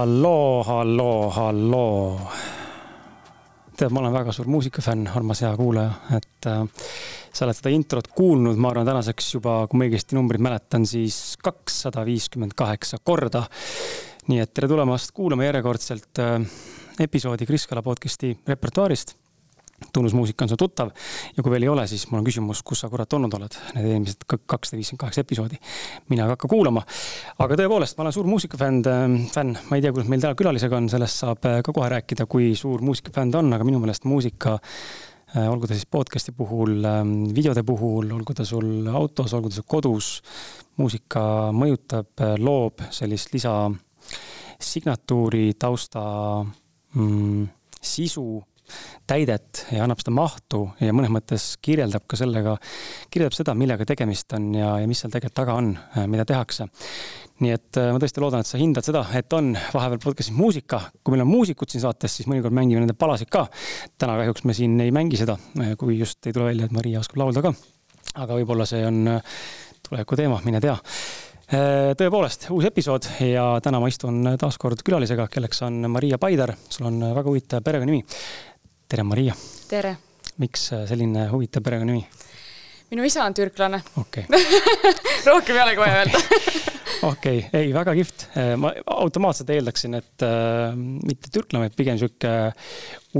halloo, halloo, halloo. tead, ma olen väga suur muusikafänn, armas hea kuulaja, et äh, sa oled seda introt kuulnud, ma arvan, tänaseks juba, kui ma õigesti numbrit mäletan, siis kakssada viiskümmend kaheksa korda. nii et tere tulemast kuulama järjekordselt äh, episoodi Kris Kala podcast'i repertuaarist tunnusmuusika on sulle tuttav ja kui veel ei ole, siis mul on küsimus, kus sa kurat olnud oled need eelmised kakssada viiskümmend kaheksa episoodi. mina ei hakka kuulama. aga tõepoolest, ma olen suur muusikafänn, ähm, fänn, ma ei tea, kuidas meil täna külalisega on, sellest saab äh, ka kohe rääkida, kui suur muusikafänn ta on, aga minu meelest muusika äh, olgu ta siis podcast'i puhul, videode puhul, olgu ta sul autos, olgu ta sul kodus, muusika mõjutab, äh, loob sellist lisa signatuuri, tausta mm, sisu täidet ja annab seda mahtu ja mõnes mõttes kirjeldab ka sellega, kirjeldab seda, millega tegemist on ja, ja mis seal tegelikult taga on, äh, mida tehakse. nii et äh, ma tõesti loodan, et sa hindad seda, et on vahepeal podcast'is muusika. kui meil on muusikud siin saates, siis mõnikord mängime nende palasid ka. täna kahjuks me siin ei mängi seda, äh, kui just ei tule välja, et Maria oskab laulda ka. aga võib-olla see on tuleviku teema, mine tea tõepoolest, uus episood ja täna ma istun taas kord külalisega, kelleks on Maria Paidar. sul on väga huvitav perekonnanimi tere, Maria. tere. miks äh, selline huvitav perekonnanimi? minu isa on türklane. okei okay. rohkem ei olegi vaja öelda okei ei, väga kihvt. Äh, ma automaatselt eeldaksin, et äh, mitte türklane, vaid pigem sihuke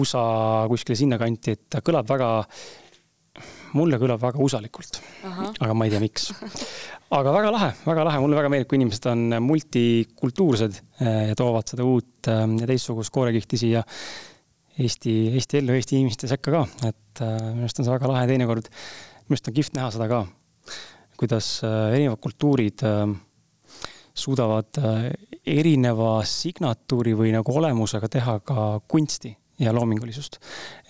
USA kuskile sinnakanti, et ta kõlab väga, mulle kõlab väga usalikult. aga ma ei tea, miks. aga väga lahe, väga lahe, mulle väga meeldib, kui inimesed on multikultuursed ja toovad seda uut ja teistsugust koorekihti siia Eesti, Eesti ellu, Eesti inimeste sekka ka, et äh, minu arust on see väga lahe, teinekord minu arust on kihvt näha seda ka, kuidas äh, erinevad kultuurid äh, suudavad erineva signatuuri või nagu olemusega teha ka kunsti ja loomingulisust.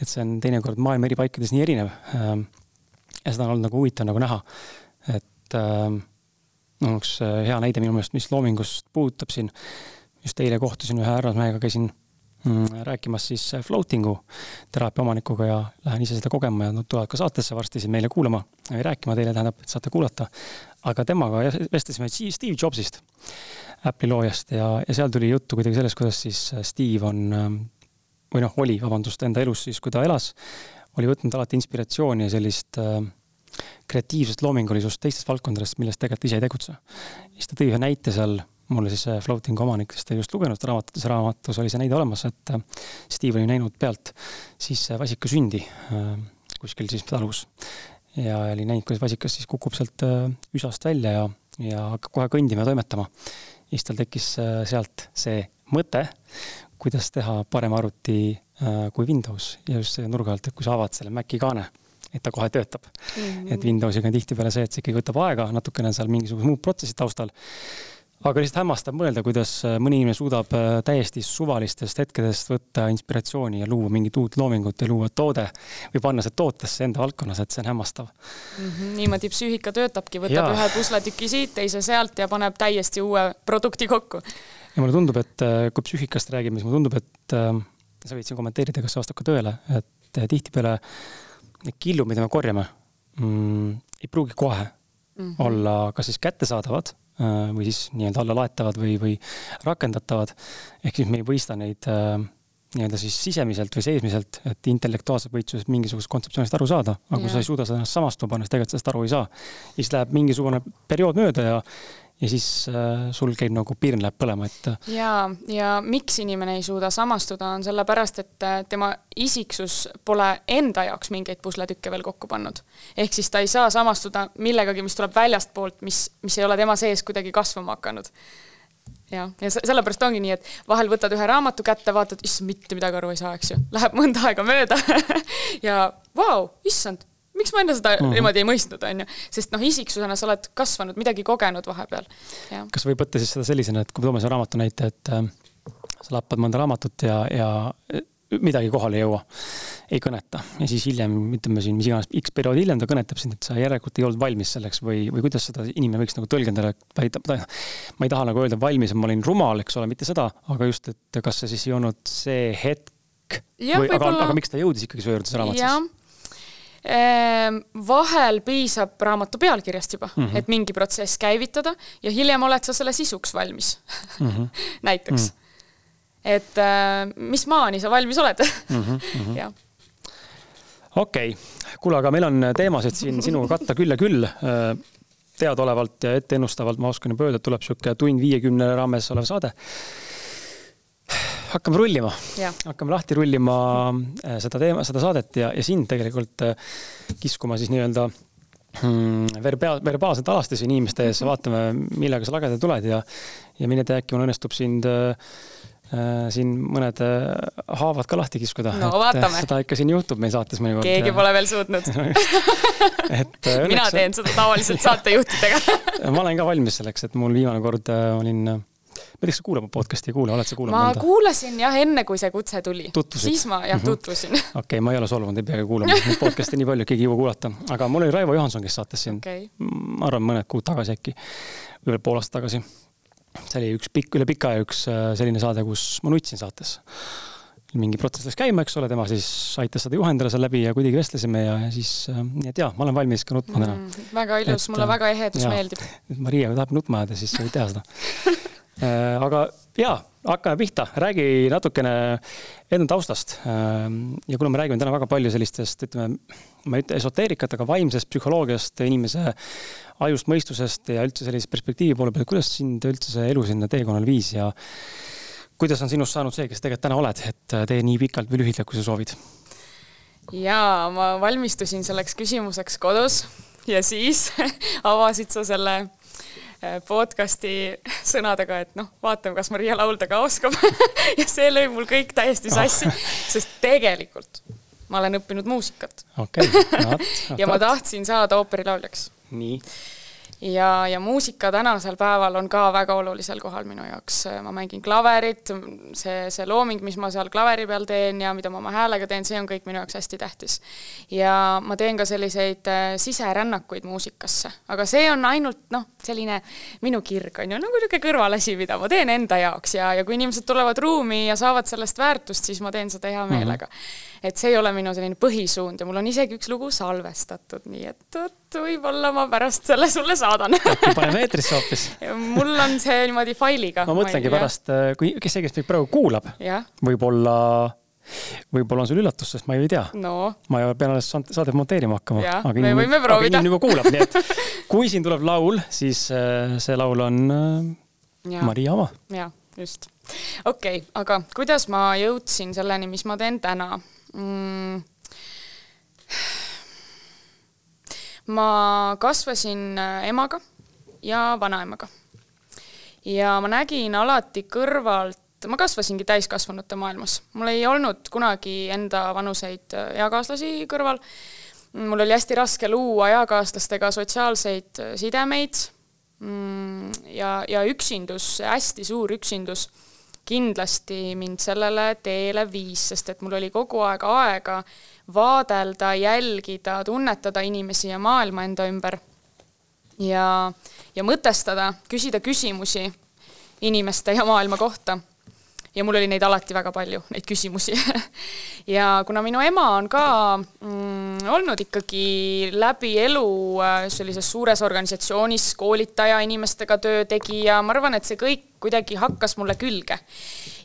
et see on teinekord maailma eri paikades nii erinev. ja seda on olnud nagu huvitav nagu näha, et no üks hea näide minu meelest, mis loomingust puudutab siin. just eile kohtusin ühe härrasmehega, käisin rääkimas siis floating'u teraapia omanikuga ja lähen ise seda kogema ja nad tulevad ka saatesse varsti siin meile kuulama rääkima teile, tähendab, et saate kuulata. aga temaga vestlesime Steve Jobsist, Apple'i loojast ja, ja seal tuli juttu kuidagi sellest, kuidas siis Steve on või noh, oli, vabandust, enda elus siis, kui ta elas, oli võtnud alati inspiratsiooni ja sellist äh, kreatiivsust, loomingulisust teistest valdkondadest, millest tegelikult ise ei tegutse. siis ta tõi ühe näite seal mulle siis Floatingu omanik, kes ta just lugenud seda raamatut, selles raamatus oli see näide olemas, et äh, Steve oli näinud pealt siis äh, vasika sündi äh, kuskil siis talus. ja oli näinud, kuidas vasikas siis kukub sealt üsast välja ja, ja hakkab kohe kõndima ja toimetama. ja siis tal tekkis sealt see mõte, kuidas teha parem arvuti kui Windows ja just see nurga alt, et kui sa avad selle Maci kaane et ta kohe töötab mm. -hmm. et Windowsiga on tihtipeale see, et see ikkagi võtab aega, natukene on seal mingisugused muud protsessid taustal aga lihtsalt hämmastav mõelda, kuidas äh, mõni inimene suudab äh, täiesti suvalistest hetkedest võtta inspiratsiooni ja luua mingit uut loomingut ja luua toode või panna see tootesse enda valdkonnas, et see on hämmastav mm. -hmm, niimoodi psüühika töötabki, võtab ja. ühe pusletüki siit, teise sealt ja paneb täiesti uue produkti kokku. ja mulle tundub, et äh, kui psüühikast räägime, siis mulle tundub, et äh, sa võid siin kommenteerida, kas see vastab ka tõele, et tihtipeale need killud, mida me korjame mm,, ei pruugi kohe mm -hmm. olla kas siis kättesaadavad või siis nii-öelda allalaetavad või, või rakendatavad. ehk siis me ei mõista neid äh, nii-öelda siis sisemiselt või seesmiselt, et intellektuaalselt võid sellest mingisugusest kontseptsioonist aru saada, aga ja. kui sa ei suuda seda ennast samastuda siis tegelikult sellest aru ei saa. siis läheb mingisugune periood mööda ja ja siis äh, sul käib nagu pirn läheb põlema, et. Ja, ja miks inimene ei suuda samastuda, on sellepärast, et äh, tema isiksus pole enda jaoks mingeid pusletükke veel kokku pannud. ehk siis ta ei saa samastuda millegagi, mis tuleb väljastpoolt, mis, mis ei ole tema sees kuidagi kasvama hakanud jah, ja sellepärast ongi nii, et vahel võtad ühe raamatu kätte, vaatad, issand, mitte midagi aru ei saa, eks ju. Läheb mõnda aega mööda ja vau, issand, miks ma enne seda mm -hmm. niimoodi ei mõistnud, on ju. sest noh, isiksusena sa oled kasvanud, midagi kogenud vahepeal. kas võib võtta siis seda sellisena, et kui me toome selle raamatu näite, et äh, sa lappad mõnda raamatut ja, ja äh, midagi kohale ei jõua, ei kõneta ja siis hiljem, ütleme siin, mis iganes X periood hiljem ta kõnetab sind, et sa järelikult ei olnud valmis selleks või, või kuidas seda inimene võiks nagu tõlgendada, et ta ei, ta, ma ei taha nagu öelda valmis, et ma olin rumal, eks ole, mitte seda, aga just, et kas see siis ei olnud see hetk ja, või, aga, aga miks ta jõudis ikkagi su juurde, see raamat siis? Ehm, vahel piisab raamatu pealkirjast juba mm, -hmm. et mingi protsess käivitada ja hiljem oled sa selle sisuks valmis mm. -hmm. näiteks mm. -hmm et äh, mis maani sa valmis oled mm. -hmm. jah okei okay., kuule, aga meil on teemasid siin sinuga katta küll ja küll. Äh, teadaolevalt ja etteennustavalt ma oskan juba öelda, et tuleb sihuke tund viiekümne raames olev saade. Hakkame rullima, hakkame lahti rullima äh, seda teema, seda saadet ja, ja sind tegelikult äh, kiskuma siis nii-öelda hmm, verbaa-, verbaalselt alastusi inimeste ees, vaatame, millega sa lagedale tuled ja, ja mine tea, äkki mul õnnestub sind äh, Äh, siin mõned haavad ka lahti kiskuda. no vaatame. seda ikka siin juhtub meil saates mõnikord. keegi pole veel suutnud et mina teen seda tavaliselt saatejuhtidega ma olen ka valmis selleks, et mul viimane kord olin kas sa kuulad mu podcast'i ei kuula, oled sa kuulanud? ma mõnda? kuulasin jah, enne kui see kutse tuli. siis ma jah -hmm. tutvusin. okei ma ei ole solvunud, ei peagi kuulama, neid podcast'e nii palju, keegi ei jõua kuulata. aga mul oli Raivo Johanson, kes saates siin okay., ma arvan, mõned kuud tagasi äkki, või pool aastat tagasi see oli üks pikk, üle pika aja üks äh, selline saade, kus ma nutsin saates. mingi protsess läks käima, eks ole, tema siis aitas seda juhendada seal läbi ja kuidagi vestlesime ja, ja siis, äh, nii et jaa, ma olen valmis ka nutma täna mm,. väga ilus, mulle äh, väga ehedus meeldib. Maria, tahab nutma ajada, siis võib teha seda aga jaa, hakkame pihta, räägi natukene enda taustast. ja kuna me räägime täna väga palju sellistest, ütleme, ma ei ütle esoteerikat, aga vaimsest psühholoogiast, inimese ajust, mõistusest ja üldse sellise perspektiivi poole pealt, kuidas sind üldse see elu sinna teekonnal viis ja kuidas on sinust saanud see, kes tegelikult täna oled, et tee nii pikalt või lühidalt, kui sa soovid? jaa, ma valmistusin selleks küsimuseks kodus ja siis avasid sa selle äh, podcast'i sõnadega, et noh, vaatame, kas Maria laulda ka oskab. Ja see lõi mul kõik täiesti sassi, sest tegelikult ma olen õppinud muusikat. Okay.. ja ma tahtsin saada ooperilauljaks. Nii ja, ja muusika tänasel päeval on ka väga olulisel kohal minu jaoks. ma mängin klaverit, see, see looming, mis ma seal klaveri peal teen ja mida ma oma häälega teen, see on kõik minu jaoks hästi tähtis. ja ma teen ka selliseid äh, siserännakuid muusikasse, aga see on ainult noh, selline minu kirg on ju, nagu niisugune kõrvalasi, mida ma teen enda jaoks ja, ja kui inimesed tulevad ruumi ja saavad sellest väärtust, siis ma teen seda hea meelega mm. -hmm et see ei ole minu selline põhisuund ja mul on isegi üks lugu salvestatud, nii et vot võib-olla ma pärast selle sulle saadan. äkki paneme eetrisse hoopis mul on see niimoodi failiga. ma mõtlengi pärast, äh, kui, kes see, kes meid praegu kuulab, võib-olla võib-olla on sul üllatus, sest ma ju ei tea no.. ma ju pean alles saadet monteerima hakkama. aga inimene, aga inimene juba kuulab, nii et kui siin tuleb laul, siis äh, see laul on äh, ja. Maria oma. jah, just. okei okay,, aga kuidas ma jõudsin selleni, mis ma teen täna? Mm,? ma kasvasin äh, emaga ja vanaemaga. ja ma nägin alati kõrvalt, ma kasvasingi täiskasvanute maailmas, mul ei olnud kunagi enda vanuseid äh, eakaaslasi kõrval. mul oli hästi raske luua eakaaslastega sotsiaalseid äh, sidemeid mm, ja, ja üksindus, hästi suur üksindus kindlasti mind sellele teele viis, sest et mul oli kogu aeg aega vaadelda, jälgida, tunnetada inimesi ja maailma enda ümber. ja, ja mõtestada, küsida küsimusi inimeste ja maailma kohta ja mul oli neid alati väga palju, neid küsimusi. Ja kuna minu ema on ka mm, olnud ikkagi läbi elu äh, sellises suures organisatsioonis koolitaja, inimestega töö tegija, ma arvan, et see kõik kuidagi hakkas mulle külge.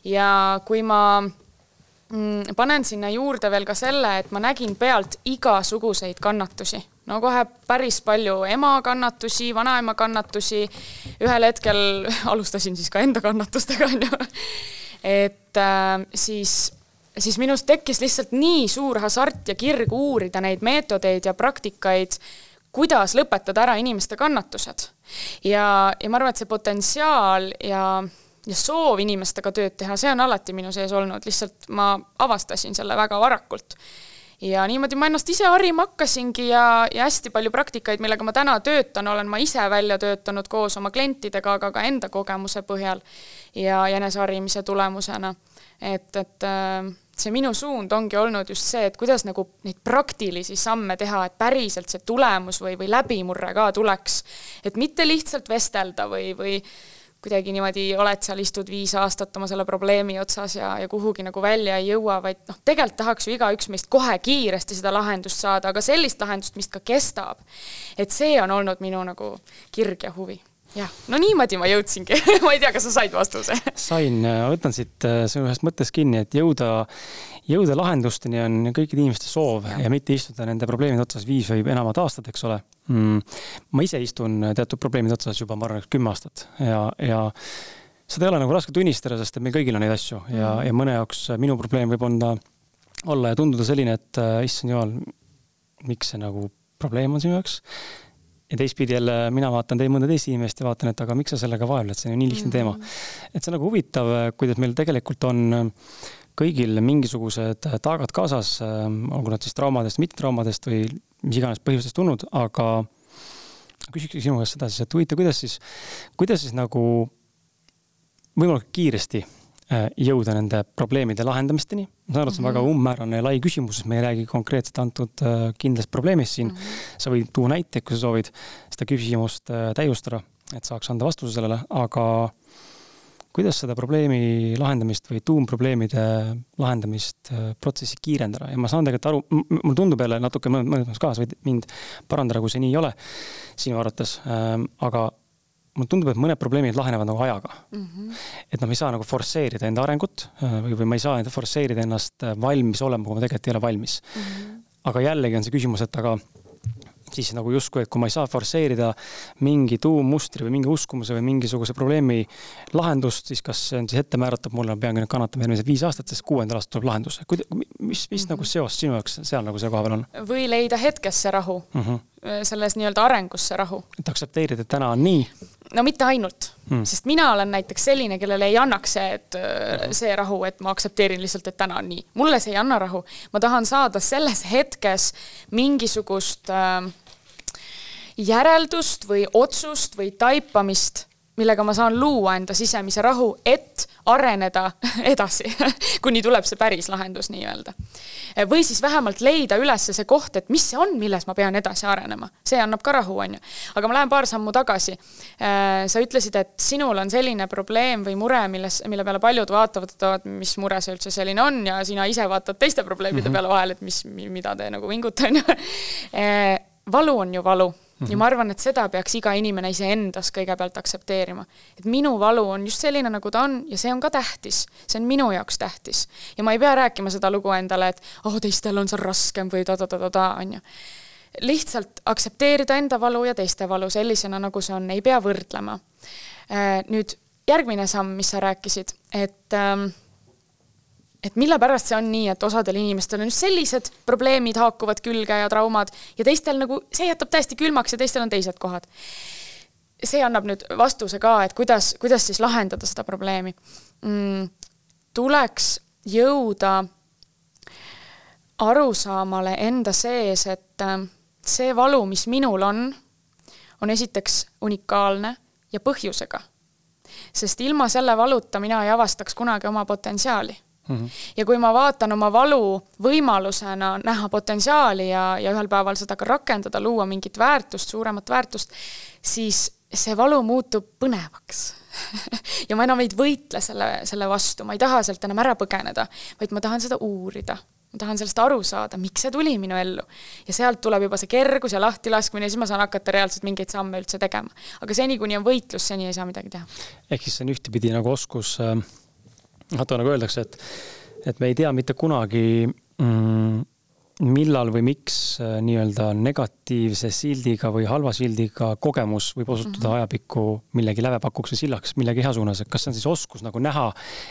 ja kui ma mm, panen sinna juurde veel ka selle, et ma nägin pealt igasuguseid kannatusi. No kohe päris palju ema kannatusi, vanaema kannatusi, ühel hetkel alustasin siis ka enda kannatustega, on ju et äh, siis siis minus tekkis lihtsalt nii suur hasart ja kirg uurida neid meetodeid ja praktikaid, kuidas lõpetada ära inimeste kannatused. ja, ja ma arvan, et see potentsiaal ja, ja soov inimestega tööd teha, see on alati minu sees olnud, lihtsalt ma avastasin selle väga varakult. Ja niimoodi ma ennast ise harima hakkasingi ja, ja hästi palju praktikaid, millega ma täna töötan, olen ma ise välja töötanud koos oma klientidega, aga ka enda kogemuse põhjal ja jäneseharimise tulemusena. et, et äh, see minu suund ongi olnud just see, et kuidas nagu neid praktilisi samme teha, et päriselt see tulemus või, või läbimurre ka tuleks. et mitte lihtsalt vestelda või, või kuidagi niimoodi oled seal, istud viis aastat oma selle probleemi otsas ja, ja kuhugi nagu välja ei jõua, vaid noh, tegelikult tahaks ju igaüks meist kohe kiiresti seda lahendust saada, aga sellist lahendust, mis ka kestab. et see on olnud minu nagu kirg ja huvi jah, no niimoodi ma jõudsingi. Ma ei tea, kas sa said vastuse. Sain, võtan siit äh, sinu ühest mõttest kinni, et jõuda, jõuda lahendusteni on kõikide inimeste soov ja, ja mitte istuda nende probleemide otsas viis või enamat aastat, eks ole. Mm,. ma ise istun teatud probleemide otsas juba, ma arvan, kümme aastat. Ja, ja seda ei ole nagu raske tunnistada, sest et meil kõigil on neid asju. Ja, ja mõne jaoks minu probleem võib onda, olla ja tunduda selline, et äh, issand jumal, miks see nagu probleem on sinu jaoks ja teistpidi jälle mina vaatan teie mõnda teist inimest ja vaatan, et aga miks sa sellega vaevled, see on ju nii lihtne mm -hmm. teema. et see on nagu huvitav, kuidas meil tegelikult on kõigil mingisugused taagad kaasas, olgu nad siis traumadest, mittetraumadest või mis iganes põhjustest tulnud, aga küsikski sinu käest seda siis, et huvitav, kuidas siis, kuidas siis nagu võimalikult kiiresti Äh, jõuda nende probleemide lahendamisteni. ma saan aru, et see on väga mhm. umbmäärane ja lai küsimus, sest me ei räägi konkreetselt antud äh, kindlast probleemist siin mm. -hmm. sa võid tuua näiteid, kui sa soovid seda küsimust äh, täiustada, et saaks anda vastuse sellele, aga kuidas seda probleemi lahendamist või tuumprobleemide lahendamist protsessi kiirendada ja ma saan tegelikult aru, mulle tundub jälle natuke mõnes mõttes ka, sa võid mind parandada, kui see nii ei ole sinu arvates, aga mulle tundub, et mõned probleemid lahenevad nagu ajaga mm. -hmm. et noh, me ei saa nagu forsseerida enda arengut äh, või, või ma ei saa forsseerida ennast äh, valmis olema, kui ma tegelikult ei ole valmis mm. -hmm. aga jällegi on see küsimus, et aga siis nagu justkui, et kui ma ei saa forsseerida mingi tuummustri või mingi uskumuse või mingisuguse probleemi lahendust, siis kas see on siis ette määratud, mulle ma peangi nüüd kannatama järgmised viis aastat, sest kuuendal aastal tuleb lahendus. mis, mis mm -hmm. nagu seos sinu jaoks seal nagu selle koha peal on? või leida hetkes see rahu mm, -hmm. selles nii-öelda arengus see rahu. et aktsepteerida, et täna on nii no mitte ainult hmm., sest mina olen näiteks selline, kellele ei annaks see, et äh, see rahu, et ma aktsepteerin lihtsalt, et täna on nii. mulle see ei anna rahu. ma tahan saada selles hetkes mingisugust äh, järeldust või otsust või taipamist, millega ma saan luua enda sisemise rahu, et areneda edasi kuni tuleb see päris lahendus nii-öelda. või siis vähemalt leida üles see koht, et mis see on, milles ma pean edasi arenema. see annab ka rahu, on ju. aga ma lähen paar sammu tagasi. Äh, sa ütlesid, et sinul on selline probleem või mure, milles, mille peale paljud vaatavad, et mis mure see üldse selline on ja sina ise vaatad teiste probleemide mm -hmm. peale vahel, et mis, mida te nagu vingute, on ju. Äh, valu on ju valu Mm -hmm. ja ma arvan, et seda peaks iga inimene iseendas kõigepealt aktsepteerima. et minu valu on just selline, nagu ta on ja see on ka tähtis. see on minu jaoks tähtis. ja ma ei pea rääkima seda lugu endale, et oh, teistel on seal raskem või ta-ta-ta-ta-ta, on ju. lihtsalt aktsepteerida enda valu ja teiste valu sellisena, nagu see on, ei pea võrdlema. Äh, nüüd järgmine samm, mis sa rääkisid, et ähm, et mille pärast see on nii, et osadel inimestel on just sellised probleemid haakuvad külge ja traumad ja teistel nagu see jätab täiesti külmaks ja teistel on teised kohad. see annab nüüd vastuse ka, et kuidas, kuidas siis lahendada seda probleemi mm,. tuleks jõuda arusaamale enda sees, et äh, see valu, mis minul on, on esiteks unikaalne ja põhjusega. sest ilma selle valuta mina ei avastaks kunagi oma potentsiaali Mm -hmm. ja kui ma vaatan oma valu võimalusena näha potentsiaali ja, ja ühel päeval seda ka rakendada, luua mingit väärtust, suuremat väärtust, siis see valu muutub põnevaks ja ma enam ei võitle selle, selle vastu, ma ei taha sealt enam ära põgeneda, vaid ma tahan seda uurida. ma tahan sellest aru saada, miks see tuli minu ellu. ja sealt tuleb juba see kergus ja lahtilaskmine ja siis ma saan hakata reaalselt mingeid samme üldse tegema. aga seni, kuni on võitlus, seni ei saa midagi teha. ehk siis see on ühtepidi nagu oskus äh vaata nagu öeldakse, et, et me ei tea mitte kunagi mm, millal või miks äh, nii-öelda negatiivse sildiga või halva sildiga kogemus võib osutuda mm -hmm. ajapikku millegi lävepakuks või sillaks millegi hea suunas, et kas see on siis oskus nagu näha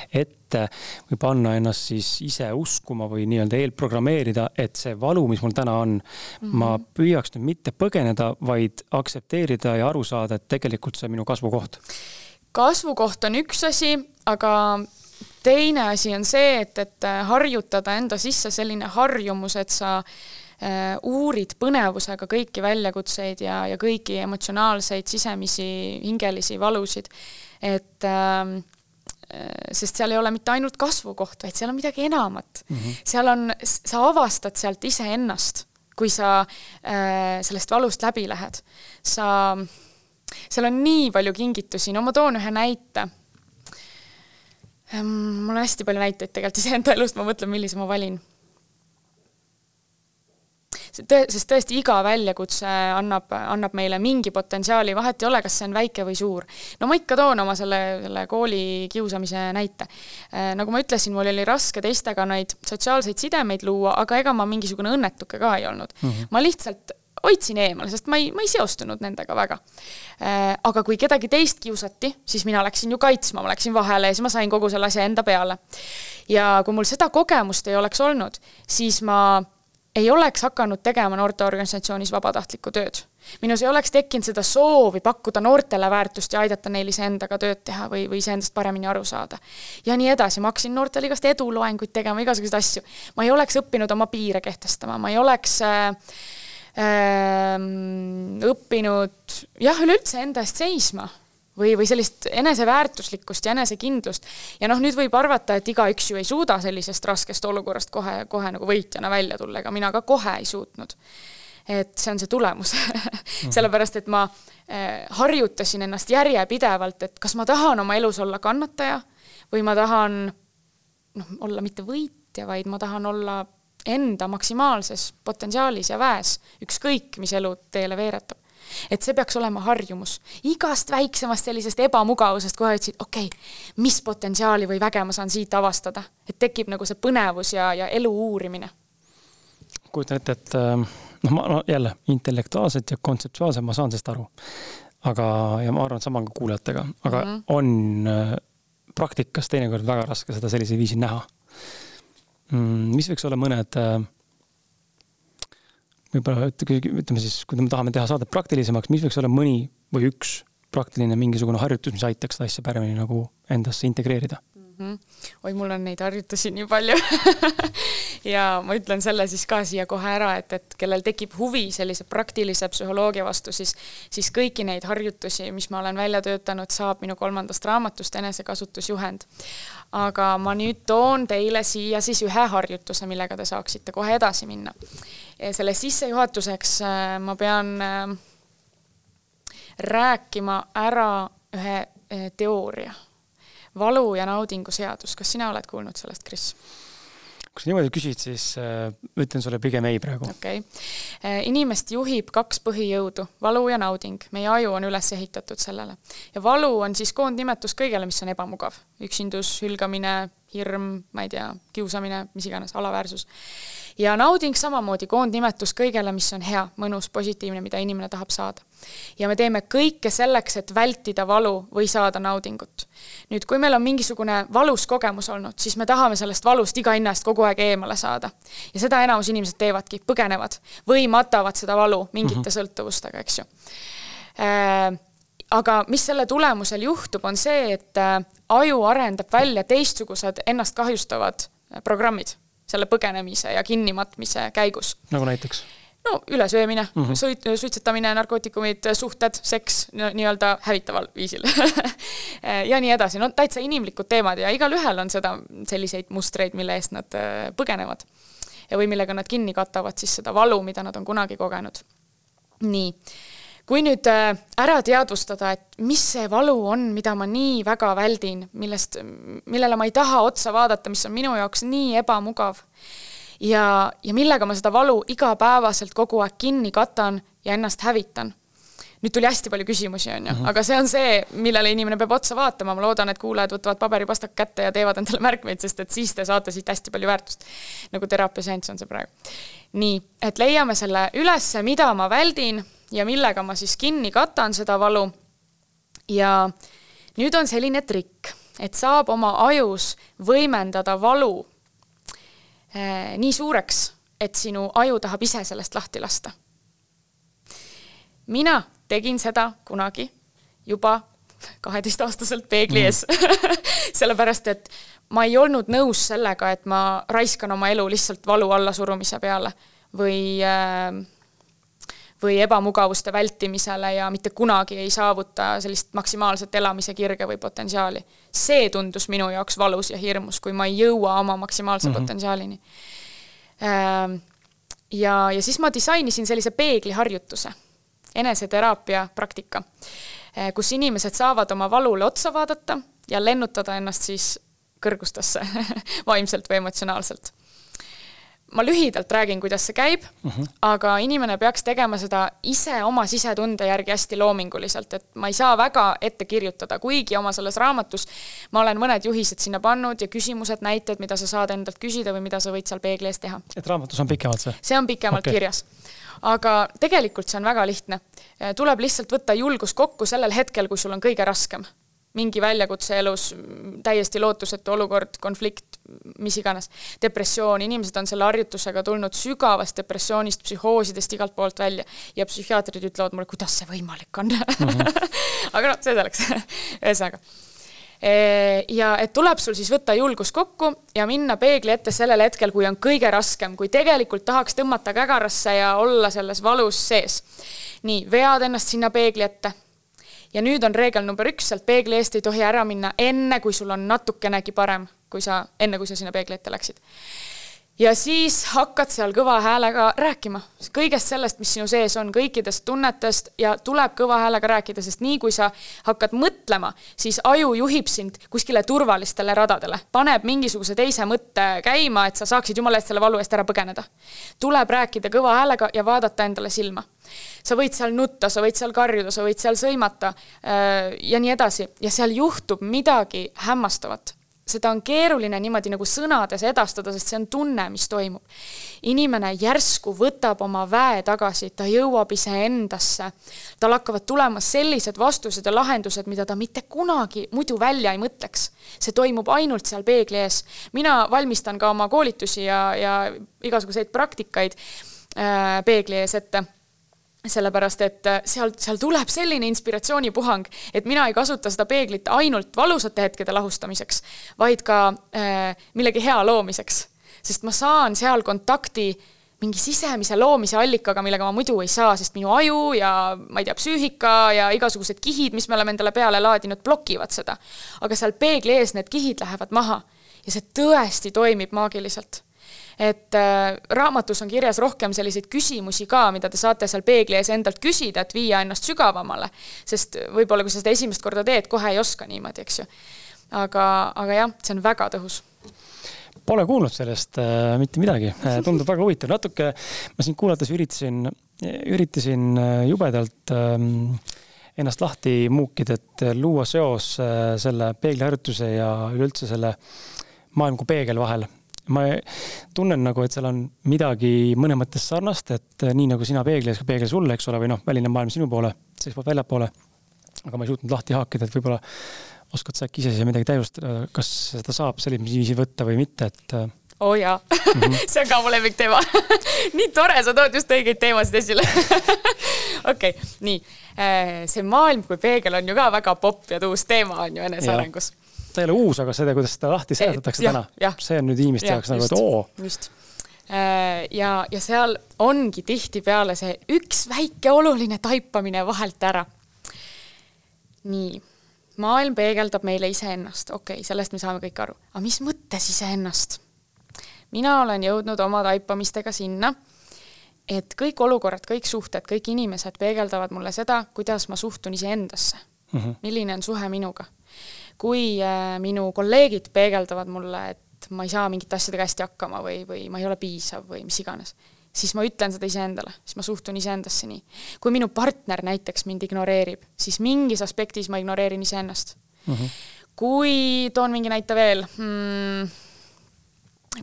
ette või panna ennast siis ise uskuma või nii-öelda eelprogrammeerida, et see valu, mis mul täna on mm, -hmm. ma püüaks nüüd mitte põgeneda, vaid aktsepteerida ja aru saada, et tegelikult see on minu kasvukoht. kasvukoht on üks asi, aga teine asi on see, et, et äh, harjutada enda sisse selline harjumus, et sa äh, uurid põnevusega kõiki väljakutseid ja, ja kõiki emotsionaalseid sisemisi hingelisi valusid. et ähm, äh, sest seal ei ole mitte ainult kasvukoht, vaid seal on midagi enamat mm. -hmm. seal on, sa avastad sealt iseennast, kui sa äh, sellest valust läbi lähed. sa, seal on nii palju kingitusi, no ma toon ühe näite mul on hästi palju näiteid tegelikult iseenda elust, ma mõtlen, millise ma valin. tõe-, sest tõesti iga väljakutse annab, annab meile mingi potentsiaali, vahet ei ole, kas see on väike või suur. no ma ikka toon oma selle, selle kooli kiusamise näite. Nagu ma ütlesin, mul oli raske teistega neid sotsiaalseid sidemeid luua, aga ega ma mingisugune õnnetuke ka ei olnud mm. -hmm. ma lihtsalt hoidsin eemale, sest ma ei, ma ei seostunud nendega väga. Äh, aga kui kedagi teist kiusati, siis mina läksin ju kaitsma, ma läksin vahele ja siis ma sain kogu selle asja enda peale. ja kui mul seda kogemust ei oleks olnud, siis ma ei oleks hakanud tegema noorteorganisatsioonis vabatahtlikku tööd. minus ei oleks tekkinud seda soovi pakkuda noortele väärtust ja aidata neil iseendaga tööd teha või, või iseendast paremini aru saada. ja nii edasi, ma hakkasin noortele igast eduloenguid tegema, igasuguseid asju. ma ei oleks õppinud oma piire kehtestama, ma ei oleks äh, õppinud jah, üleüldse enda eest seisma või, või sellist eneseväärtuslikkust ja enesekindlust. ja noh, nüüd võib arvata, et igaüks ju ei suuda sellisest raskest olukorrast kohe, kohe nagu võitjana välja tulla, ega mina ka kohe ei suutnud. et see on see tulemus mhm. sellepärast, et ma eh, harjutasin ennast järjepidevalt, et kas ma tahan oma elus olla kannataja või ma tahan noh, olla mitte võitja, vaid ma tahan olla enda maksimaalses potentsiaalis ja väes, ükskõik, mis elu teele veeretab. et see peaks olema harjumus. igast väiksemast sellisest ebamugavusest kohe ütlesid, okei okay,, mis potentsiaali või väge ma saan siit avastada. et tekib nagu see põnevus ja, ja elu uurimine. kujutan ette, et äh, noh, ma no jälle intellektuaalselt ja kontseptuaalselt ma saan sellest aru. aga, ja ma arvan, et sama on ka kuulajatega, aga mm -hmm. on äh, praktikas teinekord väga raske seda sellisel viisil näha mis võiks olla mõned, äh, võib-olla ütleme siis, kui me tahame teha saadet praktilisemaks, mis võiks olla mõni või üks praktiline mingisugune harjutus, mis aitaks seda asja paremini nagu endasse integreerida mm. -hmm. oi, mul on neid harjutusi nii palju ja ma ütlen selle siis ka siia kohe ära, et, et kellel tekib huvi sellise praktilise psühholoogia vastu, siis, siis kõiki neid harjutusi, mis ma olen välja töötanud, saab minu kolmandast raamatust Enesekasutusjuhend. aga ma nüüd toon teile siia siis ühe harjutuse, millega te saaksite kohe edasi minna. selle sissejuhatuseks äh, ma pean äh, rääkima ära ühe äh, teooria valu ja naudingu seadus, kas sina oled kuulnud sellest, Kris? kui sa niimoodi küsid, siis äh, ütlen sulle pigem ei praegu. okei okay. äh,. inimest juhib kaks põhijõudu, valu ja nauding. meie aju on üles ehitatud sellele. ja valu on siis koondnimetus kõigele, mis on ebamugav. üksindus, hülgamine, hirm, ma ei tea, kiusamine, mis iganes, alaväärsus ja nauding samamoodi koondnimetus kõigele, mis on hea, mõnus, positiivne, mida inimene tahab saada. ja me teeme kõike selleks, et vältida valu või saada naudingut. nüüd, kui meil on mingisugune valus kogemus olnud, siis me tahame sellest valust iga hinna eest kogu aeg eemale saada. ja seda enamus inimesed teevadki, põgenevad või matavad seda valu mingite mm -hmm. sõltuvustega, eks ju äh, aga mis selle tulemusel juhtub, on see, et äh, aju arendab välja teistsugused ennast kahjustavad äh, programmid selle põgenemise ja kinnimatmise käigus. nagu näiteks? no ülesöömine mm, -hmm. suit-, suitsetamine, narkootikumid, suhted, seks nii-öelda hävitaval viisil ja nii edasi, no täitsa inimlikud teemad ja igalühel on seda, selliseid mustreid, mille eest nad äh, põgenevad. ja või millega nad kinni katavad siis seda valu, mida nad on kunagi kogenud. nii kui nüüd äh, ära teadvustada, et mis see valu on, mida ma nii väga väldin, millest, millele ma ei taha otsa vaadata, mis on minu jaoks nii ebamugav, ja, ja millega ma seda valu igapäevaselt kogu aeg kinni katan ja ennast hävitan nüüd tuli hästi palju küsimusi, on ju, mhm. aga see on see, millele inimene peab otsa vaatama, ma loodan, et kuulajad võtavad paberipastaka kätte ja teevad endale märkmeid, sest et siis te saate siit hästi palju väärtust. nagu teraapiaseanss on see praegu. nii, et leiame selle ülesse, mida ma väldin ja millega ma siis kinni katan seda valu. ja nüüd on selline trikk, et saab oma ajus võimendada valu eh, nii suureks, et sinu aju tahab ise sellest lahti lasta. mina tegin seda kunagi juba kaheteistaastaselt peegli ees mm. sellepärast, et ma ei olnud nõus sellega, et ma raiskan oma elu lihtsalt valu allasurumise peale või äh, või ebamugavuste vältimisele ja mitte kunagi ei saavuta sellist maksimaalset elamise kirge või potentsiaali. see tundus minu jaoks valus ja hirmus, kui ma ei jõua oma maksimaalse mm -hmm. potentsiaalini. Ähm, ja, ja siis ma disainisin sellise peegliharjutuse, eneseteraapia praktika, äh, kus inimesed saavad oma valule otsa vaadata ja lennutada ennast siis kõrgustesse vaimselt või emotsionaalselt ma lühidalt räägin, kuidas see käib uh, -huh. aga inimene peaks tegema seda ise oma sisetunde järgi hästi loominguliselt, et ma ei saa väga ette kirjutada, kuigi oma selles raamatus ma olen mõned juhised sinna pannud ja küsimused, näited, mida sa saad endalt küsida või mida sa võid seal peegli ees teha. et raamatus on pikemalt see? see on pikemalt okay. kirjas aga tegelikult see on väga lihtne. tuleb lihtsalt võtta julgus kokku sellel hetkel, kui sul on kõige raskem mingi väljakutse elus, täiesti lootusetu olukord, konflikt, mis iganes, depressioon, inimesed on selle harjutusega tulnud sügavast depressioonist, psühhoosidest igalt poolt välja ja psühhiaatrid ütlevad mulle, kuidas see võimalik on mm. -hmm. aga noh, see selleks ühesõnaga ja et tuleb sul siis võtta julgus kokku ja minna peegli ette sellel hetkel, kui on kõige raskem, kui tegelikult tahaks tõmmata kägarasse ja olla selles valus sees. nii, vead ennast sinna peegli ette ja nüüd on reegel number üks, sealt peegli eest ei tohi ära minna enne, kui sul on natukenegi parem, kui sa, enne kui sa sinna peegli ette läksid ja siis hakkad seal kõva häälega rääkima kõigest sellest, mis sinu sees on, kõikidest tunnetest ja tuleb kõva häälega rääkida, sest nii kui sa hakkad mõtlema, siis aju juhib sind kuskile turvalistele radadele, paneb mingisuguse teise mõtte käima, et sa saaksid jumala eest selle valu eest ära põgeneda. tuleb rääkida kõva häälega ja vaadata endale silma. Sa võid seal nutta, sa võid seal karjuda, sa võid seal sõimata äh, ja nii edasi ja seal juhtub midagi hämmastavat seda on keeruline niimoodi nagu sõnades edastada, sest see on tunne, mis toimub. inimene järsku võtab oma väe tagasi, ta jõuab iseendasse. tal hakkavad tulema sellised vastused ja lahendused, mida ta mitte kunagi muidu välja ei mõtleks. see toimub ainult seal peegli ees. mina valmistan ka oma koolitusi ja, ja igasuguseid praktikaid äh, peegli ees ette sellepärast et äh, seal, seal tuleb selline inspiratsioonipuhang, et mina ei kasuta seda peeglit ainult valusate hetkede lahustamiseks, vaid ka äh, millegi hea loomiseks. sest ma saan seal kontakti mingi sisemise loomise allikaga, millega ma muidu ei saa, sest minu aju ja ma ei tea, psüühika ja igasugused kihid, mis me oleme endale peale laadinud, blokivad seda. aga seal peegli ees need kihid lähevad maha ja see tõesti toimib maagiliselt et äh, raamatus on kirjas rohkem selliseid küsimusi ka, mida te saate seal peegli ees endalt küsida, et viia ennast sügavamale. sest võib-olla, kui sa seda esimest korda teed, kohe ei oska niimoodi, eks ju. aga, aga jah, see on väga tõhus Pole kuulnud sellest äh, mitte midagi, äh, tundub väga huvitav, natuke ma sind kuulates üritasin, üritasin äh, jubedalt äh, ennast lahti muukida, et luua seos äh, selle peegliharjutuse ja üleüldse selle maailm kui peegel vahel ma tunnen nagu, et seal on midagi mõnes mõttes sarnast, et nii nagu sina peegli ees, peegel sulle, eks ole, või noh, väline maailm sinu poole, seestpoolt väljapoole. aga ma ei suutnud lahti haakida, et võib-olla oskad sa äkki ise siia midagi täiustada, kas seda saab sellisel viisil võtta või mitte, et oo oh jaa mm, -hmm. see on ka mu lemmikteema nii tore, sa tood just õigeid teemasid esile okei okay,, nii. See maailm kui peegel on ju ka väga popp ja tuus teema on ju enesearengus ta ei ole uus, aga see, kuidas seda lahti seletatakse täna, see on nüüd inimeste jaoks nagu, et oo. just äh, ja, ja seal ongi tihtipeale see üks väike oluline taipamine vahelt ära. nii, maailm peegeldab meile iseennast, okei okay,, sellest me saame kõik aru, aga mis mõttes iseennast? mina olen jõudnud oma taipamistega sinna, et kõik olukorrad, kõik suhted, kõik inimesed peegeldavad mulle seda, kuidas ma suhtun iseendasse mm. -hmm. milline on suhe minuga kui äh, minu kolleegid peegeldavad mulle, et ma ei saa mingite asjadega hästi hakkama või, või ma ei ole piisav või mis iganes, siis ma ütlen seda iseendale, siis ma suhtun iseendasse nii. kui minu partner näiteks mind ignoreerib, siis mingis aspektis ma ignoreerin iseennast mm. -hmm. kui toon mingi näite veel hmm,,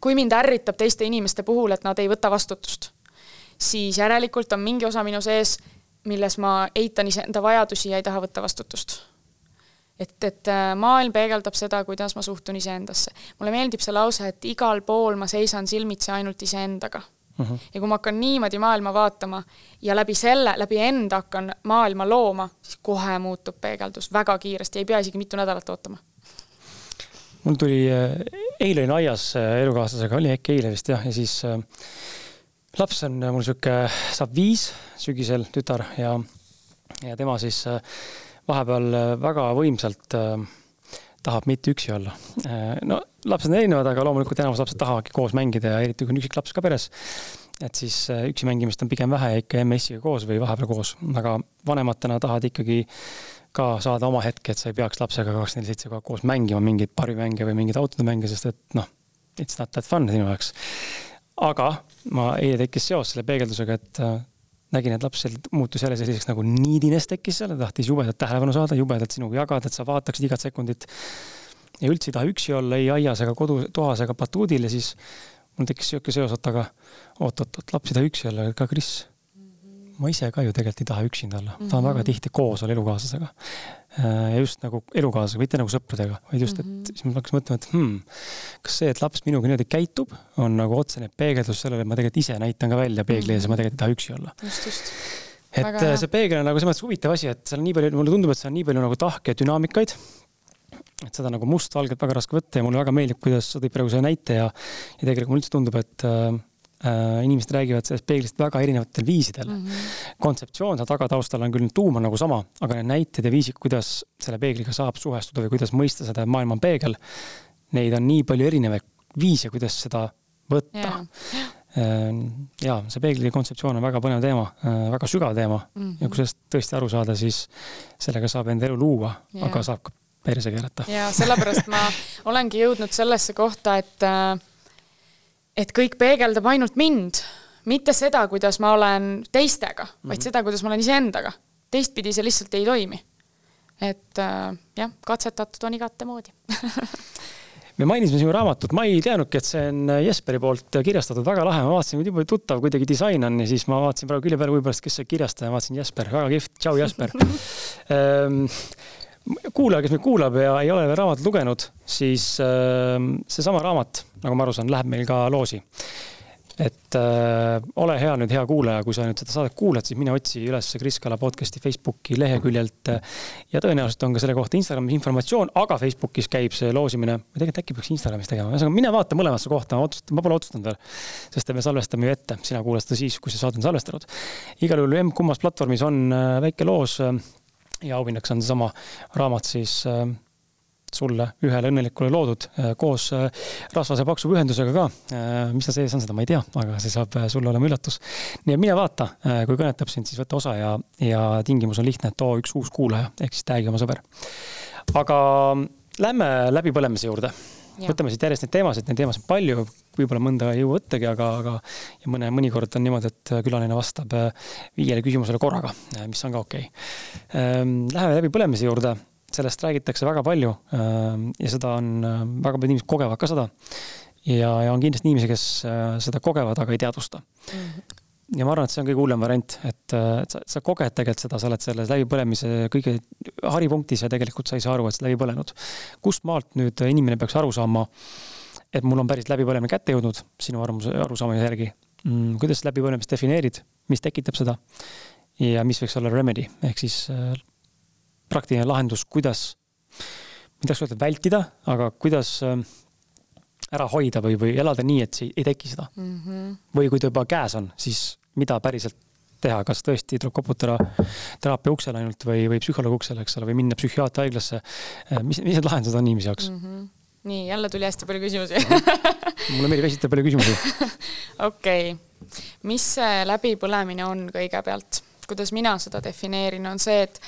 kui mind ärritab teiste inimeste puhul, et nad ei võta vastutust, siis järelikult on mingi osa minu sees, milles ma eitan iseenda vajadusi ja ei taha võtta vastutust et, et äh, maailm peegeldab seda, kuidas ma suhtun iseendasse. mulle meeldib see lause, et igal pool ma seisan silmitsi ainult iseendaga uh. Mhm. -huh. ja kui ma hakkan niimoodi maailma vaatama ja läbi selle, läbi enda hakkan maailma looma, siis kohe muutub peegeldus väga kiiresti, ei pea isegi mitu nädalat ootama mul tuli, äh, eile olin aias äh, elukaaslasega, oli äkki eile vist jah, ja siis äh, laps on mul sihuke, saab viis sügisel, tütar ja, ja tema siis äh, vahepeal äh, väga võimsalt äh, tahab mitte üksi olla. Äh, no lapsed on erinevad, aga loomulikult enamus lapsed tahavadki koos mängida ja eriti kui on üksik laps ka peres, et siis üksi mängimist on pigem vähe ja ikka MS-iga koos või vahepeal koos, aga vanematena tahad ikkagi ka saada oma hetke, et sa ei peaks lapsega kakskümmend neli seitse kogu aeg koos mängima mingeid parvimänge või mingeid autode mänge, sest et noh, it's not that fun sinu jaoks. aga ma eile tekkis seos selle peegeldusega, et nägin, et laps muutus jälle selliseks nagu niidines tekkis seal, tahtis jubedat tähelepanu saada, jubedalt sinuga jagada, et sa vaataksid igat sekundit. ja üldse ei taha üksi olla ei aias ega kodutoas ega batuudil ja siis mul tekkis sihuke seos, et aga oot-oot-oot, laps ei taha üksi olla, ka Kris ma ise ka ju tegelikult ei taha üksinda olla, tahan mm -hmm. väga tihti koos olla elukaaslasega. Äh, ja just nagu elukaaslasega, mitte nagu sõpradega, vaid just, et mm -hmm. siis ma hakkasin mõtlema, et hmm, kas see, et laps minuga niimoodi käitub, on nagu otsene peegeldus sellele, et ma tegelikult ise näitan ka välja peegli ees ja ma tegelikult ei taha üksi olla. just, just. et väga äh, see peegel on nagu selles mõttes huvitav asi, et seal on nii palju, mulle tundub, et seal on nii palju nagu tahke dünaamikaid et seda nagu mustvalgelt väga raske võtta ja mulle väga meeldib, kuidas sa tõid praegu selle näite ja, ja tegelikult mulle üldse tundub, et Äh, inimesed räägivad sellest peeglist väga erinevatel viisidel mm. -hmm. kontseptsioon seal taga taustal on küll, tuum on nagu sama, aga need näited ja viisid, kuidas selle peegliga saab suhestuda või kuidas mõista seda, et maailm on peegel, neid on nii palju erinevaid viise, kuidas seda võtta yeah ja see peegli kontseptsioon on väga põnev teema, äh, väga sügav teema mm -hmm. ja kui sellest tõesti aru saada, siis sellega saab enda elu luua yeah., aga saab ka perse keerata. ja sellepärast ma olengi jõudnud sellesse kohta, et äh, et kõik peegeldab ainult mind, mitte seda, kuidas ma olen teistega, vaid mm -hmm. seda, kuidas ma olen iseendaga. teistpidi see lihtsalt ei toimi. et äh, jah, katsetatud on igatemoodi me mainisime sinu raamatut, ma ei teadnudki, et see on Jesperi poolt kirjastatud, väga lahe, ma vaatasin, kui tuttav kuidagi disain on ja siis ma vaatasin praegu külje peale, võib-olla, kes see kirjastaja, vaatasin Jesper, väga kihvt, tšau Jesper. Ehm, kuulaja, kes meid kuulab ja ei ole veel raamatut lugenud, siis äh, seesama raamat, nagu ma aru saan, läheb meil ka loosi. et äh, ole hea nüüd, hea kuulaja, kui sa nüüd seda saadet kuulad, siis mine otsi üles Kris Kala podcast'i Facebooki leheküljelt. ja tõenäoliselt on ka selle kohta Instagramis informatsioon, aga Facebookis käib see loosimine, või tegelikult äkki peaks Instagramis tegema, ühesõnaga mine vaata mõlemasse kohta, ma otsustan, ma pole otsustanud veel. sest me salvestame ju ette, sina kuulad seda siis, kui see saade on salvestanud. igal juhul kummas platvormis on äh, väike loos ja auhinnaks on seesama raamat siis äh, sulle ühele õnnelikule loodud äh, koos äh, rasvase paksu pühendusega ka. mis seal sees on, seda ma ei tea, aga see saab sulle olema üllatus. nii et mine vaata, kui kõnetab sind, siis võta osa ja, ja tingimus on lihtne, too üks uus kuulaja ehk siis tag'i oma sõber. aga lähme läbipõlemise juurde võtame siit järjest neid teemasid, neid teemasid palju, võib-olla mõnda ei jõua võttagi, aga, aga ja mõne, mõnikord on niimoodi, et külaline vastab äh, viiele küsimusele korraga, äh, mis on ka okei okay.. Ähm, läheme läbipõlemise juurde, sellest räägitakse väga palju ähm, ja seda on, äh, väga paljud inimesed kogevad ka seda. ja, ja on kindlasti inimesi, kes seda kogevad, aga ei teadvusta mm. -hmm ja ma arvan, et see on kõige hullem variant, et, et sa, sa koged tegelikult seda, sa oled selles läbipõlemise kõige haripunktis ja tegelikult sa ei saa aru, et sa läbi põlenud. kust maalt nüüd inimene peaks aru saama, et mul on päris läbipõlemine kätte jõudnud, sinu arvamuse, arusaamise järgi mm,. kuidas läbipõlemist defineerid, mis tekitab seda ja mis võiks olla remedy ehk siis äh, praktiline lahendus, kuidas, ma ei tahaks öelda vältida, aga kuidas äh, ära hoida või, või elada nii, et see ei teki seda mm. -hmm. või kui ta juba käes on, siis mida päriselt teha, kas tõesti tuleb koputada teraapia uksele ainult või, või psühholoogi uksele, eks ole, või minna psühhiaatri haiglasse. Mis, mis need lahendused on inimese jaoks mm? -hmm. nii, jälle tuli hästi palju küsimusi mulle meeldib esitada palju küsimusi. okei mis see läbipõlemine on kõigepealt, kuidas mina seda defineerin, on see, et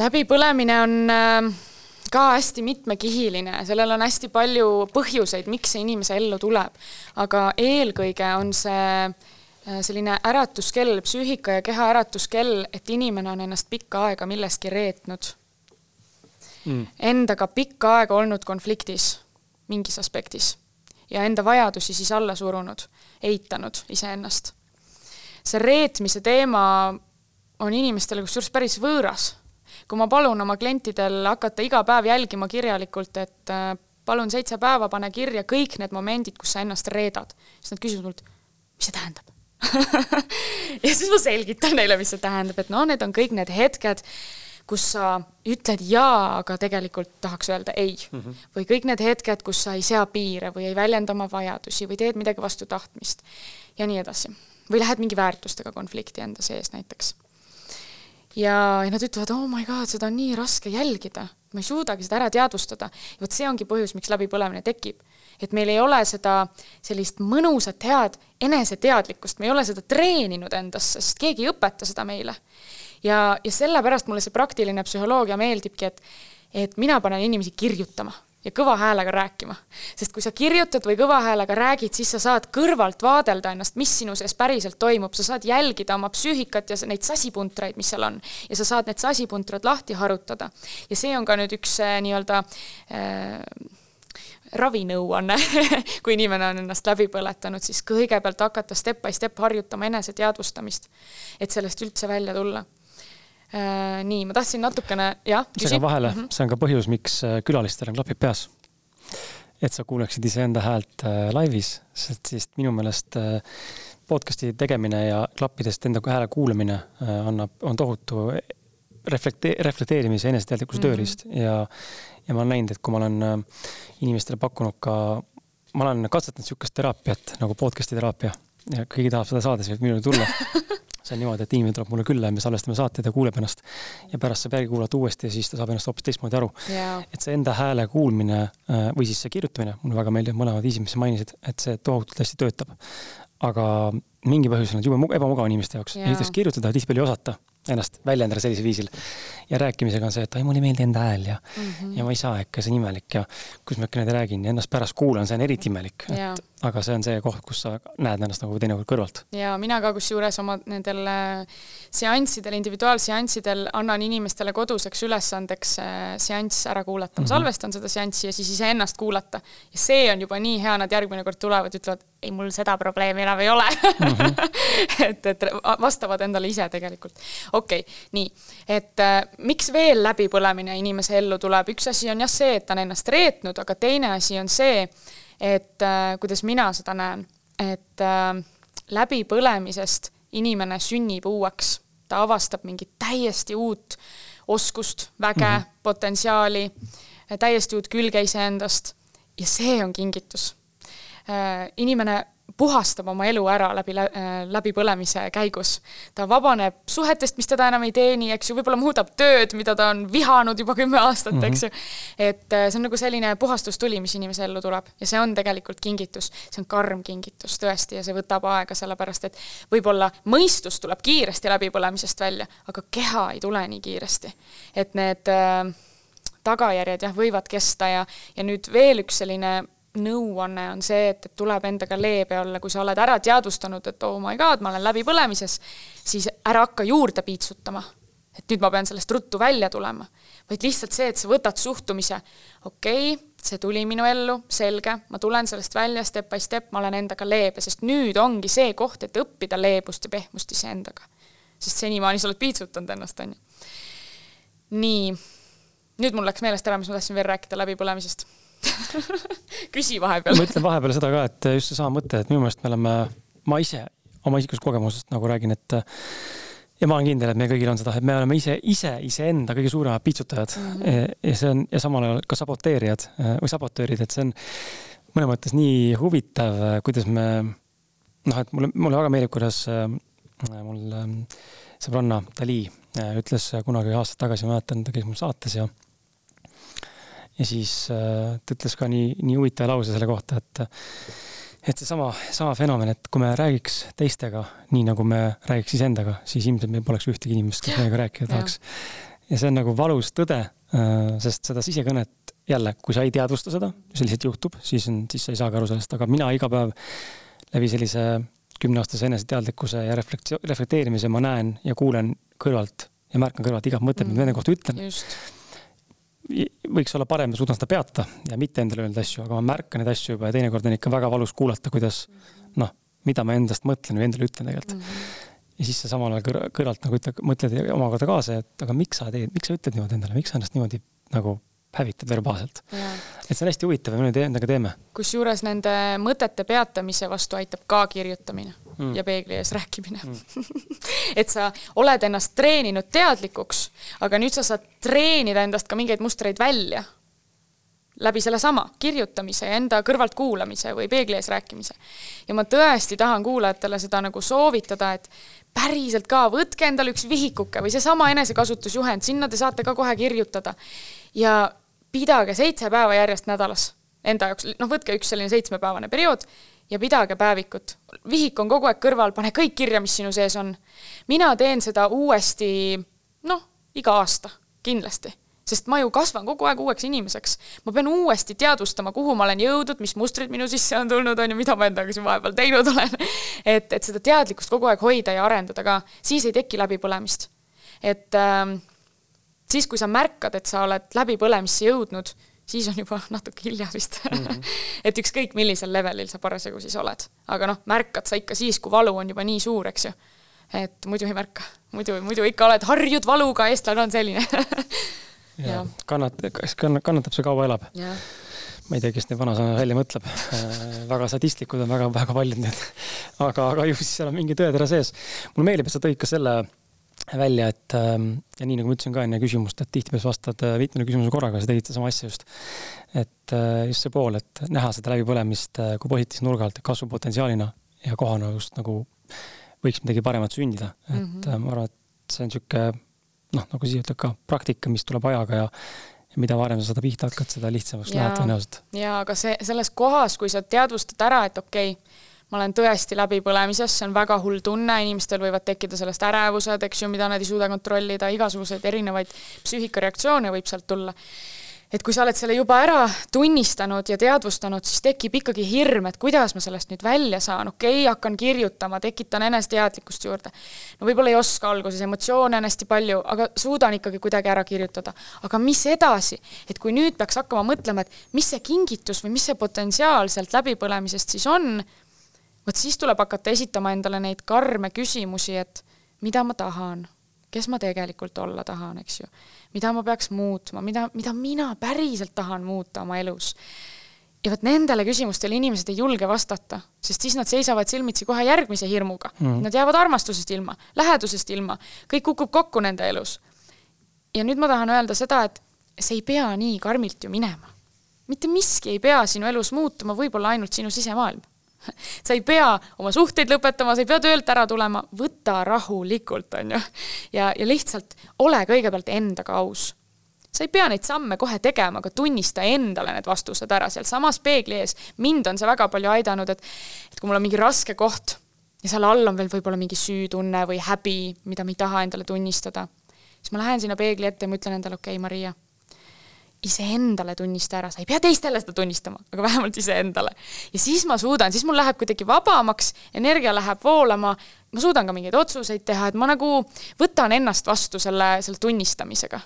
läbipõlemine on äh, ka hästi mitmekihiline, sellel on hästi palju põhjuseid, miks see inimese ellu tuleb. aga eelkõige on see selline äratuskell, psüühika ja keha äratuskell, et inimene on ennast pikka aega milleski reetnud. Mm.. Endaga pikka aega olnud konfliktis mingis aspektis. Ja enda vajadusi siis alla surunud, eitanud iseennast. see reetmise teema on inimestele kusjuures päris võõras. kui ma palun oma klientidel hakata iga päev jälgima kirjalikult, et äh, palun seitse päeva, pane kirja kõik need momendid, kus sa ennast reedad, siis nad küsivad mult, mis see tähendab ja siis ma selgitan neile, mis see tähendab, et no need on kõik need hetked, kus sa ütled jaa, aga tegelikult tahaks öelda ei mm. -hmm. või kõik need hetked, kus sa ei sea piire või ei väljenda oma vajadusi või teed midagi vastu tahtmist ja nii edasi. või lähed mingi väärtustega konflikti enda sees näiteks. ja, ja nad ütlevad, oh my god, seda on nii raske jälgida, ma ei suudagi seda ära teadvustada. vot see ongi põhjus, miks läbipõlemine tekib et meil ei ole seda sellist mõnusat, head eneseteadlikkust, me ei ole seda treeninud endasse, sest keegi ei õpeta seda meile. ja, ja sellepärast mulle see praktiline psühholoogia meeldibki, et, et mina panen inimesi kirjutama ja kõva häälega rääkima. sest kui sa kirjutad või kõva häälega räägid, siis sa saad kõrvalt vaadelda ennast, mis sinu sees päriselt toimub, sa saad jälgida oma psüühikat ja neid sasipuntraid, mis seal on. ja sa saad need sasipuntrad lahti harutada. ja see on ka nüüd üks äh, nii-öelda äh, ravinõuanne kui inimene on ennast läbi põletanud, siis kõigepealt hakata step by step harjutama eneseteadvustamist, et sellest üldse välja tulla Äh, nii, ma tahtsin natukene, jah. segan vahele mm, -hmm. see on ka põhjus, miks äh, külalistel on klapid peas. et sa kuuleksid iseenda häält äh, laivis, sest siis minu meelest podcast'i tegemine ja klappidest enda hääle kuulamine annab, on tohutu reflekte-, reflekteerimise, eneseteadlikkuse mm -hmm. tööriist ja, ja ma olen näinud, et kui ma olen inimestele pakkunud ka, ma olen katsetanud niisugust teraapiat nagu podcast'i teraapia ja keegi tahab seda saada, siis võib minule tulla. See on niimoodi, et inimene tuleb mulle külla ja me salvestame saateid ja kuuleb ennast. ja pärast saab järgi kuulata uuesti ja siis ta saab ennast hoopis teistmoodi aru. Yeah.. et see enda hääle kuulmine äh, või siis see kirjutamine, mulle väga meeldivad mõlemad viisid, mis sa mainisid, et see tohutult hästi töötab. aga mingi põhjusel on jube ebamugav inimeste jaoks. Yeah.. esiteks kirjutada tihtipeale ei osata ennast väljendada sellisel viisil. ja rääkimisega on see, et ai, mulle ei meeldi enda hääl ja mm, -hmm. ja ma ei saa ikka, see on imelik ja kus ma ikka niimoodi räägin ja ennast pärast kuulan, see on eriti imelik. et aga see on see koht, kus sa näed ennast nagu teinekord kõrvalt. ja mina ka kusjuures oma nendel äh, seanssidel, individuaalseanssidel annan inimestele koduseks ülesandeks äh, seanss ära kuulata. ma mm -hmm. salvestan seda seanssi ja siis iseennast kuulata. ja see on juba nii hea, nad järgmine kord tulevad, ütlevad, ei, mul seda probleemi enam ei ole mm. -hmm. et, et vastavad endale ise tegelikult okei okay,, nii, et äh, miks veel läbipõlemine inimese ellu tuleb, üks asi on jah see, et ta on ennast reetnud, aga teine asi on see, et äh, kuidas mina seda näen, et äh, läbipõlemisest inimene sünnib uueks, ta avastab mingit täiesti uut oskust, väge mm, -hmm. potentsiaali, täiesti uut külge iseendast ja see on kingitus äh,. inimene puhastab oma elu ära läbi, äh, läbipõlemise käigus. ta vabaneb suhetest, mis teda enam ei teeni, eks ju, võib-olla muudab tööd, mida ta on vihanud juba kümme aastat mm, -hmm. eks ju. et äh, see on nagu selline puhastustuli, mis inimese ellu tuleb ja see on tegelikult kingitus, see on karm kingitus tõesti ja see võtab aega, sellepärast et võib-olla mõistus tuleb kiiresti läbipõlemisest välja, aga keha ei tule nii kiiresti. et need äh, tagajärjed jah, võivad kesta ja, ja nüüd veel üks selline nõuanne on see, et, et tuleb endaga leebe olla, kui sa oled ära teadvustanud, et oh my god, ma olen läbipõlemises, siis ära hakka juurde piitsutama. et nüüd ma pean sellest ruttu välja tulema. vaid lihtsalt see, et sa võtad suhtumise, okei okay,, see tuli minu ellu, selge, ma tulen sellest välja step by step, ma olen endaga leebe, sest nüüd ongi see koht, et õppida leebust ja pehmust iseendaga. sest senimaani sa oled piitsutanud ennast, on ju. nii, nüüd mul läks meelest ära, mis ma tahtsin veel rääkida läbipõlemisest küsi vahepeal. ma ütlen vahepeal seda ka, et just seesama mõte, et minu meelest me oleme, ma ise oma isiklikust kogemusest nagu räägin, et ja ma olen kindel, et meil kõigil on seda, et me oleme ise, ise iseenda kõige suuremad piitsutajad mm. -hmm. ja see on ja samal ajal ka saboteerijad või sabotöörid, et see on mõnes mõttes nii huvitav, kuidas me noh, et mulle, mulle väga meeldib, kuidas äh, mul äh, sõbranna Dali äh, ütles kunagi aastaid tagasi, ma mäletan, ta käis mul saates ja ja siis äh, ta ütles ka nii, nii huvitava lause selle kohta, et et seesama, sama fenomen, et kui me räägiks teistega nii, nagu me räägiks iseendaga, siis ilmselt meil poleks ühtegi inimest, kes meiega rääkida tahaks. ja see on nagu valus tõde, äh, sest seda sisekõnet jälle, kui sa ei teadvusta seda, see lihtsalt juhtub, siis on, siis sa ei saagi aru sellest, aga mina iga päev läbi sellise kümneaastase eneseteadlikkuse ja reflekteerimise ma näen ja kuulen kõrvalt ja märkan kõrvalt igat mõtet mm., mida ma enda kohta ütlen võiks olla parem, ma suudan seda peata ja mitte endale öelda asju, aga ma märkan neid asju juba ja teinekord on ikka väga valus kuulata, kuidas noh, mida ma endast mõtlen või endale ütlen tegelikult mm. -hmm. ja siis sa samal ajal kõr kõrvalt nagu ütled, mõtled omakorda kaasa, et aga miks sa teed, miks sa ütled niimoodi endale, miks sa ennast niimoodi nagu hävitad verbaalselt. et see on hästi huvitav ja me nüüd endaga teeme. kusjuures nende mõtete peatamise vastu aitab ka kirjutamine mm. ja peegli ees rääkimine mm. et sa oled ennast treeninud teadlikuks, aga nüüd sa saad treenida endast ka mingeid mustreid välja läbi sellesama kirjutamise ja enda kõrvalt kuulamise või peegli ees rääkimise. ja ma tõesti tahan kuulajatele seda nagu soovitada, et päriselt ka, võtke endale üks vihikuke või seesama enesekasutusjuhend, sinna te saate ka kohe kirjutada. ja pidage seitse päeva järjest nädalas enda jaoks, noh, võtke üks selline seitsmepäevane periood ja pidage päevikut. vihik on kogu aeg kõrval, pane kõik kirja, mis sinu sees on. mina teen seda uuesti noh, iga aasta kindlasti sest ma ju kasvan kogu aeg uueks inimeseks. ma pean uuesti teadvustama, kuhu ma olen jõudnud, mis mustrid minu sisse on tulnud, on ju, mida ma endaga siin vahepeal teinud olen et, et seda teadlikkust kogu aeg hoida ja arendada ka, siis ei teki läbipõlemist. et äh, siis, kui sa märkad, et sa oled läbipõlemisse jõudnud, siis on juba natuke hilja vist mm. -hmm. et ükskõik, millisel levelil sa parasjagu siis oled. aga noh, märkad sa ikka siis, kui valu on juba nii suur, eks ju. et muidu ei märka, muidu, muidu ikka oled, harjud valuga, eestlane on selline ja kannat-, kas kannatab, see kaua elab. ma ei tea, kes neid vanasõnu välja mõtleb äh, väga sadistlikud on väga, väga paljud need. aga, aga ju siis seal on mingi tõetera sees. mulle meeldib, et sa tõid ka selle välja, et ähm, ja nii nagu ma ütlesin ka enne küsimust, et tihtipeale vastad äh, mitmele küsimusele korraga, sa tegid sama asja just. et äh, just see pool, et näha seda läbipõlemist äh, kui positiivse nurga alt kasvupotentsiaalina ja kohana just nagu võiks midagi paremat sündida, et mm -hmm. ma arvan, et see on niisugune noh, nagu siia ütleb ka praktika, mis tuleb ajaga ja ja mida varem sa seda pihta hakkad, seda lihtsamaks läheb tõenäoliselt. jaa, aga see, selles kohas, kui sa teadvustad ära, et okei okay,, ma olen tõesti läbipõlemises, see on väga hull tunne, inimestel võivad tekkida sellest ärevused, eks ju, mida nad ei suuda kontrollida, igasuguseid erinevaid psüühikareaktsioone võib sealt tulla. et kui sa oled selle juba ära tunnistanud ja teadvustanud, siis tekib ikkagi hirm, et kuidas ma sellest nüüd välja saan, okei okay,, hakkan kirjutama, tekitan eneseteadlikkust juurde. no võib-olla ei oska alguses, emotsioone on hästi palju, aga suudan ikkagi kuidagi ära kirjutada. aga mis edasi, et kui nüüd peaks hakkama mõtlema, et mis see kingitus või mis see potentsiaal sealt läbipõlemisest siis on vot siis tuleb hakata esitama endale neid karme küsimusi, et mida ma tahan, kes ma tegelikult olla tahan, eks ju. mida ma peaks muutma, mida, mida mina päriselt tahan muuta oma elus. ja vot nendele küsimustele inimesed ei julge vastata, sest siis nad seisavad silmitsi kohe järgmise hirmuga mm.. Nad jäävad armastusest ilma, lähedusest ilma, kõik kukub kokku nende elus. ja nüüd ma tahan öelda seda, et see ei pea nii karmilt ju minema. mitte miski ei pea sinu elus muutuma, võib-olla ainult sinu sisemaailm sa ei pea oma suhteid lõpetama, sa ei pea töölt ära tulema, võta rahulikult, on ju. ja, ja lihtsalt ole kõigepealt endaga aus. sa ei pea neid samme kohe tegema, aga tunnista endale need vastused ära sealsamas peegli ees. mind on see väga palju aidanud, et, et kui mul on mingi raske koht ja seal all on veel võib-olla mingi süütunne või häbi, mida ma ei taha endale tunnistada, siis ma lähen sinna peegli ette ja ma ütlen endale, okei okay,, Maria iseendale tunnista ära, sa ei pea teistele seda tunnistama, aga vähemalt iseendale. ja siis ma suudan, siis mul läheb kuidagi vabamaks, energia läheb voolama, ma suudan ka mingeid otsuseid teha, et ma nagu võtan ennast vastu selle, selle tunnistamisega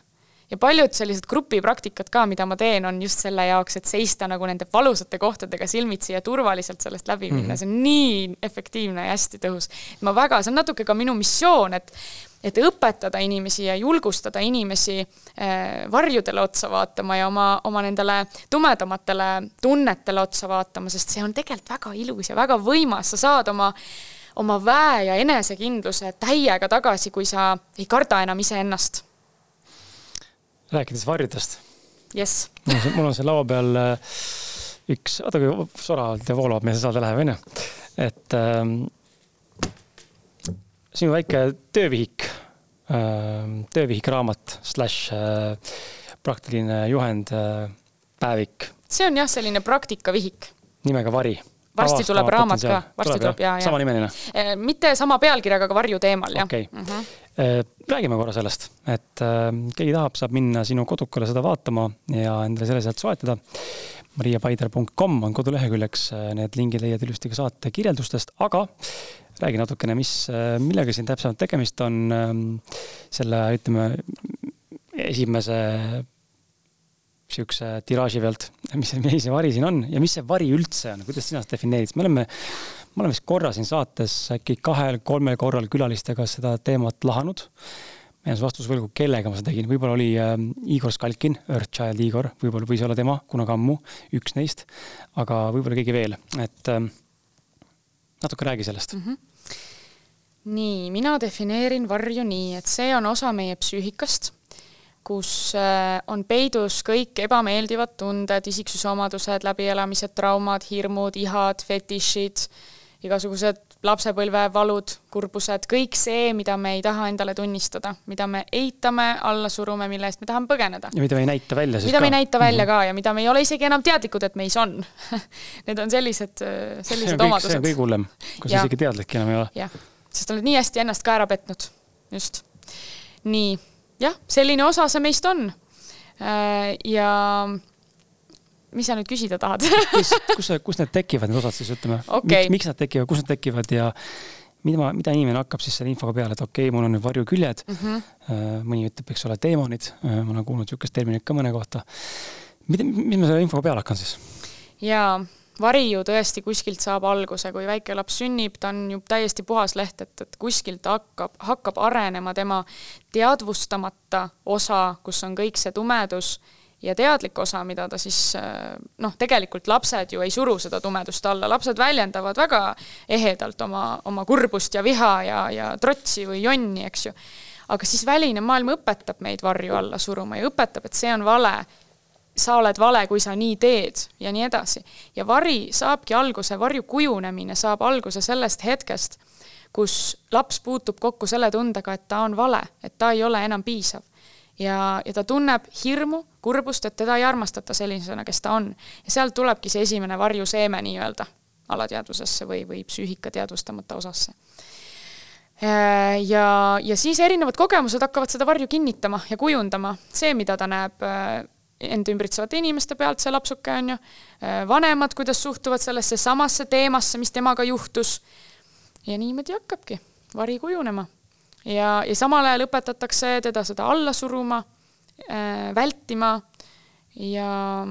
ja paljud sellised grupipraktikad ka, mida ma teen, on just selle jaoks, et seista nagu nende valusate kohtadega silmitsi ja turvaliselt sellest läbi minna mm, -hmm. see on nii efektiivne ja hästi tõhus. ma väga, see on natuke ka minu missioon, et et õpetada inimesi ja julgustada inimesi äh, varjudele otsa vaatama ja oma, oma nendele tumedamatele tunnetele otsa vaatama, sest see on tegelikult väga ilus ja väga võimas, sa saad oma oma väe ja enesekindluse täiega tagasi, kui sa ei karda enam iseennast rääkides varjudest. jess. mul on seal laua peal äh, üks, oota kui ja voolab meie saade läheb, onju. et ähm, sinu väike töövihik äh,, töövihikraamat slaš äh, praktiline juhend äh,, päevik. see on jah, selline praktikavihik. nimega Vari varsti tuleb raamat ka, varsti tuleb ja, ja. samanimeline? Eh, mitte sama pealkirjaga, aga varju teemal, jah. okei okay. mm -hmm., räägime korra sellest, et äh, keegi tahab, saab minna sinu kodukale seda vaatama ja endale selle sealt soetada. mariapaider.com on koduleheküljeks, need lingid leiad ilusti ka saate kirjeldustest, aga räägi natukene, mis, millega siin täpsemalt tegemist on ähm, selle, ütleme, esimese sihukese tiraaži pealt, mis mis see vari siin on ja mis see vari üldse on, kuidas sina seda defineerid, me oleme, me oleme vist korra siin saates äkki kahel-kolmel korral külalistega seda teemat lahanud. ma jään vastuse võlgu, kellega ma seda tegin, võib-olla oli äh, Igor Skalkin, Earthchild Igor, võib-olla võis olla tema kunagi ammu, üks neist, aga võib-olla keegi veel, et äh, natuke räägi sellest mm. -hmm nii, mina defineerin varju nii, et see on osa meie psüühikast kus äh, on peidus kõik ebameeldivad tunded, isiksuse omadused, läbielamised, traumad, hirmud, ihad, fetišid, igasugused lapsepõlvevalud, kurbused, kõik see, mida me ei taha endale tunnistada, mida me eitame, alla surume, mille eest me tahame põgeneda. ja mida me ei näita välja siis mida ka. me ei näita välja mm -hmm. ka ja mida me ei ole isegi enam teadlikud, et meis on Need on sellised, äh, sellised see omadused. see on kõige hullem, kui sa isegi teadlik enam ei ole. jah, sest oled nii hästi ennast ka ära petnud, just. nii jah, selline osa see meist on. ja mis sa nüüd küsida tahad kus, kus, kus need tekivad, need osad siis ütleme okay.? miks, miks nad tekivad, kus nad tekivad ja mida, mida inimene hakkab siis selle infoga peale, et okei okay,, mul on nüüd varjuküljed mm. -hmm. mõni ütleb, eks ole, teemonid. Äh, ma olen kuulnud niisugust terminit ka mõne kohta. mida, mis ma selle infoga peale hakkan siis? jaa, vari ju tõesti kuskilt saab alguse, kui väike laps sünnib, ta on ju täiesti puhas leht, et, et kuskilt hakkab, hakkab arenema tema teadvustamata osa, kus on kõik see tumedus ja teadlik osa, mida ta siis noh, tegelikult lapsed ju ei suru seda tumedust alla, lapsed väljendavad väga ehedalt oma, oma kurbust ja viha ja, ja trotsi või jonni, eks ju. aga siis väline maailm õpetab meid varju alla suruma ja õpetab, et see on vale, sa oled vale, kui sa nii teed ja nii edasi. ja vari saabki alguse, varju kujunemine saab alguse sellest hetkest, kus laps puutub kokku selle tundega, et ta on vale, et ta ei ole enam piisav ja, ja ta tunneb hirmu, kurbust, et teda ei armastata sellisena, kes ta on. ja sealt tulebki see esimene varjuseeme nii-öelda alateadvusesse või, või psüühika teadvustamata osasse. Äh, ja, ja siis erinevad kogemused hakkavad seda varju kinnitama ja kujundama, see, mida ta näeb äh, end ümbritsevate inimeste pealt, see lapsuke on ju, äh, vanemad, kuidas suhtuvad sellesse samasse teemasse, mis temaga juhtus. ja niimoodi hakkabki vari kujunema ja, ja samal ajal õpetatakse teda seda alla suruma äh,, vältima ja,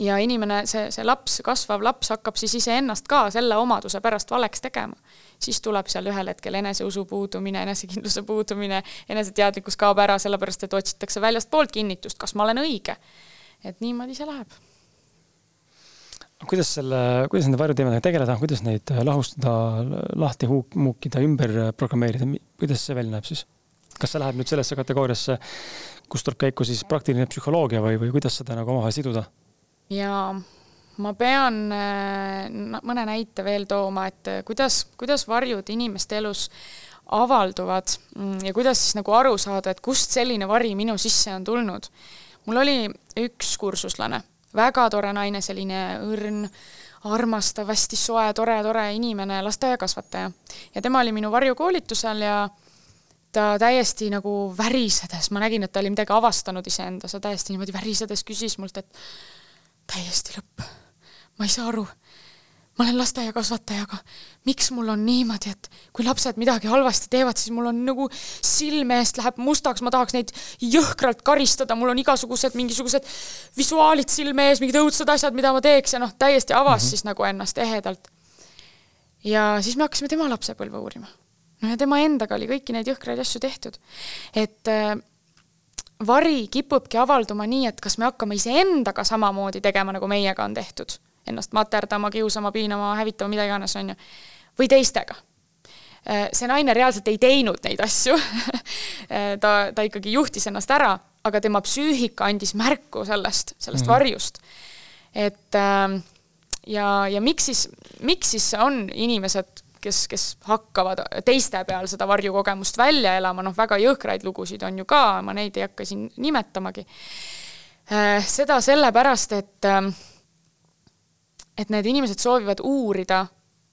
ja inimene, see, see laps, kasvav laps hakkab siis iseennast ka selle omaduse pärast valeks tegema. Siis tuleb seal ühel hetkel eneseusu puudumine, enesekindluse puudumine, eneseteadlikkus kaob ära, sellepärast et otsitakse väljastpoolt kinnitust, kas ma olen õige. et niimoodi see läheb kuidas selle, kuidas nende varjuteemadega tegeleda, kuidas neid lahustada, lahti huuk, muukida, ümber programmeerida, kuidas see välja näeb siis? kas see läheb nüüd sellesse kategooriasse, kus tuleb käiku siis praktiline psühholoogia või, või kuidas seda nagu omavahel siduda? jaa, ma pean äh, mõne näite veel tooma, et äh, kuidas, kuidas varjud inimeste elus avalduvad mm, ja kuidas siis nagu aru saada, et kust selline vari minu sisse on tulnud. mul oli üks kursuslane väga tore naine, selline õrn, armastav, hästi soe, tore, tore inimene, lasteaiakasvataja. ja tema oli minu varjukoolitusel ja ta täiesti nagu värisedes, ma nägin, et ta oli midagi avastanud iseendas ja täiesti niimoodi värisedes küsis mult, et täiesti lõpp. Ma ei saa aru ma olen lasteaiakasvataja, aga miks mul on niimoodi, et kui lapsed midagi halvasti teevad, siis mul on nagu silme eest läheb mustaks, ma tahaks neid jõhkralt karistada, mul on igasugused mingisugused visuaalid silme ees, mingid õudsed asjad, mida ma teeks ja noh, täiesti avas mm -hmm. siis nagu ennast ehedalt. ja siis me hakkasime tema lapsepõlve uurima. no ja tema endaga oli kõiki neid jõhkraid asju tehtud. et äh, vari kipubki avalduma nii, et kas me hakkame iseendaga samamoodi tegema, nagu meiega on tehtud ennast materdama, kiusama, piinama, hävitama, mida iganes, on ju, või teistega. Äh, see naine reaalselt ei teinud neid asju äh, ta, ta ikkagi juhtis ennast ära, aga tema psüühika andis märku sellest, sellest mm varjust. et ähm, ja, ja miks siis, miks siis on inimesed, kes, kes hakkavad teiste peal seda varjukogemust välja elama, noh, väga jõhkraid lugusid on ju ka, ma neid ei hakka siin nimetamagi. Äh, seda sellepärast, et ähm, et need inimesed soovivad uurida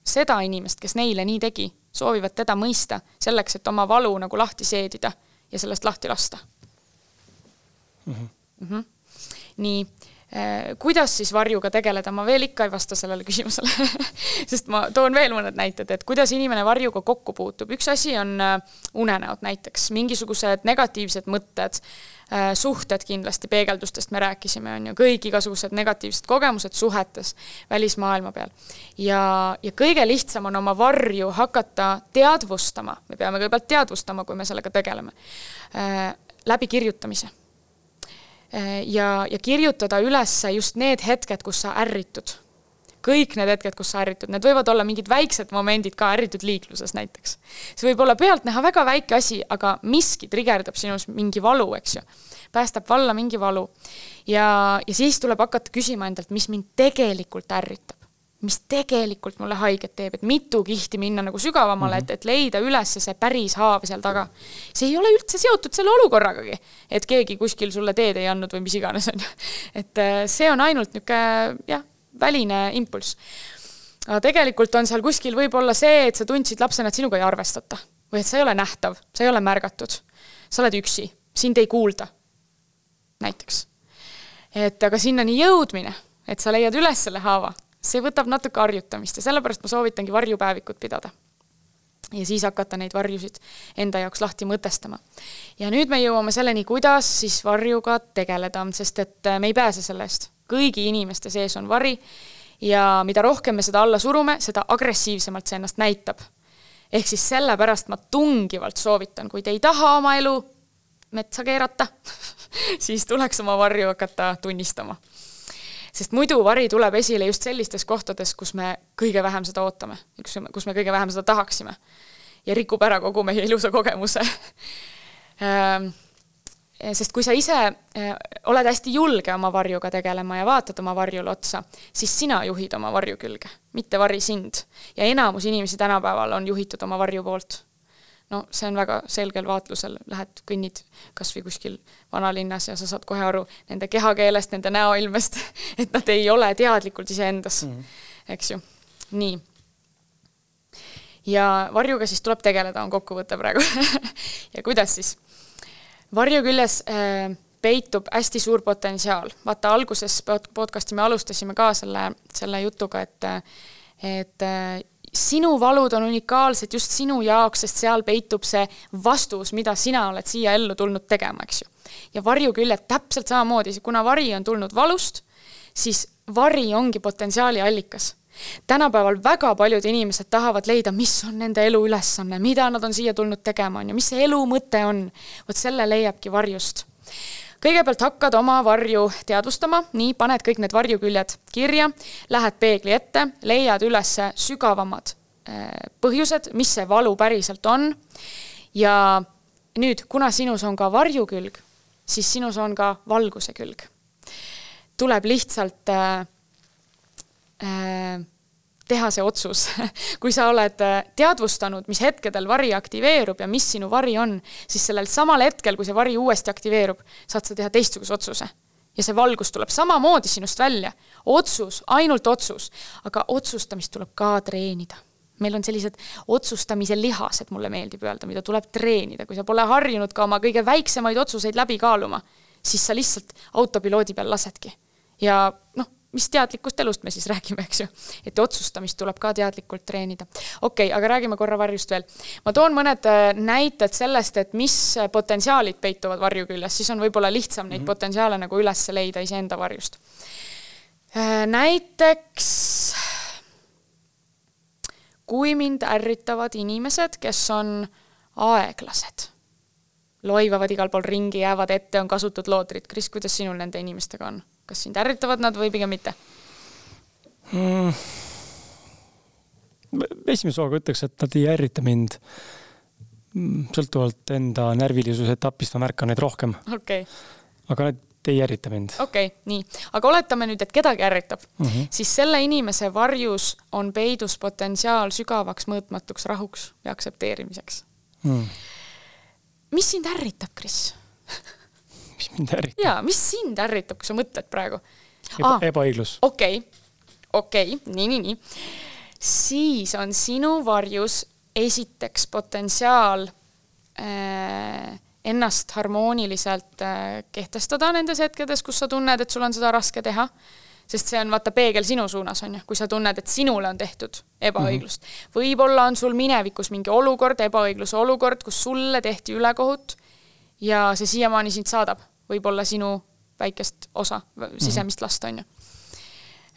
seda inimest, kes neile nii tegi, soovivad teda mõista, selleks, et oma valu nagu lahti seedida ja sellest lahti lasta mm. -hmm. Mm -hmm. nii eh,, kuidas siis varjuga tegeleda, ma veel ikka ei vasta sellele küsimusele sest ma toon veel mõned näited, et kuidas inimene varjuga kokku puutub, üks asi on eh, unenäod näiteks, mingisugused negatiivsed mõtted Äh, suhted kindlasti, peegeldustest me rääkisime, on ju, kõik igasugused negatiivsed kogemused suhetes välismaailma peal. ja, ja kõige lihtsam on oma varju hakata teadvustama, me peame kõigepealt teadvustama, kui me sellega tegeleme äh,, läbi kirjutamise äh,. ja, ja kirjutada üles just need hetked, kus sa ärritud kõik need hetked, kus sa ärritud, need võivad olla mingid väiksed momendid ka ärritud liikluses näiteks. see võib olla pealtnäha väga väike asi, aga miski trigerdab sinus mingi valu, eks ju. päästab valla mingi valu. ja, ja siis tuleb hakata küsima endalt, mis mind tegelikult ärritab mis tegelikult mulle haiget teeb, et mitu kihti minna nagu sügavamale mm, -hmm. et, et leida üles see päris haav seal taga. see ei ole üldse seotud selle olukorragagi, et keegi kuskil sulle teed ei andnud või mis iganes, on ju. et äh, see on ainult niisugune jah, väline impulss. aga tegelikult on seal kuskil võib-olla see, et sa tundsid lapsena, et sinuga ei arvestata või et sa ei ole nähtav, sa ei ole märgatud. sa oled üksi, sind ei kuulda. näiteks. et aga sinnani jõudmine, et sa leiad üles selle haava, see võtab natuke harjutamist ja sellepärast ma soovitangi varjupäevikut pidada ja siis hakata neid varjusid enda jaoks lahti mõtestama. ja nüüd me jõuame selleni, kuidas siis varjuga tegeleda, sest et me ei pääse selle eest. Kõigi inimeste sees on vari ja mida rohkem me seda alla surume, seda agressiivsemalt see ennast näitab. ehk siis sellepärast ma tungivalt soovitan, kui te ei taha oma elu metsa keerata siis tuleks oma varju hakata tunnistama. sest muidu vari tuleb esile just sellistes kohtades, kus me kõige vähem seda ootame, kus, me kõige vähem seda tahaksime. ja rikub ära kogu meie ilusa kogemuse ehm, Eh, sest kui sa ise eh, oled hästi julge oma varjuga tegelema ja vaatad oma varjule otsa, siis sina juhid oma varju külge, mitte vari sind. ja enamus inimesi tänapäeval on juhitud oma varju poolt. no see on väga selgel vaatlusel, lähed kõnnid kas või kuskil vanalinnas ja sa saad kohe aru nende kehakeelest, nende näoilmest, et nad ei ole teadlikult iseendas mm, -hmm. eks ju. nii ja varjuga siis tuleb tegeleda, on kokkuvõte praegu ja kuidas siis? Varju küljes äh, peitub hästi suur potentsiaal. vaata, alguses podcast'i me alustasime ka selle, selle jutuga, et et äh, sinu valud on unikaalsed just sinu jaoks, sest seal peitub see vastus, mida sina oled siia ellu tulnud tegema, eks ju. ja varjuküljed täpselt samamoodi, kuna vari on tulnud valust, siis vari ongi potentsiaali allikas tänapäeval väga paljud inimesed tahavad leida, mis on nende elu ülesanne, mida nad on siia tulnud tegema, on ju, mis see elu mõte on. vot selle leiabki varjust. kõigepealt hakkad oma varju teadvustama, nii, paned kõik need varjuküljed kirja, lähed peegli ette, leiad üles sügavamad äh, põhjused, mis see valu päriselt on. ja nüüd, kuna sinus on ka varjukülg, siis sinus on ka valguse külg. tuleb lihtsalt äh, teha see otsus kui sa oled äh, teadvustanud, mis hetkedel vari aktiveerub ja mis sinu vari on, siis sellel samal hetkel, kui see vari uuesti aktiveerub, saad sa teha teistsuguse otsuse. ja see valgus tuleb samamoodi sinust välja. otsus, ainult otsus, aga otsustamist tuleb ka treenida meil on sellised otsustamise lihased, mulle meeldib öelda, mida tuleb treenida, kui sa pole harjunud ka oma kõige väiksemaid otsuseid läbi kaaluma, siis sa lihtsalt autopiloodi peal lasedki. ja noh mis teadlikust elust me siis räägime, eks ju. et otsustamist tuleb ka teadlikult treenida. okei okay,, aga räägime korra varjust veel. ma toon mõned äh, näited sellest, et mis potentsiaalid peituvad varju küljes, siis on võib-olla lihtsam neid mm -hmm. potentsiaale nagu üles leida iseenda varjust. Äh, näiteks kui mind ärritavad inimesed, kes on aeglased, loivavad igal pool ringi, jäävad ette, on kasutud loodrid. Kris, kuidas sinul nende inimestega on? kas sind ärritavad nad või pigem mitte mm.? esimese hooga ütleks, et nad ei ärrita mind. Mm, sõltuvalt enda närvilisuse etapist ma märkan neid rohkem okay.. aga need ei ärrita mind. okei okay,, nii, aga oletame nüüd, et kedagi ärritab mm, -hmm. siis selle inimese varjus on peidus potentsiaal sügavaks mõõtmatuks rahuks ja aktsepteerimiseks mm.. Mis sind ärritab, Kris mis mind ärritab? jaa, mis sind ärritab, kui sa mõtled praegu Eba,? ebaõiglus. okei okay., okei okay., nii, nii, nii. siis on sinu varjus esiteks potentsiaal äh, ennast harmooniliselt äh, kehtestada nendes hetkedes, kus sa tunned, et sul on seda raske teha sest see on vaata peegel sinu suunas, on ju, kui sa tunned, et sinule on tehtud ebaõiglust mm -hmm.. võib-olla on sul minevikus mingi olukord, ebaõigluse olukord, kus sulle tehti ülekohut ja see siiamaani sind saadab võib-olla sinu väikest osa sisemist mhm. last, on ju.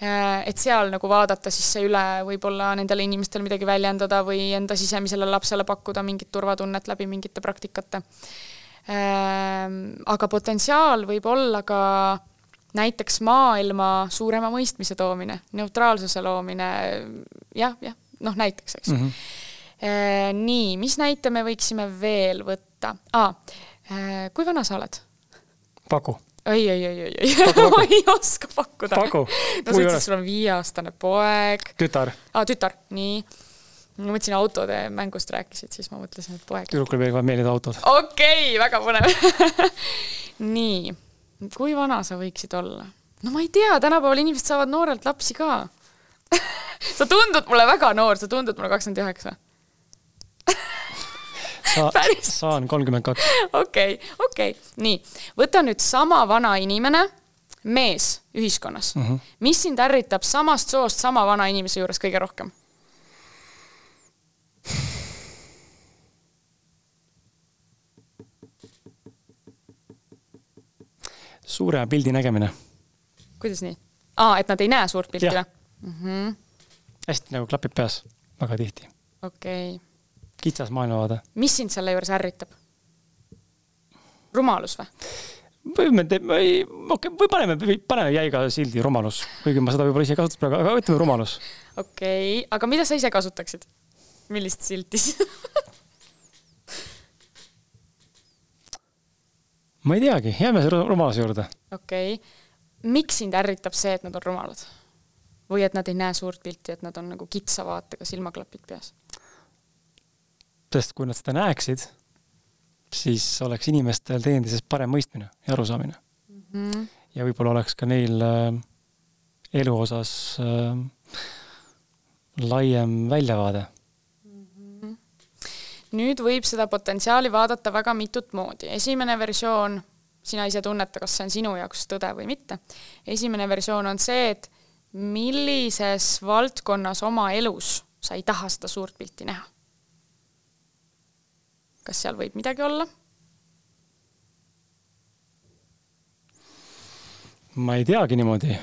Äh, et seal nagu vaadata siis see üle, võib-olla nendele inimestele midagi väljendada või enda sisemisele lapsele pakkuda mingit turvatunnet läbi mingite praktikate. Äh, aga potentsiaal võib olla ka näiteks maailma suurema mõistmise toomine, neutraalsuse loomine jah, jah, noh näiteks, eks mm. -hmm. nii, mis näite me võiksime veel võtta ah,? kui vana sa oled? paku. ei, ei, ei, ei, ei, ma ei oska pakkuda. paku. no sa ütlesid, sul on viieaastane poeg. tütar. aa, tütar, nii. ma mõtlesin autode mängust rääkisid, siis ma mõtlesin, et poeg. tüdrukule meeldivad meeldivad autod. okei okay,, väga põnev nii, kui vana sa võiksid olla? no ma ei tea, tänapäeval inimesed saavad noorelt lapsi ka sa tundud mulle väga noor, sa tundud mulle kakskümmend üheksa Sa, saan kolmkümmend kaks. okei, okei, nii, võta nüüd sama vana inimene, mees ühiskonnas mm. -hmm. mis sind ärritab samast soost sama vana inimese juures kõige rohkem? suurema pildi nägemine. kuidas nii? aa, et nad ei näe suurt pilti või? hästi nagu klapib peas, väga tihti. okei okay., kitsas maailmavaade. mis sind selle juures ärritab? rumalus või? või me teeme, okei, või paneme, paneme jäiga sildi rumalus, kuigi ma seda võib-olla ise ei kasuta praegu, aga ütleme rumalus. okei okay., aga mida sa ise kasutaksid? millist silti ma ei teagi, jääme rumaluse juurde. okei okay., miks sind ärritab see, et nad on rumalad? või et nad ei näe suurt pilti, et nad on nagu kitsa vaatega silmaklapid peas? sest kui nad seda näeksid, siis oleks inimestel teineteisest parem mõistmine ja arusaamine mm. -hmm. ja võib-olla oleks ka neil äh, elu osas äh, laiem väljavaade. Nüüd võib seda potentsiaali vaadata väga mitut moodi. esimene versioon, sina ise tunneta, kas see on sinu jaoks tõde või mitte. esimene versioon on see, et millises valdkonnas oma elus sa ei taha seda suurt pilti näha. kas seal võib midagi olla? ma ei teagi niimoodi.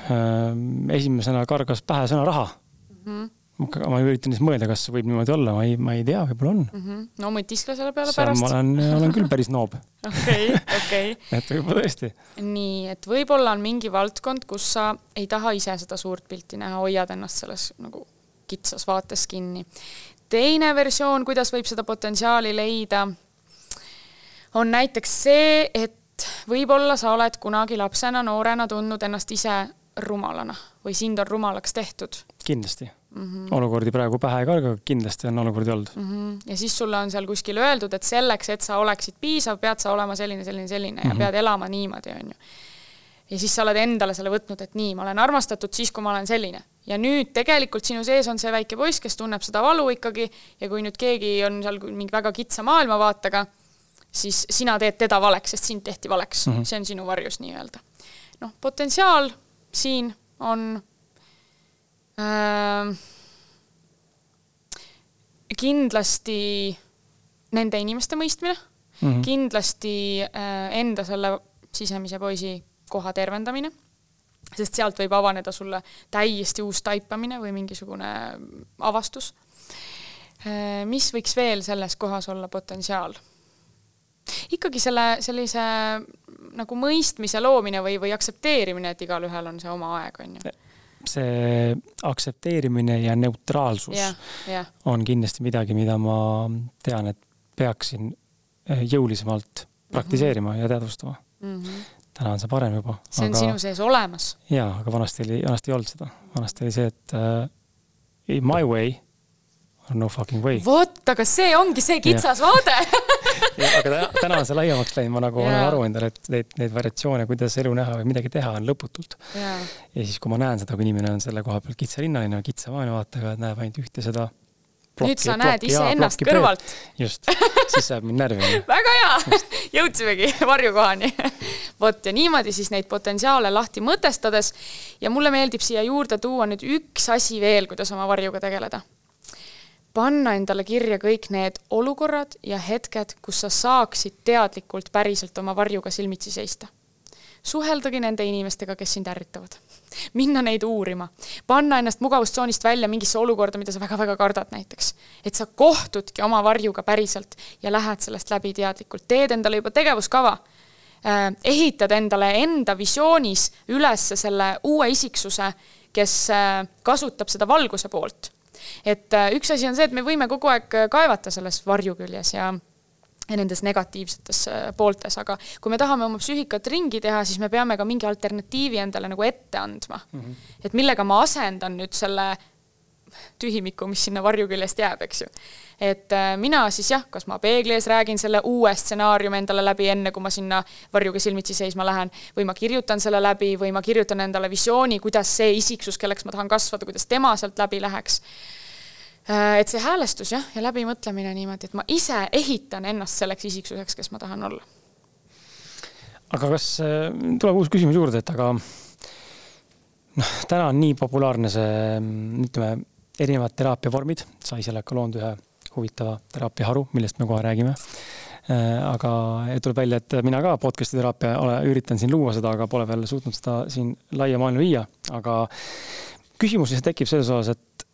esimesena kargas pähe sõna raha mm. -hmm. Ma üritan siis mõelda, kas see võib niimoodi olla, ma ei, ma ei tea, võib-olla on mm. Mhm. no mõtiskle selle peale -hmm. ma pärast. olen, olen küll päris noob, okei, okei. et võib-olla tõesti. nii, et võib-olla on mingi valdkond, kus sa ei taha ise seda suurt pilti näha, hoiad ennast selles nagu kitsas vaates kinni. teine versioon, kuidas võib seda potentsiaali leida, on näiteks see, et võib-olla sa oled kunagi lapsena, noorena tundnud ennast ise rumalana või sind on rumalaks tehtud kindlasti mm. Mhm. -hmm. olukordi praegu pähe ei karga, kindlasti on olukordi olnud mm. mm. -hmm. ja siis sulle on seal kuskil öeldud, et selleks, et sa oleksid piisav, pead sa olema selline, selline, selline ja mm -hmm. pead elama niimoodi, onju. ja siis sa oled endale selle võtnud, et nii, ma olen armastatud siis, kui ma olen selline. ja nüüd tegelikult sinu sees on see väike poiss, kes tunneb seda valu ikkagi ja kui nüüd keegi on seal mingi väga kitsa maailmavaatega, siis sina teed teda valeks, sest sind tehti valeks mm. -hmm. see on sinu varjus nii-öelda. noh, potentsiaal siin on äh, kindlasti nende inimeste mõistmine mm, -hmm. kindlasti äh, enda selle sisemise poisi koha tervendamine, sest sealt võib avaneda sulle täiesti uus taipamine või mingisugune avastus äh,. mis võiks veel selles kohas olla potentsiaal? ikkagi selle sellise nagu mõistmise loomine või, või aktsepteerimine, et igalühel on see oma aeg, on ju. See aktsepteerimine ja neutraalsus jah, jah, on kindlasti midagi, mida ma tean, et peaksin eh, jõulisemalt praktiseerima mm -hmm. ja teadvustama mm. -hmm. täna on see parem juba. see on aga... sinu sees olemas. jaa, aga vanasti oli, vanasti ei olnud seda. vanasti oli see, et uh, my way or no fucking way. vot, aga see ongi see kitsas yeah. vaade aga täna, on see laiemaks läinud, ma nagu yeah. olen aru endale, et neid, neid variatsioone, kuidas elu näha või midagi teha, on lõputult yeah.. ja siis, kui ma näen seda, kui inimene on selle koha peal kitsarinnaline või kitsa maailmavaatega, et näeb ainult ühte seda. nüüd sa näed iseennast kõrvalt. just, siis sajab mind närvi. väga hea, jõudsimegi varjukohani. vot ja niimoodi siis neid potentsiaale lahti mõtestades ja mulle meeldib siia juurde tuua nüüd üks asi veel, kuidas oma varjuga tegeleda panna endale kirja kõik need olukorrad ja hetked, kus sa saaksid teadlikult päriselt oma varjuga silmitsi seista. suheldagi nende inimestega, kes sind ärritavad. minna neid uurima, panna ennast mugavustsoonist välja mingisse olukorda, mida sa väga-väga kardad näiteks. et sa kohtudki oma varjuga päriselt ja lähed sellest läbi teadlikult, teed endale juba tegevuskava äh, ehitad endale enda visioonis üles selle uue isiksuse, kes äh, kasutab seda valguse poolt et äh, üks asi on see, et me võime kogu aeg kaevata selles varju küljes ja ja nendes negatiivsetes pooltes, aga kui me tahame oma psüühikat ringi teha, siis me peame ka mingi alternatiivi endale nagu ette andma mm. -hmm. et millega ma asendan nüüd selle tühimiku, mis sinna varju küljest jääb, eks ju. Et äh, mina siis jah, kas ma peegli ees räägin selle uue stsenaariumi endale läbi, enne kui ma sinna varjuga silmitsi seisma lähen, või ma kirjutan selle läbi või ma kirjutan endale visiooni, kuidas see isiksus, kelleks ma tahan kasvada, kuidas tema sealt läbi läheks Äh, et see häälestus jah, ja läbimõtlemine niimoodi, et ma ise ehitan ennast selleks isiksuseks, kes ma tahan olla. aga kas, äh, tuleb uus küsimus juurde, et aga noh, täna on nii populaarne see, ütleme, erinevad teraapiavormid, sa ise oled ka loonud ühe huvitava teraapiaharu, millest me kohe räägime äh, aga tuleb välja, et mina ka podcast'i teraapia ole, üritan siin luua seda, aga pole veel suutnud seda siin laia maailma viia, aga küsimus siis tekib selles osas, et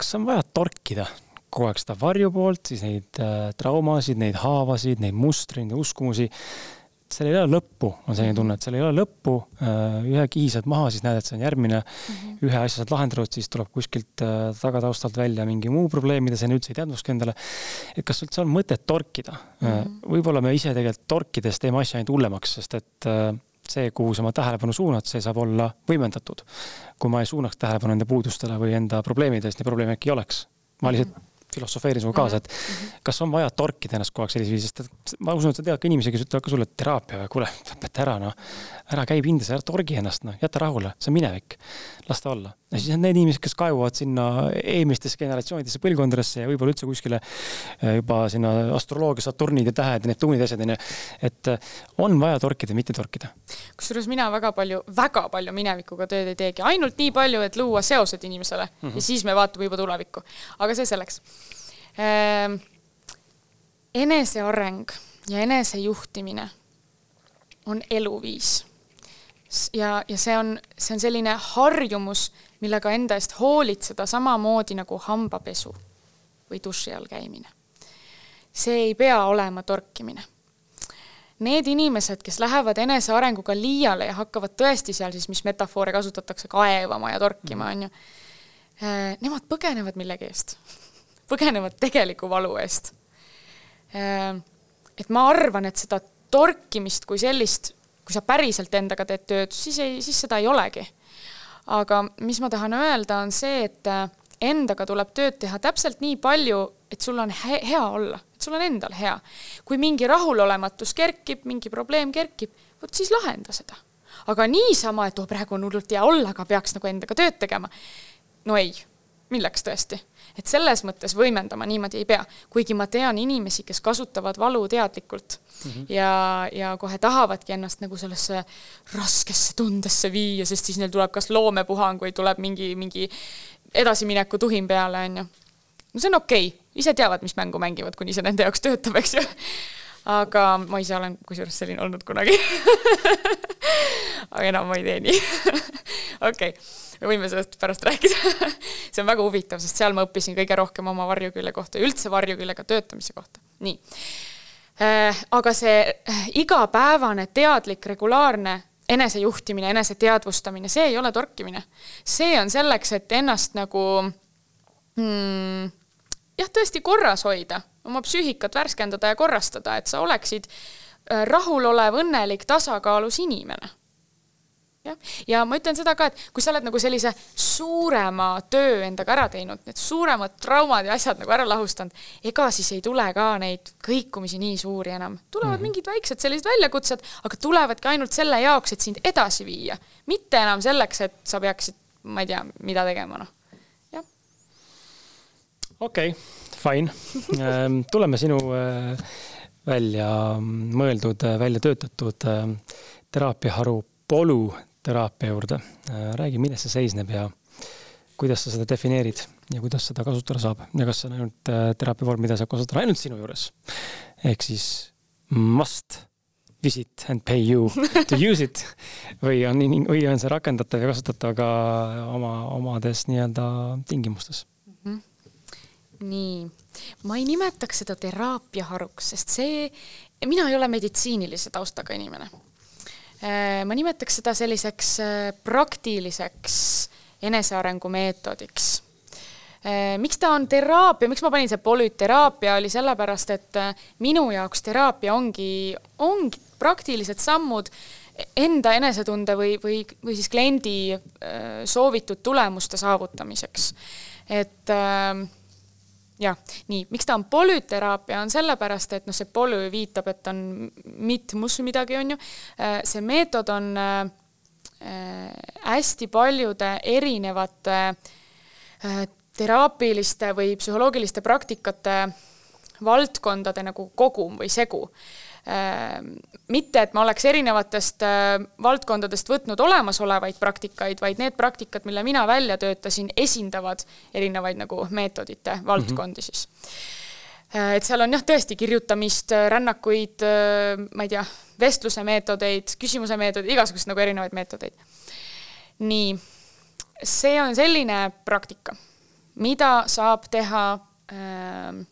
kas on vaja torkida kogu aeg seda varju poolt, siis neid äh, traumasid, neid haavasid, neid mustreid, uskumusi. Seal ei ole lõppu, on selline tunne, et seal ei ole lõppu äh,. ühe kihi saad maha, siis näed, et see on järgmine mm. -hmm. ühe asja saad lahendatud, siis tuleb kuskilt äh, tagataustalt välja mingi muu probleem, mida sa enne üldse ei teadnudki endale. et kas üldse on mõtet torkida mm -hmm.? võib-olla me ise tegelikult torkides teeme asja ainult hullemaks, sest et see, kuhu sa oma tähelepanu suunad, see saab olla võimendatud. kui ma ei suunaks tähelepanu enda puudustele või enda probleemidest, neid probleeme äkki ei oleks. ma lihtsalt filosofeerin sinuga kaasa, et mhm. kas on vaja torkida ennast kogu aeg sellisel viisil, sest et ma usun, et sa tead ka inimesi, kes ütlevad ka sulle, et teraapia, kuule, lõpeta ära noh. ära käi pindas, ära torgi ennast noh, jäta rahule, see on minevik. las ta olla. Ja siis on need inimesed, kes kaevuvad sinna eelmistesse generatsioonidesse, põlvkondadesse ja võib-olla üldse kuskile eh, juba sinna astroloogia, Saturnid ja tähed ja Neptuunid ja asjad onju. et eh, on vaja torkida, mitte torkida. kusjuures mina väga palju, väga palju minevikuga tööd ei teegi, ainult nii palju, et luua seosed inimesele mm -hmm. ja siis me vaatame juba tulevikku. aga see selleks Ehm, eneseareng ja enesejuhtimine on eluviis. Ja, ja see on, see on selline harjumus, millega enda eest hoolitseda samamoodi nagu hambapesu või duši all käimine. see ei pea olema torkimine. Need inimesed, kes lähevad enesearenguga liiale ja hakkavad tõesti seal siis, mis metafoore kasutatakse, kaevama ja torkima, on ju, eh, nemad põgenevad millegi eest põgenevad tegeliku valu eest. Ehm, et ma arvan, et seda torkimist kui sellist, kui sa päriselt endaga teed tööd, siis ei, siis seda ei olegi. aga mis ma tahan öelda, on see, et äh, endaga tuleb tööd teha täpselt nii palju, et sul on he hea olla, et sul on endal hea. kui mingi rahulolematus kerkib, mingi probleem kerkib, vot siis lahenda seda. aga niisama, et oh, praegu on hullult hea olla, aga peaks nagu endaga tööd tegema. no ei, milleks tõesti et selles mõttes võimendama niimoodi ei pea, kuigi ma tean inimesi, kes kasutavad valu teadlikult mm -hmm. ja, ja kohe tahavadki ennast nagu sellesse raskesse tundesse viia, sest siis neil tuleb kas loomepuhang või tuleb mingi, mingi edasimineku tuhin peale, on ju. no see on okei okay., ise teavad, mis mängu mängivad, kuni see nende jaoks töötab, eks ju aga ma ise olen kusjuures selline olnud kunagi aga enam ma ei tee nii okei me võime sellest pärast rääkida see on väga huvitav, sest seal ma õppisin kõige rohkem oma varjukülje kohta ja üldse varjuküljega töötamise kohta. nii. Äh, aga see äh, igapäevane teadlik regulaarne enesejuhtimine, eneseteadvustamine, see ei ole torkimine. see on selleks, et ennast nagu hmm, jah, tõesti korras hoida, oma psüühikat värskendada ja korrastada, et sa oleksid äh, rahulolev, õnnelik, tasakaalus inimene jah, ja ma ütlen seda ka, et kui sa oled nagu sellise suurema töö endaga ära teinud, need suuremad traumad ja asjad nagu ära lahustanud, ega siis ei tule ka neid kõikumisi nii suuri enam. tulevad mm -hmm. mingid väiksed sellised väljakutsed, aga tulevadki ainult selle jaoks, et sind edasi viia, mitte enam selleks, et sa peaksid, ma ei tea, mida tegema, noh. Okei okay,, fine ehm, tuleme sinu äh, välja mõeldud, välja töötatud äh, teraapiaharu Polu teraapia juurde. Äh, räägi, milles see seisneb ja kuidas sa seda defineerid ja kuidas seda kasutada saab ja kas see on ainult äh, teraapiavorm, mida saab kasutada ainult sinu juures? ehk siis must visit and pay you to use it või on, või on see rakendatav ja kasutatav ka oma, omades nii-öelda tingimustes mm? Nii, ma ei nimetaks seda teraapiaharuks, sest see, mina ei ole meditsiinilise taustaga inimene Äh, ma nimetaks seda selliseks äh, praktiliseks enesearengu meetodiks. Äh, miks ta on teraapia, miks ma panin see polüteraapia, oli sellepärast, et minu jaoks teraapia ongi, ongi praktilised sammud enda enesetunde või, või, või siis kliendi soovitud tulemuste saavutamiseks. et äh, jah, nii, miks ta on polüteraapia, on sellepärast, et noh, see polü viitab, et on mitmus midagi, on ju. Äh, see meetod on äh, hästi paljude erinevate äh, teraapiliste või psühholoogiliste praktikate valdkondade nagu kogum või segu mitte, et ma oleks erinevatest äh, valdkondadest võtnud olemasolevaid praktikaid, vaid need praktikad, mille mina välja töötasin, esindavad erinevaid nagu meetodite valdkondi mm -hmm. siis. Äh, et seal on jah, tõesti kirjutamist, rännakuid, ma ei tea, vestluse meetodeid, küsimuse meetodeid, igasuguseid nagu erinevaid meetodeid. nii, see on selline praktika, mida saab teha äh,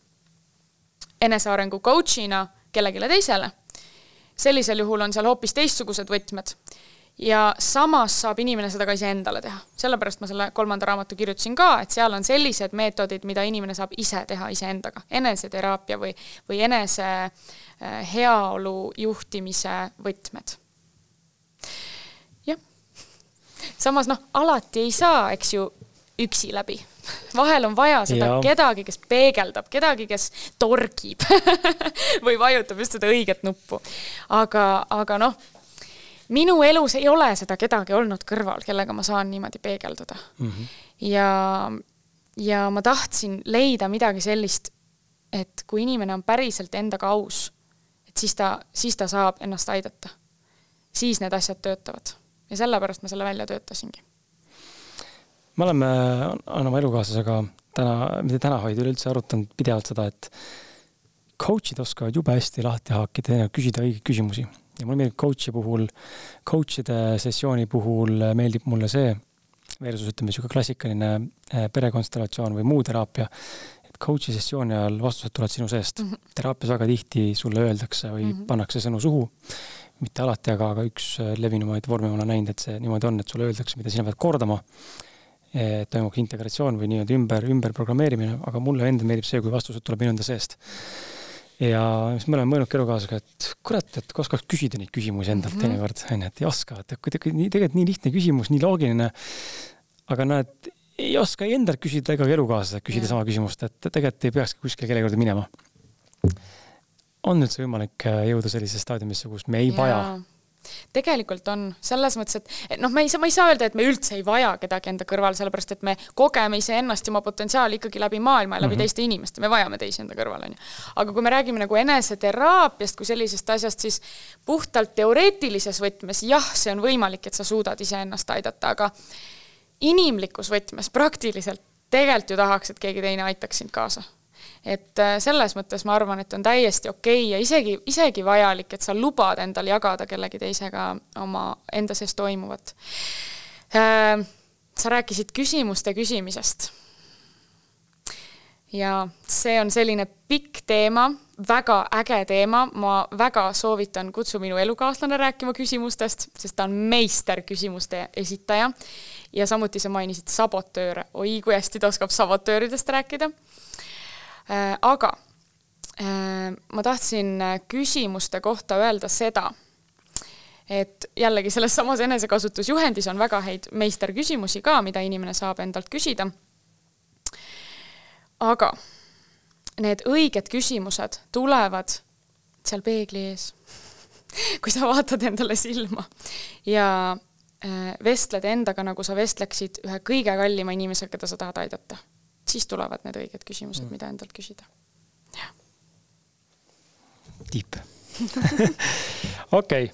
enesearengu coach'ina kellelegi teisele, sellisel juhul on seal hoopis teistsugused võtmed. ja samas saab inimene seda ka iseendale teha. sellepärast ma selle kolmanda raamatu kirjutasin ka, et seal on sellised meetodid, mida inimene saab ise teha iseendaga, eneseteraapia või, või enese äh, heaolu juhtimise võtmed. jah. samas noh, alati ei saa, eks ju, üksi läbi vahel on vaja seda ja. kedagi, kes peegeldab, kedagi, kes torgib või vajutab just seda õiget nuppu. aga, aga noh, minu elus ei ole seda kedagi olnud kõrval, kellega ma saan niimoodi peegelduda mm. -hmm. ja, ja ma tahtsin leida midagi sellist, et kui inimene on päriselt endaga aus, et siis ta, siis ta saab ennast aidata. siis need asjad töötavad ja sellepärast ma selle välja töötasingi me oleme Anna elukaaslasega täna, mitte täna, vaid üleüldse arutanud pidevalt seda, et coach'id oskavad jube hästi lahti haakida ja küsida õigeid küsimusi. ja mulle meeldib coach'i puhul, coach'ide sessiooni puhul meeldib mulle see, versus ütleme, niisugune klassikaline eh, perekonstellatsioon või muu teraapia, et coach'i sessiooni ajal vastused tulevad sinu seest mm. -hmm. teraapias väga tihti sulle öeldakse või mm -hmm. pannakse sõnu suhu, mitte alati, aga, aga üks levinumaid vorme ma olen näinud, et see niimoodi on, et sulle öeldakse, mida sina pead kordama toimuks integratsioon või nii-öelda ümber, ümberprogrammeerimine, aga mulle endale meeldib see, kui vastused tuleb minu enda seest. ja siis me oleme mõelnud elukaaslasega, et kurat, et kas oskaks küsida neid küsimusi endalt mm -hmm. teinekord, onju, et ei oska, et nii, tegelikult nii lihtne küsimus, nii loogiline, aga näed, ei oska ei endalt küsida ega ka elukaaslaselt küsida ja. sama küsimust, et tegelikult ei peakski kuskile kellegi juurde minema. on üldse võimalik jõuda sellisesse staadiumisse, kus me ei ja. vaja tegelikult on, selles mõttes, et noh, me ei saa, ma ei saa öelda, et me üldse ei vaja kedagi enda kõrval, sellepärast et me kogeme iseennast ja oma potentsiaali ikkagi läbi maailma ja läbi mm -hmm. teiste inimeste, me vajame teisi enda kõrval, on ju. aga kui me räägime nagu eneseteraapiast kui sellisest asjast, siis puhtalt teoreetilises võtmes jah, see on võimalik, et sa suudad iseennast aidata, aga inimlikus võtmes praktiliselt tegelikult ju tahaks, et keegi teine aitaks sind kaasa et äh, selles mõttes ma arvan, et on täiesti okei okay ja isegi, isegi vajalik, et sa lubad endal jagada kellegi teisega oma enda sees toimuvat. Äh, sa rääkisid küsimuste küsimisest. ja see on selline pikk teema, väga äge teema, ma väga soovitan, kutsu minu elukaaslane rääkima küsimustest, sest ta on meister küsimuste esitaja. ja samuti sa mainisid sabotööre, oi kui hästi ta oskab sabotööridest rääkida aga äh, ma tahtsin äh, küsimuste kohta öelda seda, et jällegi selles samas enesekasutusjuhendis on väga häid meisterküsimusi ka, mida inimene saab endalt küsida. aga need õiged küsimused tulevad seal peegli ees kui sa vaatad endale silma ja vestled endaga, nagu sa vestleksid ühe kõige kallima inimesega, keda sa tahad aidata siis tulevad need õiged küsimused mm., mida endalt küsida. jah. tipp. okei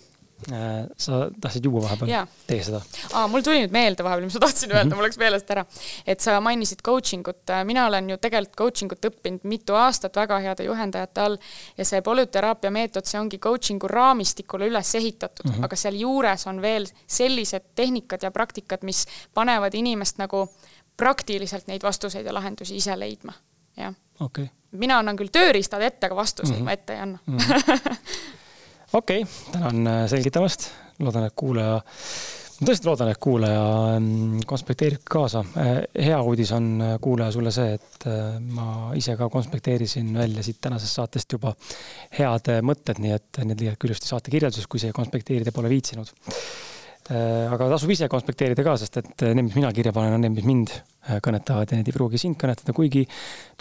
äh, sa tahtsid juua vahepeal, tee seda. aa, mul tuli nüüd meelde vahepeal, mis ma tahtsin öelda mm, -hmm. mul läks meelest ära. et sa mainisid coaching ut, mina olen ju tegelikult coaching ut õppinud mitu aastat väga heade juhendajate all ja see polüteraapia meetod, see ongi coaching'u raamistikule üles ehitatud mm, -hmm. aga sealjuures on veel sellised tehnikad ja praktikad, mis panevad inimest nagu äh, praktiliselt neid vastuseid ja lahendusi ise leidma, jah okay.. mina annan küll tööriistad ette, aga vastuseid mm -hmm. ma ette ei anna mm -hmm. okei okay,, tänan äh, selgitamast, loodan, et kuulaja, ma tõesti loodan, et kuulaja mm, konspekteerib kaasa. Äh, hea uudis on äh, kuulaja sulle see, et ma ise ka konspekteerisin välja siit tänasest saatest juba head mõtted, nii et need leiad küll just saate kirjelduses, kui see konspekteerida pole viitsinud aga tasub ise konspekteerida ka, sest et need, mis mina kirja panen, on need, mis mind äh, kõnetavad ja need ei pruugi sind kõnetada, kuigi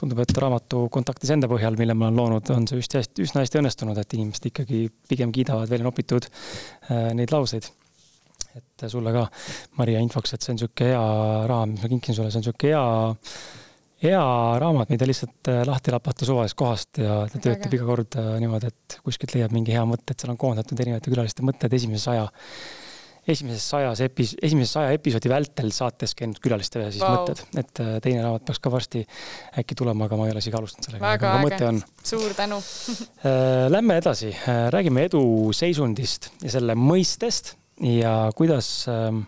tundub, et raamatu kontaktis enda põhjal, mille ma olen loonud, on see just hästi, üsna hästi õnnestunud, et inimesed ikkagi pigem kiidavad välja nopitud äh, neid lauseid. et sulle ka, Maria, infoks, et see on niisugune hea raam, mis ma kinkin sulle, see on niisugune hea hea raamat, mida lihtsalt äh, lahti lapata suvalisest kohast ja ta töötab iga kord äh, niimoodi, et kuskilt leiab mingi hea mõte, et seal on koondatud erinevate külaliste mõtted esimese saja esimeses sajas epis-, esimese saja episoodi vältel saates käinud külaliste siis wow. mõtted, et äh, teine raamat peaks ka varsti äkki tulema, aga ma ei ole isegi alustanud sellega. väga äge, suur tänu äh, Lähme edasi, äh, räägime eduseisundist ja selle mõistest ja kuidas, ähm,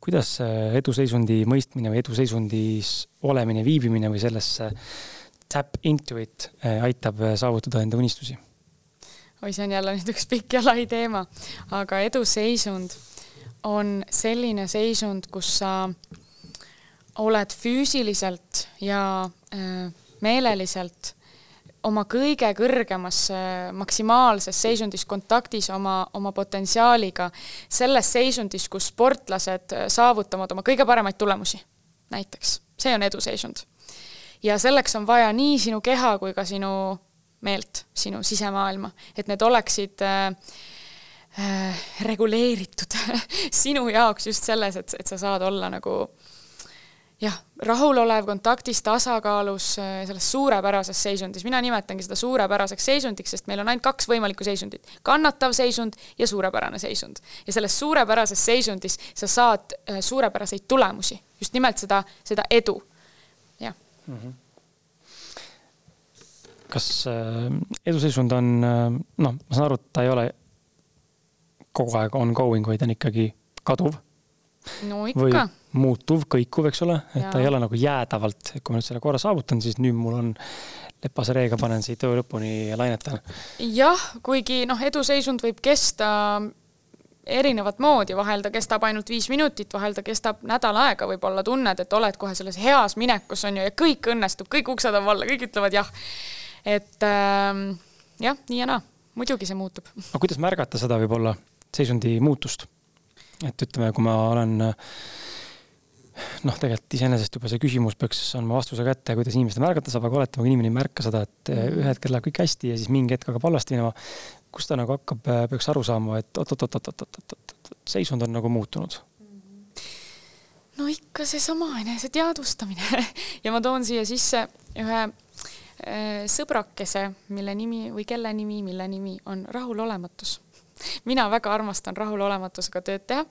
kuidas eduseisundi mõistmine või eduseisundis olemine, viibimine või sellesse tap into it aitab saavutada enda unistusi oi, see on jälle nüüd üks pikk ja lai teema, aga eduseisund on selline seisund, kus sa oled füüsiliselt ja äh, meeleliselt oma kõige kõrgemas äh, maksimaalses seisundis kontaktis oma, oma potentsiaaliga, selles seisundis, kus sportlased äh, saavutavad oma kõige paremaid tulemusi, näiteks. see on eduseisund. ja selleks on vaja nii sinu keha kui ka sinu meelt, sinu sisemaailma, et need oleksid äh, äh, reguleeritud sinu jaoks just selles, et, et sa saad olla nagu jah, rahulolev, kontaktis, tasakaalus, äh, selles suurepärases seisundis, mina nimetangi seda suurepäraseks seisundiks, sest meil on ainult kaks võimalikku seisundit, kannatav seisund ja suurepärane seisund. ja selles suurepärases seisundis sa saad äh, suurepäraseid tulemusi, just nimelt seda, seda edu, jah. Mm. -hmm kas äh, eduseisund on, äh, noh, ma saan aru, et ta ei ole kogu aeg ongoing, vaid on ikkagi kaduv. no ikka. muutuv, kõikuv, eks ole, et ja. ta ei ole nagu jäädavalt, et kui ma nüüd selle korra saavutan, siis nüüd mul on lepase reega panen siit öö lõpuni ja lainetan. jah, kuigi noh, eduseisund võib kesta erinevat moodi, vahel ta kestab ainult viis minutit, vahel ta kestab nädal aega, võib-olla tunned, et oled kohe selles heas minekus, on ju, ja kõik õnnestub, kõik uksed on valla, kõik ütlevad jah et äh, jah, nii ja naa, muidugi see muutub. aga kuidas märgata seda võib-olla seisundi muutust? et ütleme, kui ma olen noh, tegelikult iseenesest juba see küsimus peaks andma vastuse kätte, kuidas inimesed märgata saab, aga oletame, kui inimene ei märka seda, et mm. ühel hetkel läheb kõik hästi ja siis mingi hetk hakkab halvasti minema. kus ta nagu hakkab, peaks aru saama, et oot-oot-oot-oot-oot-oot, seisund on nagu muutunud no ikka seesama eneseteadvustamine ja ma toon siia sisse ühe sõbrakese, mille nimi või kelle nimi, mille nimi on rahulolematus mina väga armastan rahulolematusega tööd teha.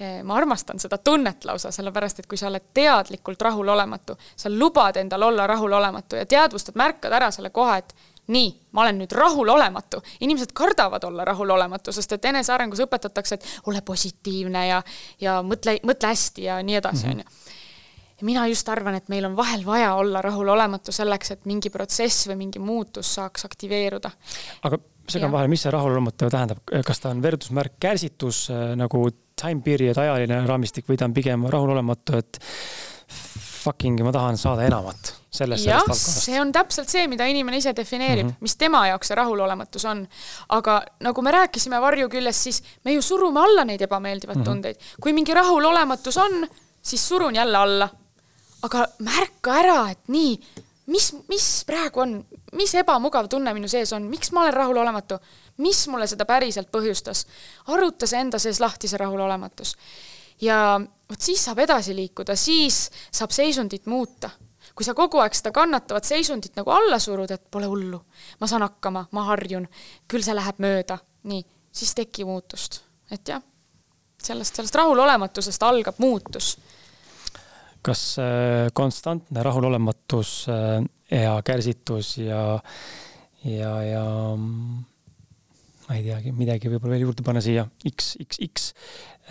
Äh, ma armastan seda tunnet lausa, sellepärast et kui sa oled teadlikult rahulolematu, sa lubad endal olla rahulolematu ja teadvustad, märkad ära selle koha, et nii, ma olen nüüd rahulolematu. inimesed kardavad olla rahulolematu, sest et enesearengus õpetatakse, et ole positiivne ja, ja mõtle, mõtle hästi ja nii edasi, mhm. Ja mina just arvan, et meil on vahel vaja olla rahulolematu selleks, et mingi protsess või mingi muutus saaks aktiveeruda. aga segan vahele, mis see rahulolematu tähendab, kas ta on võrdusmärk kärsitus äh, nagu time period, ajaline raamistik või ta on pigem rahulolematu, et fucking ma tahan saada enamat sellest, sellest valdkonnast. see on täpselt see, mida inimene ise defineerib mm, -hmm. mis tema jaoks see rahulolematus on. aga nagu me rääkisime varju küljest, siis me ju surume alla neid ebameeldivaid mm -hmm. tundeid. kui mingi rahulolematus on, siis surun jälle alla aga märka ära, et nii, mis, mis praegu on, mis ebamugav tunne minu sees on, miks ma olen rahulolematu, mis mulle seda päriselt põhjustas. aruta see enda sees lahti, see rahulolematus. ja vot siis saab edasi liikuda, siis saab seisundit muuta. kui sa kogu aeg seda kannatavat seisundit nagu alla surud, et pole hullu, ma saan hakkama, ma harjun, küll see läheb mööda, nii, siis teki muutust, et jah, sellest, sellest rahulolematusest algab muutus kas äh, konstantne rahulolematus äh, ja kärsitus ja, ja, ja ma ei teagi, midagi võib-olla veel juurde panna siia, X, X, X.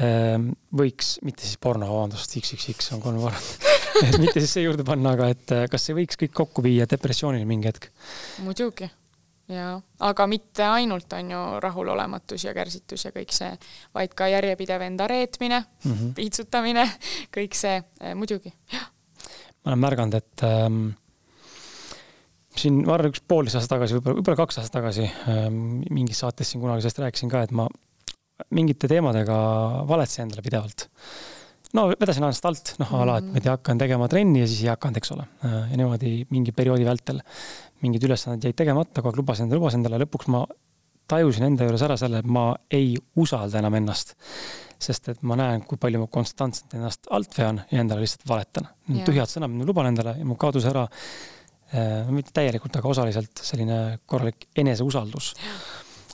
Ähm, võiks, mitte siis porno, vabandust, XXX on kolm korda et mitte siis see juurde panna, aga et äh, kas see võiks kõik kokku viia depressioonini mingi hetk? muidugi jaa, aga mitte ainult, on ju, rahulolematus ja kärsitus ja kõik see, vaid ka järjepidev enda reetmine mm, -hmm. piitsutamine, kõik see eh, muidugi, jah. ma olen märganud, et ähm, siin, ma arvan, üks poolteist aastat tagasi, võib-olla, võib-olla kaks aastat tagasi ähm, mingis saates siin kunagi sellest rääkisin ka, et ma mingite teemadega valetsen endale pidevalt no vedasin ennast alt, noh a la, et ma ei tea, hakkan tegema trenni ja siis ei hakanud, eks ole. ja niimoodi mingi perioodi vältel mingid ülesanded jäid tegemata, kogu aeg lubasin endale, lubasin endale, lõpuks ma tajusin enda juures ära selle, et ma ei usalda enam ennast. sest et ma näen, kui palju ma konstantselt ennast alt vean ja endale lihtsalt valetan. tühjad sõnad, mida ma luban endale ja mul kadus ära äh,, mitte täielikult, aga osaliselt selline korralik eneseusaldus.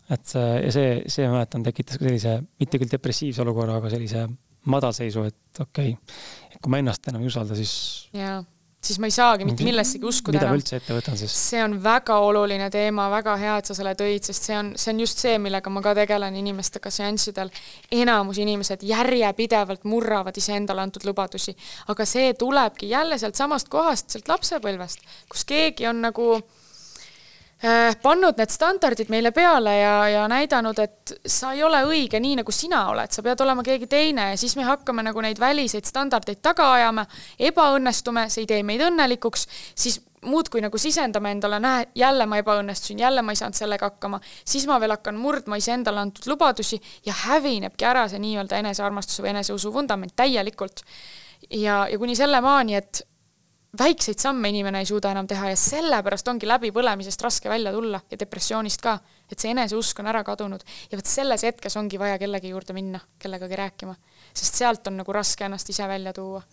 et ja see, see ma mäletan, tekitas ka sellise, mitte küll depressiivse olukorra, aga sellise madalseisu, et okei okay,, kui ma ennast enam ei usalda, siis yeah siis ma ei saagi mitte millessegi uskuda mida ma üldse ette võtan siis? see on väga oluline teema, väga hea, et sa selle tõid, sest see on, see on just see, millega ma ka tegelen inimestega seanssidel. enamus inimesed järjepidevalt murravad iseendale antud lubadusi, aga see tulebki jälle sealtsamast kohast, sealt lapsepõlvest, kus keegi on nagu pannud need standardid meile peale ja, ja näidanud, et sa ei ole õige nii, nagu sina oled, sa pead olema keegi teine ja siis me hakkame nagu neid väliseid standardeid taga ajama, ebaõnnestume, see ei tee meid õnnelikuks, siis muudkui nagu sisendame endale, näe, jälle ma ebaõnnestusin, jälle ma ei saanud sellega hakkama, siis ma veel hakkan murdma iseendale antud lubadusi ja hävinebki ära see nii-öelda enesearmastuse või eneseusu vundament täielikult. ja, ja kuni selle maani, et väikseid samme inimene ei suuda enam teha ja sellepärast ongi läbipõlemisest raske välja tulla ja depressioonist ka, et see eneseusk on ära kadunud. Ja vot selles hetkes ongi vaja kellegi juurde minna, kellegagi rääkima, sest sealt on nagu raske ennast ise välja tuua.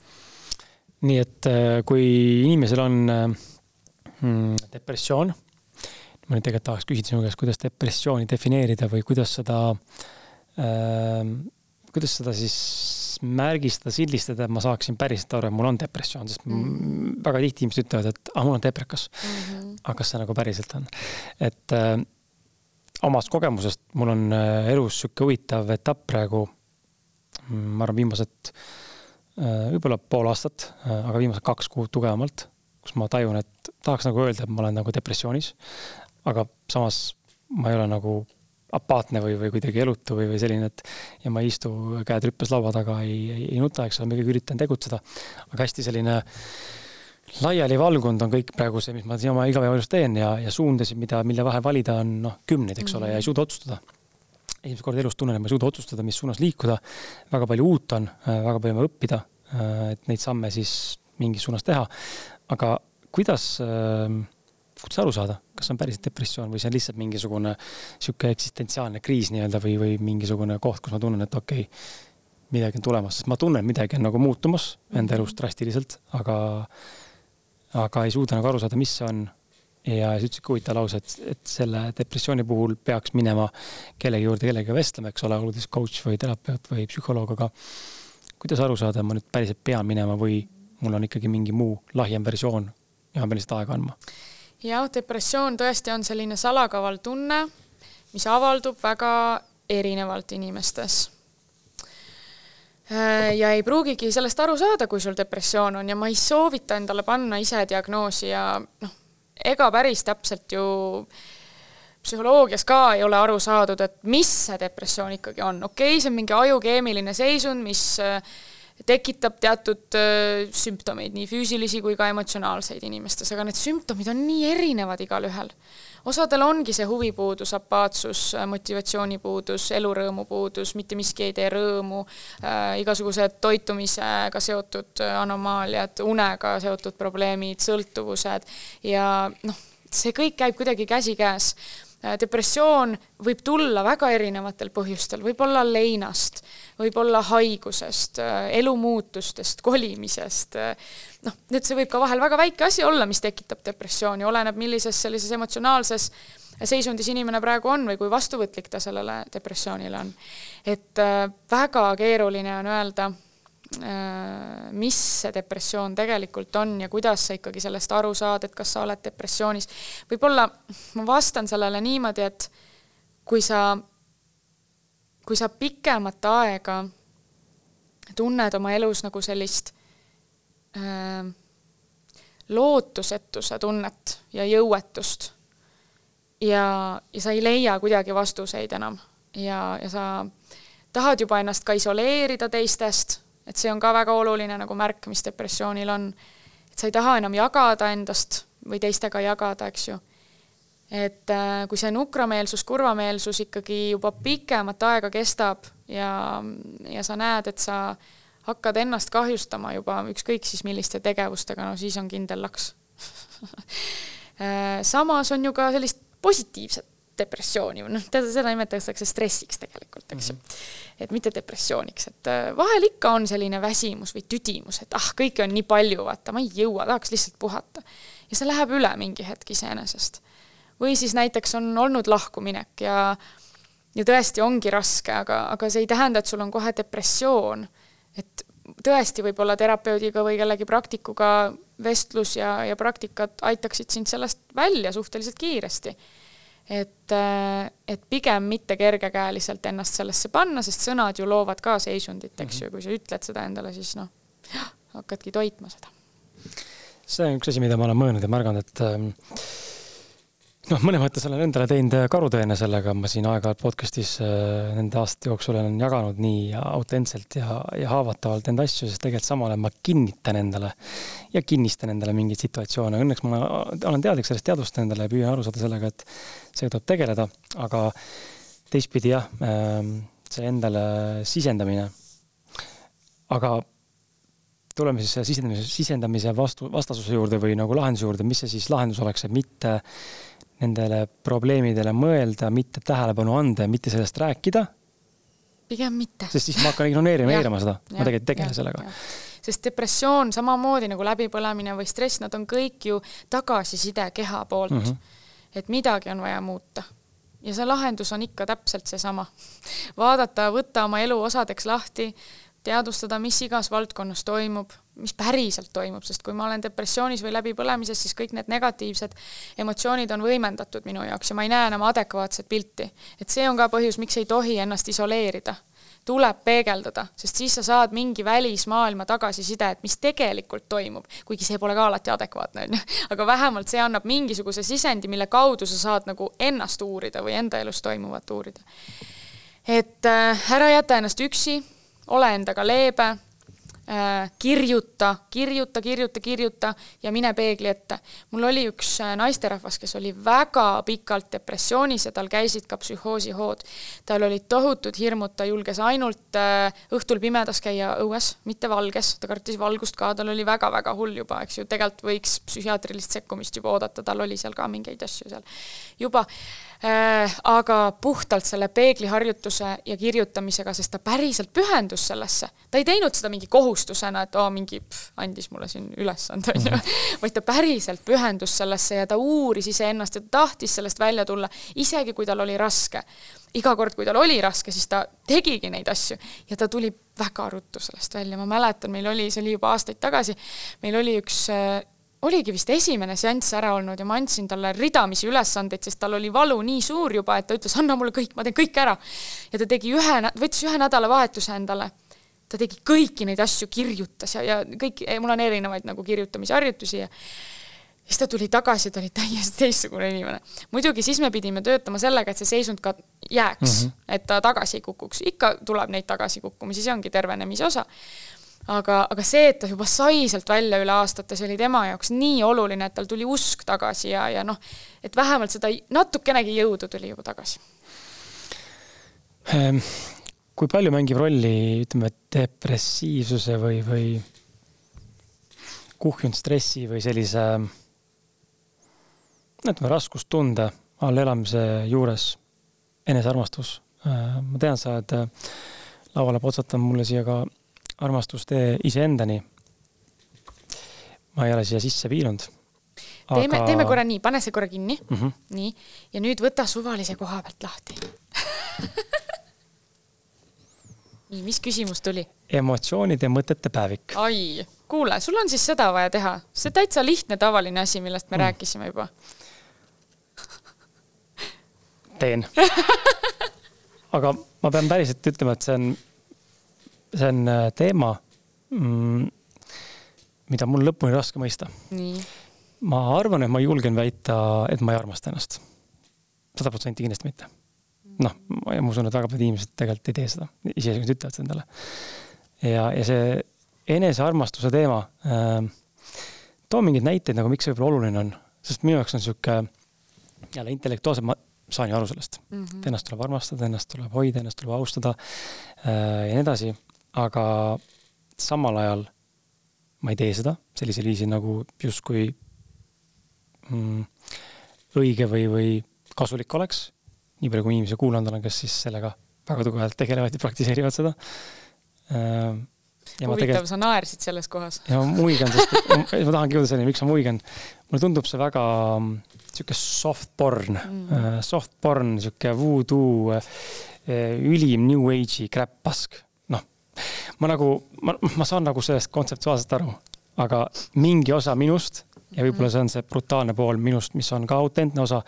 nii et äh, kui inimesel on äh, mm, depressioon, ma nüüd tegelikult tahaks küsida sinu käest, kuidas depressiooni defineerida või kuidas seda äh,, kuidas seda siis märgistada, sildistada, et ma saaksin päriselt aru, et mul on depressioon, sest mm väga tihti inimesed ütlevad, et ah, mul on deprekas mm. -hmm. aga kas see nagu päriselt on? et äh, omast kogemusest mul on äh, elus sihuke huvitav etapp praegu, ma arvan, viimased äh, võib-olla pool aastat äh,, aga viimased kaks kuud tugevamalt, kus ma tajun, et tahaks nagu öelda, et ma olen nagu depressioonis, aga samas ma ei ole nagu apaatne või, või kuidagi elutu või, või selline, et ja ma ei istu käed rüppes laua taga, ei, ei, ei nuta, eks ole, ma ikkagi üritan tegutseda. aga hästi selline laialivalgunud on kõik praegu see, mis ma oma igapäevaelus teen ja, ja suundasid, mida, mille vahel valida on noh, kümneid, eks ole, ja ei suuda otsustada. esimest korda elus tunnen, et ma ei suuda otsustada, mis suunas liikuda. väga palju uut on, väga palju on õppida, et neid samme siis mingis suunas teha. aga kuidas äh, kuidas aru saada, kas see on päriselt depressioon või see on lihtsalt mingisugune sihuke eksistentsiaalne kriis nii-öelda või, või mingisugune koht, kus ma tunnen, et okei okay,, midagi on tulemas, sest ma tunnen, midagi on nagu muutumas enda elus drastiliselt, aga, aga ei suuda nagu aru saada, mis see on. ja ütlesid ka huvitava lause, et, et selle depressiooni puhul peaks minema kellegi juurde kellegagi vestlema, eks ole, olgu siis coach või terapeut või psühholoog, aga kuidas aru saada, ma nüüd päriselt pean minema või mul on ikkagi mingi muu lahjem versioon ja ma pean lihtsalt aega andma jah, depressioon tõesti on selline salakaval tunne, mis avaldub väga erinevalt inimestes. Äh, ja ei pruugigi sellest aru saada, kui sul depressioon on ja ma ei soovita endale panna ise diagnoosi ja noh, ega päris täpselt ju psühholoogias ka ei ole aru saadud, et mis see depressioon ikkagi on. okei okay,, see on mingi ajukeemiline seisund, mis äh, tekitab teatud sümptomeid, nii füüsilisi kui ka emotsionaalseid inimestes, aga need sümptomid on nii erinevad igalühel. osadel ongi see huvipuudus, apaatsus, motivatsioonipuudus, elurõõmu puudus, mitte miski ei tee rõõmu äh,, igasugused toitumisega seotud anomaaliad, unega seotud probleemid, sõltuvused ja noh, see kõik käib kuidagi käsikäes depressioon võib tulla väga erinevatel põhjustel, võib olla leinast, võib olla haigusest, äh, elumuutustest, kolimisest, äh, noh, nüüd see võib ka vahel väga väike asi olla, mis tekitab depressiooni, oleneb, millises sellises emotsionaalses seisundis inimene praegu on või kui vastuvõtlik ta sellele depressioonile on. et väga keeruline on öelda Äh, mis see depressioon tegelikult on ja kuidas sa ikkagi sellest aru saad, et kas sa oled depressioonis. võib-olla ma vastan sellele niimoodi, et kui sa, kui sa pikemat aega tunned oma elus nagu sellist äh, lootusetuse tunnet ja jõuetust ja, ja sa ei leia kuidagi vastuseid enam ja, ja sa tahad juba ennast ka isoleerida teistest et see on ka väga oluline nagu märk, mis depressioonil on. et sa ei taha enam jagada endast või teistega jagada, eks ju. et äh, kui see nukrameelsus, kurvameelsus ikkagi juba pikemat aega kestab ja, ja sa näed, et sa hakkad ennast kahjustama juba ükskõik siis milliste tegevustega, no siis on kindel laks äh, samas on ju ka sellist positiivset depressiooni, noh, tead, seda nimetatakse stressiks tegelikult, eks ju mm. -hmm. et mitte depressiooniks, et äh, vahel ikka on selline väsimus või tüdimus, et ah, kõike on nii palju, vaata, ma ei jõua, tahaks lihtsalt puhata. ja see läheb üle mingi hetk iseenesest. või siis näiteks on olnud lahkuminek ja ja tõesti ongi raske, aga, aga see ei tähenda, et sul on kohe depressioon. et tõesti võib-olla terapeudiga või kellegi praktikuga vestlus ja, ja praktikad aitaksid sind sellest välja suhteliselt kiiresti et, äh, et pigem mitte kergekäeliselt ennast sellesse panna, sest sõnad ju loovad ka seisundit, eks ju, ja kui sa ütled seda endale, siis noh, hakkadki toitma seda. see on üks asi, mida ma olen mõelnud ja märganud, et ähm, noh, mõnes mõttes olen endale teinud äh, karuteene sellega, ma siin aeg-ajalt podcast'is äh, nende aastate jooksul olen jaganud nii autentselt ja, ja haavatavalt enda asju, sest tegelikult samal ajal ma kinnitan endale ja kinnistan endale mingeid situatsioone. Õnneks ma olen teadlik sellest, teadvustan endale ja püüan aru saada sellega, et sellega tuleb tegeleda, aga teistpidi jah, ähm, see endale sisendamine. aga tuleme siis sisendamise, sisendamise vastu, vastasuse juurde või nagu lahenduse juurde, mis see siis lahendus oleks, et mitte nendele probleemidele mõelda, mitte tähelepanu anda ja mitte sellest rääkida. pigem mitte. sest siis ma hakkan ignoreerima ja eirama seda, ma tegelikult ei tegele sellega. sest depressioon samamoodi nagu läbipõlemine või stress, nad on kõik ju tagasiside keha poolt mm. -hmm. et midagi on vaja muuta ja see lahendus on ikka täpselt seesama. vaadata, võtta oma elu osadeks lahti, teadvustada, mis igas valdkonnas toimub, mis päriselt toimub, sest kui ma olen depressioonis või läbipõlemises, siis kõik need negatiivsed emotsioonid on võimendatud minu jaoks ja ma ei näe enam adekvaatset pilti. et see on ka põhjus, miks ei tohi ennast isoleerida. tuleb peegeldada, sest siis sa saad mingi välismaailma tagasiside, et mis tegelikult toimub, kuigi see pole ka alati adekvaatne, on ju. aga vähemalt see annab mingisuguse sisendi, mille kaudu sa saad nagu ennast uurida või enda elus toimuvat uurida. et äh, ära jäta ennast üksi ole endaga leebe kirjuta, kirjuta, kirjuta, kirjuta ja mine peegli ette. mul oli üks äh, naisterahvas, kes oli väga pikalt depressioonis ja tal käisid ka psühhoosihood. tal olid tohutud hirmud, ta julges ainult äh, õhtul pimedas käia õues, mitte valges, ta kartis valgust ka, tal oli väga-väga hull juba, eks ju, tegelikult võiks psühhiaatrilist sekkumist juba oodata, tal oli seal ka mingeid asju seal juba Äh, aga puhtalt selle peegliharjutuse ja kirjutamisega, sest ta päriselt pühendus sellesse. ta ei teinud seda mingi kohustusena, et oo, mingi pff, andis mulle siin ülesande, onju, mhm. vaid ta päriselt pühendus sellesse ja ta uuris iseennast ja ta tahtis sellest välja tulla, isegi kui tal oli raske. iga kord, kui tal oli raske, siis ta tegigi neid asju ja ta tuli väga ruttu sellest välja, ma mäletan, meil oli, see oli juba aastaid tagasi, meil oli üks äh, oligi vist esimene seanss ära olnud ja ma andsin talle ridamisi ülesandeid, sest tal oli valu nii suur juba, et ta ütles, anna mulle kõik, ma teen kõik ära. ja ta tegi ühe, võttis ühe nädalavahetuse endale. ta tegi kõiki neid asju, kirjutas ja, ja kõik, mul on erinevaid nagu kirjutamisharjutusi ja siis ta tuli tagasi, ta oli täiesti teistsugune inimene. muidugi siis me pidime töötama sellega, et see seisund ka jääks mm, -hmm. et ta tagasi ei kukuks, ikka tuleb neid tagasikukkumisi, see ongi tervenemise osa aga, aga see, et ta juba sai sealt välja üle aastate, see oli tema jaoks nii oluline, et tal tuli usk tagasi ja, ja noh, et vähemalt seda natukenegi jõudu tuli juba tagasi. Ehm, kui palju mängib rolli, ütleme, depressiivsuse või, või kuhjunud stressi või sellise ütleme, raskustunde all elamise juures enesearmastus? Ehm, ma tean, sa oled lauale potsatanud mulle siia ka armastustee iseendani. ma ei ole siia sisse viinud. teeme aga..., teeme korra nii, pane see korra kinni mm. -hmm. nii, ja nüüd võta suvalise koha pealt lahti nii, mis küsimus tuli? emotsioonide mõtete päevik. ai, kuule, sul on siis seda vaja teha, see täitsa lihtne tavaline asi, millest me mm. rääkisime juba teen aga ma pean päriselt ütlema, et see on see on äh, teema mm,, mida mul lõpuni raske mõista. ma arvan, et ma julgen väita, et ma ei armasta ennast. sada protsenti kindlasti mitte. noh, ma usun, et väga paljud inimesed tegelikult ei tee seda, isegi kui nad ütlevad seda endale. ja, ja see enesearmastuse teema äh,, too mingeid näiteid nagu, miks see võib-olla oluline on, sest minu jaoks on sihuke jälle intellektuaalselt, ma saan ju aru sellest mm, -hmm. et ennast tuleb armastada, ennast tuleb hoida, ennast tuleb austada äh, ja nii edasi aga samal ajal ma ei tee seda sellisel viisil, nagu justkui mm, õige või, või kasulik oleks. nii palju, kui inimesi kuulanud olen, kes siis sellega väga tugevalt tegelevad ja praktiseerivad seda. huvitav tegel..., sa naersid selles kohas. ja ma muigan, sest ma tahangi jõuda selleni, miks ma muigan. mulle tundub see väga sihuke soft porn mm., soft porn, sihuke voodoo, ülim new age'i crap-pask. noh, ma nagu, ma, ma saan nagu sellest kontseptuaalselt aru, aga mingi osa minust ja võib-olla mm. see on see brutaalne pool minust, mis on ka autentne osa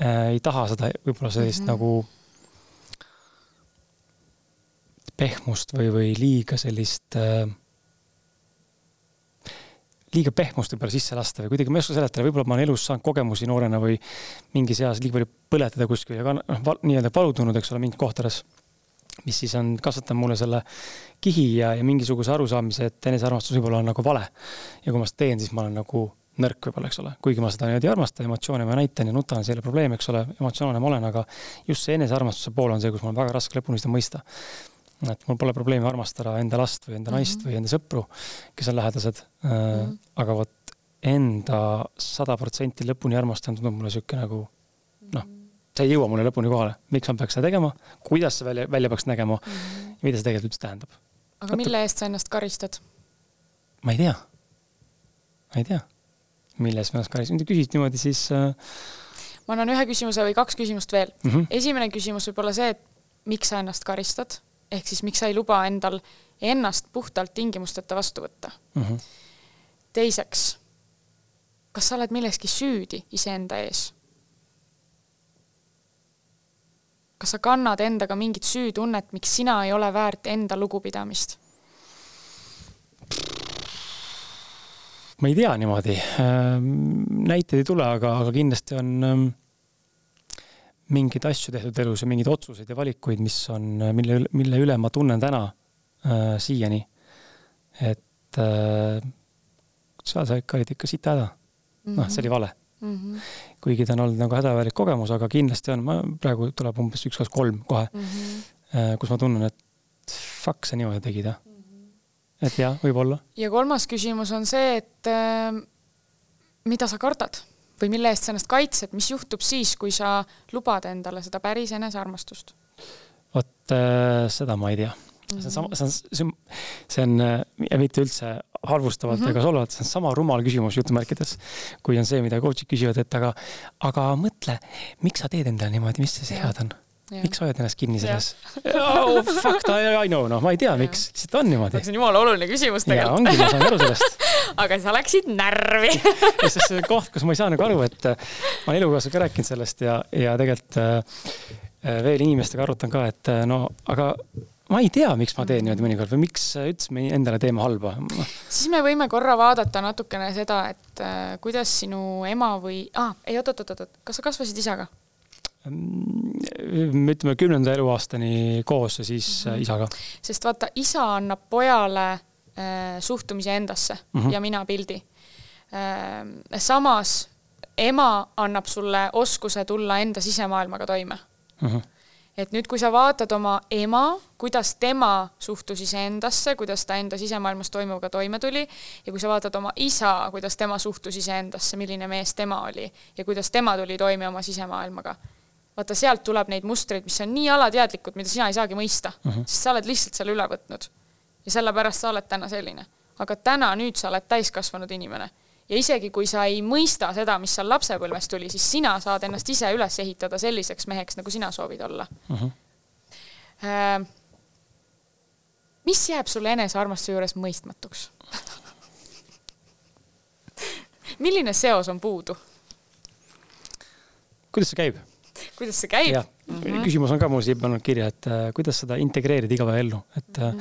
äh,. ei taha seda võib-olla sellist mm -hmm. nagu pehmust või, või liiga sellist äh, liiga pehmust võib-olla sisse lasta või kuidagi ma ei oska seletada, võib-olla ma olen elus saanud kogemusi noorena või mingis eas liiga palju põletada kuskil ja ka noh, nii-öelda valu tundnud, eks ole, mingi kohtades mis siis on kasvatanud mulle selle kihi ja, ja mingisuguse arusaamise, et enesearmastus võib-olla on nagu vale. ja kui ma seda teen, siis ma olen nagu nõrk võib-olla, eks ole, kuigi ma seda niimoodi ei armasta, emotsioone ma näitan ja nutan, see ei ole probleem, eks ole, emotsionaalne ma olen, aga just see enesearmastuse pool on see, kus mul on väga raske lõpuni seda mõista. et mul pole probleemi armastada enda last või enda mm -hmm. naist või enda sõpru, kes on lähedased mm. -hmm. aga vot enda sada protsenti lõpuni armastamine tundub mulle sihuke nagu see ei jõua mulle lõpuni kohale, miks ma peaks seda tegema, kuidas see välja, välja peaks nägema mm -hmm. mida see tegelikult üldse tähendab. aga mille eest sa ennast karistad? ma ei tea. ma ei tea, mille eest ma ennast karistan, kui küsid niimoodi, siis äh.... ma annan ühe küsimuse või kaks küsimust veel mm. -hmm. esimene küsimus võib olla see, et miks sa ennast karistad, ehk siis miks sa ei luba endal ennast puhtalt tingimusteta vastu võtta mm. -hmm. teiseks, kas sa oled milleski süüdi iseenda ees kas sa kannad endaga mingit süütunnet, miks sina ei ole väärt enda lugupidamist? ma ei tea niimoodi, ähm, näiteid ei tule, aga, aga kindlasti on ähm, mingeid asju tehtud elus ja mingeid otsuseid ja valikuid, mis on, mille, mille üle ma tunnen täna äh, siiani. et äh, seal sa ikka olid ikka sita häda. noh, see oli vale mm. -hmm. kuigi ta on olnud nagu hädavajalik kogemus, aga kindlasti on, ma praegu tuleb umbes üks, kaks, kolm kohe mm, -hmm. kus ma tunnen, et fuck, sa niimoodi tegid, jah mm. -hmm. et jah, võib-olla. ja kolmas küsimus on see, et äh, mida sa kardad või mille eest sa ennast kaitsed, mis juhtub siis, kui sa lubad endale seda päris enesearmastust? vot äh, seda ma ei tea see on sama, see on, see on, see on ja mitte üldse halvustavalt mm -hmm. ega solvavalt, see on sama rumal küsimus jutumärkides, kui on see, mida coach'id küsivad, et aga, aga mõtle, miks sa teed endale niimoodi, mis see head on? miks sa hoiad ennast kinni selles? oh fuck, I know, noh, ma ei tea, miks, lihtsalt on niimoodi. see on jumala oluline küsimus tegelikult. ongi, ma saan aru sellest aga sa läksid närvi sest see koht, kus ma ei saa nagu aru, et äh, ma olen elukaaslasega rääkinud sellest ja, ja tegelikult äh, äh, veel inimestega arutan ka, et no aga ma ei tea, miks ma teen niimoodi mõnikord või miks üldse me endale teeme halba. siis me võime korra vaadata natukene seda, et äh, kuidas sinu ema või ah,, ei oot-oot-oot-oot, kas sa kasvasid isaga? Mm, ütleme kümnenda eluaastani koos ja siis mm -hmm. isaga. sest vaata, isa annab pojale äh, suhtumise endasse mm -hmm. ja mina pildi äh,. samas ema annab sulle oskuse tulla enda sisemaailmaga toime mm. -hmm et nüüd, kui sa vaatad oma ema, kuidas tema suhtus iseendasse, kuidas ta enda sisemaailmas toimuvaga toime tuli ja kui sa vaatad oma isa, kuidas tema suhtus iseendasse, milline mees tema oli ja kuidas tema tuli toime oma sisemaailmaga. vaata, sealt tuleb neid mustreid, mis on nii alateadlikud, mida sina ei saagi mõista uh, -huh. sest sa oled lihtsalt selle üle võtnud. ja sellepärast sa oled täna selline. aga täna, nüüd sa oled täiskasvanud inimene ja isegi kui sa ei mõista seda, mis seal lapsepõlves tuli, siis sina saad ennast ise üles ehitada selliseks meheks, nagu sina soovid olla uh. -huh. Äh, mis jääb sulle enesearmastuse juures mõistmatuks milline seos on puudu? kuidas see käib? kuidas see käib? Mm -hmm. küsimus on ka mul siia pannud kirja, et äh, kuidas seda integreerida igapäevaellu, et mm -hmm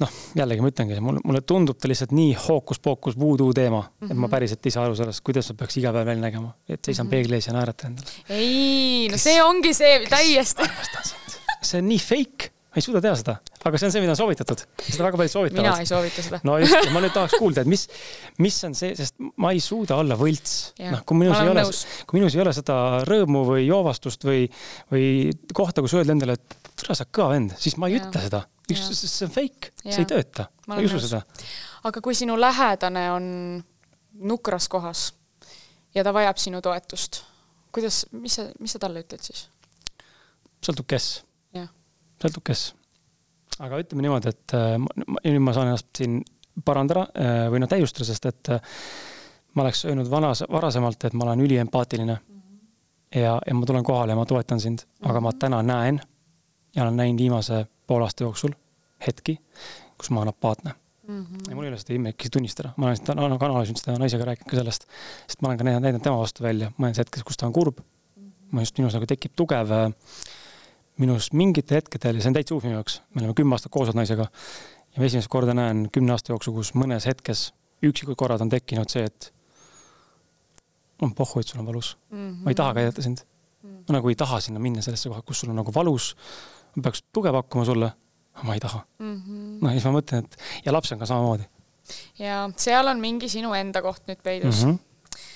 noh, jällegi ma ütlengi, mulle, mulle tundub ta lihtsalt nii hookus-pookus voodoo teema mm, -hmm. et ma mhm. päriselt ei saa aru sellest, kuidas ma peaks iga päev välja nägema, et seisan mm -hmm. peegli ees ja naeratan endale. ei, no see ongi see täiesti. see on nii fake, ma ei suuda teha seda, aga see on see, mida on soovitatud, seda väga paljud soovitavad. mina ei soovita seda. no just, ma nüüd tahaks kuulda, et mis, mis on see, sest ma ei suuda olla võlts. noh, kui minus ei ole, kui minus ei ole seda rõõmu või joovastust või, või kohta, kus öelda endale, et tule sa kõva vend, siis ma ei ja. ütle seda see on fake, see ei tööta, ma ei usu seda. aga kui sinu lähedane on nukras kohas ja ta vajab sinu toetust, kuidas, mis sa, mis sa talle ütled siis? sõltub, kes. Sõltub, kes. aga ütleme niimoodi, et äh, nüüd ma saan ennast siin parandada äh, või noh, täiustada, sest et äh, ma oleks öelnud vanas, varasemalt, et ma olen üliempaatiline mm. -hmm. ja, ja ma tulen kohale ja ma toetan sind mm, -hmm. aga ma mhm. täna näen ja olen näinud viimase poole aasta jooksul hetki, kus ma olen apaatne mm. -hmm. ja mul ei ole seda imeki tunnistada, ma olen seda nagu analüüsinud seda naisega rääkinud ka sellest, sest ma olen ka näidanud tema vastu välja mõnes hetkes, kus ta on kurb mm. -hmm. ma just minus nagu tekib tugev äh, minus mingitel hetkedel ja see on täitsa uus minu jaoks, me oleme kümme aastat koos olnud naisega ja ma esimest korda näen kümne aasta jooksul, kus mõnes hetkes üksikud korrad on tekkinud see, et on pohhu, et sul on valus mm. -hmm. ma ei taha ka aidata sind mm. -hmm. ma nagu ei taha sinna minna sellesse kohta, kus sul on nagu valus. ma peaks tuge pakkuma sulle, aga ma ei taha mm. -hmm. noh, ja siis ma mõtlen, et ja laps on ka samamoodi. ja seal on mingi sinu enda koht nüüd peidus mm. -hmm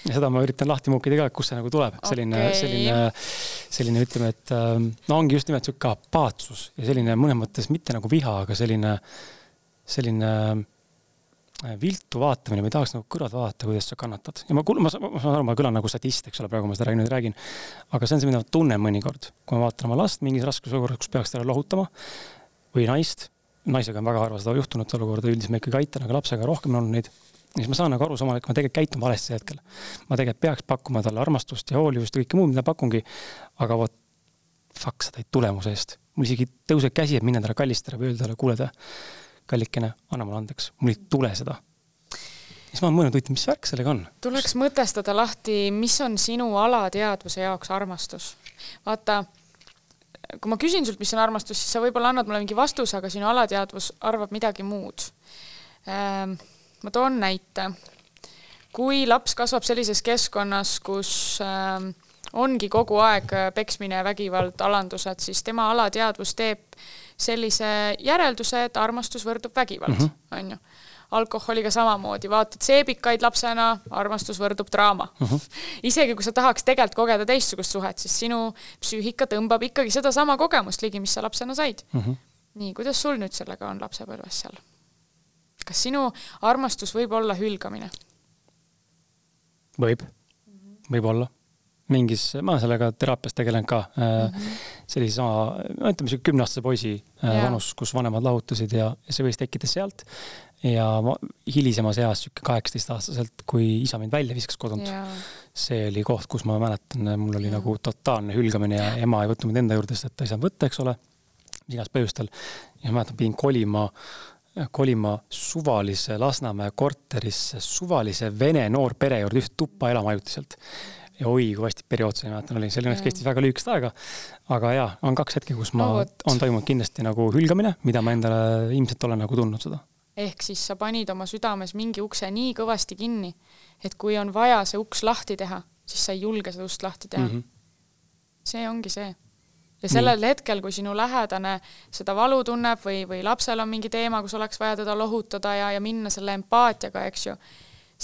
ja seda ma üritan lahti muukida ka, kust see nagu tuleb okay., selline, selline, selline ütleme, et ähm, no ongi just nimelt sihuke apaatsus ja selline mõnes mõttes mitte nagu viha, aga selline, selline Äh, viltu vaatamine, ma ei tahaks nagu kõrvalt vaadata, kuidas sa kannatad. ja ma kuulan, ma saan aru, ma kõlan nagu statist, eks ole, praegu ma seda räägin, räägin. aga see on see, mida ma tunnen mõnikord, kui ma vaatan oma last mingis raskes olukorras, kus peaks teda lohutama või naist. naisega on väga harva seda juhtunud, olukorda üldiselt ma ikkagi aitan, aga lapsega rohkem on olnud neid. Siis ma saan nagu aru samal, et ma tegelikult käitun valesti hetkel. ma tegelikult peaks pakkuma talle armastust ja hoolivust ja kõike muud, mida pakungi. aga vot, fuck, sa tõid tulemuse eest. mul isegi tõuseb käsi, et minna talle kallistada või öelda talle, kuule ta kallikene, anna mulle andeks, mul ei tule seda. siis ma olen mõelnud, huvitav, mis värk sellega on? tuleks mõtestada lahti, mis on sinu alateadvuse jaoks armastus. vaata, kui ma küsin sult, mis on armastus, siis sa võib-olla annad mulle mingi vastuse, aga sinu alateadvus arvab midagi muud. Ehm, ma toon näite. kui laps kasvab sellises keskkonnas, kus ähm, ongi kogu aeg peksmine, vägivald, alandused, siis tema alateadvus teeb sellise järelduse, et armastus võrdub vägivald mm, -hmm. on ju alkoholiga samamoodi, vaatad seebikaid lapsena, armastus võrdub draama uh. Mhm. -huh. isegi kui sa tahaks tegelikult kogeda teistsugust suhet, siis sinu psüühika tõmbab ikkagi sedasama kogemust ligi, mis sa lapsena said uh. Mhm. -huh. nii, kuidas sul nüüd sellega on lapsepõlves seal? Kas sinu armastus võib olla hülgamine? võib, võib olla mingis, ma sellega teraapias tegelen ka mm -hmm. sellise sama, ütleme sihuke kümneaastase poisi. Äh, vanus, kus vanemad lahutasid ja, ja see võis tekkida sealt. ja hilisemas eas, sihuke kaheksateistaastaselt, kui isa mind välja viskas kodunt see oli koht, kus ma mäletan, mul oli yeah. nagu totaalne hülgamine ja ema ei võtnud mind enda juurde, sest ta ei saanud võtta, eks ole, mis iganes põhjustel. ja ma mäletan, pidin kolima kolima suvalise Lasnamäe korterisse suvalise vene noorpere juurde üht tuppa elama ajutiselt ja oi, kui vastik periood see, ma mäletan, oli, see õnneks kestis väga lühikest aega. aga jaa, on kaks hetke, kus ma no,, on toimunud kindlasti nagu hülgamine, mida ma endale ilmselt olen nagu tundnud seda. ehk siis sa panid oma südames mingi ukse nii kõvasti kinni, et kui on vaja see uks lahti teha, siis sa ei julge seda ust lahti teha mm. -hmm. see ongi see ja sellel Nii. hetkel, kui sinu lähedane seda valu tunneb või, või lapsel on mingi teema, kus oleks vaja teda lohutada ja, ja minna selle empaatiaga, eks ju,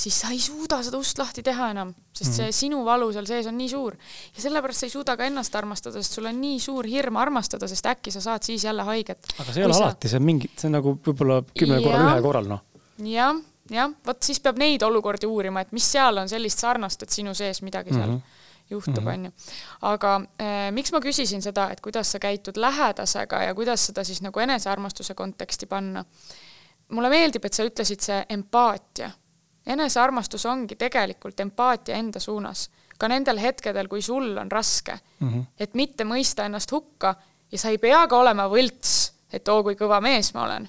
siis sa ei suuda seda ust lahti teha enam, sest see mhm. sinu valu seal sees on nii suur. ja sellepärast sa ei suuda ka ennast armastada, sest sul on nii suur hirm armastada, sest äkki sa saad siis jälle haiget. aga see ei ole sa... alati, see on mingi, see on nagu võib-olla kümnel korral ühe korral, noh. jah, jah, vot siis peab neid olukordi uurima, et mis seal on sellist sarnast, et sinu sees midagi seal mm -hmm juhtub, mhm. on ju. aga äh, miks ma küsisin seda, et kuidas sa käitud lähedasega ja kuidas seda siis nagu enesearmastuse konteksti panna? mulle meeldib, et sa ütlesid see empaatia enesearmastus ongi tegelikult empaatia enda suunas, ka nendel hetkedel, kui sul on raske mm. -hmm. et mitte mõista ennast hukka ja sa ei pea ka olema võlts, et oo, kui kõva mees ma olen,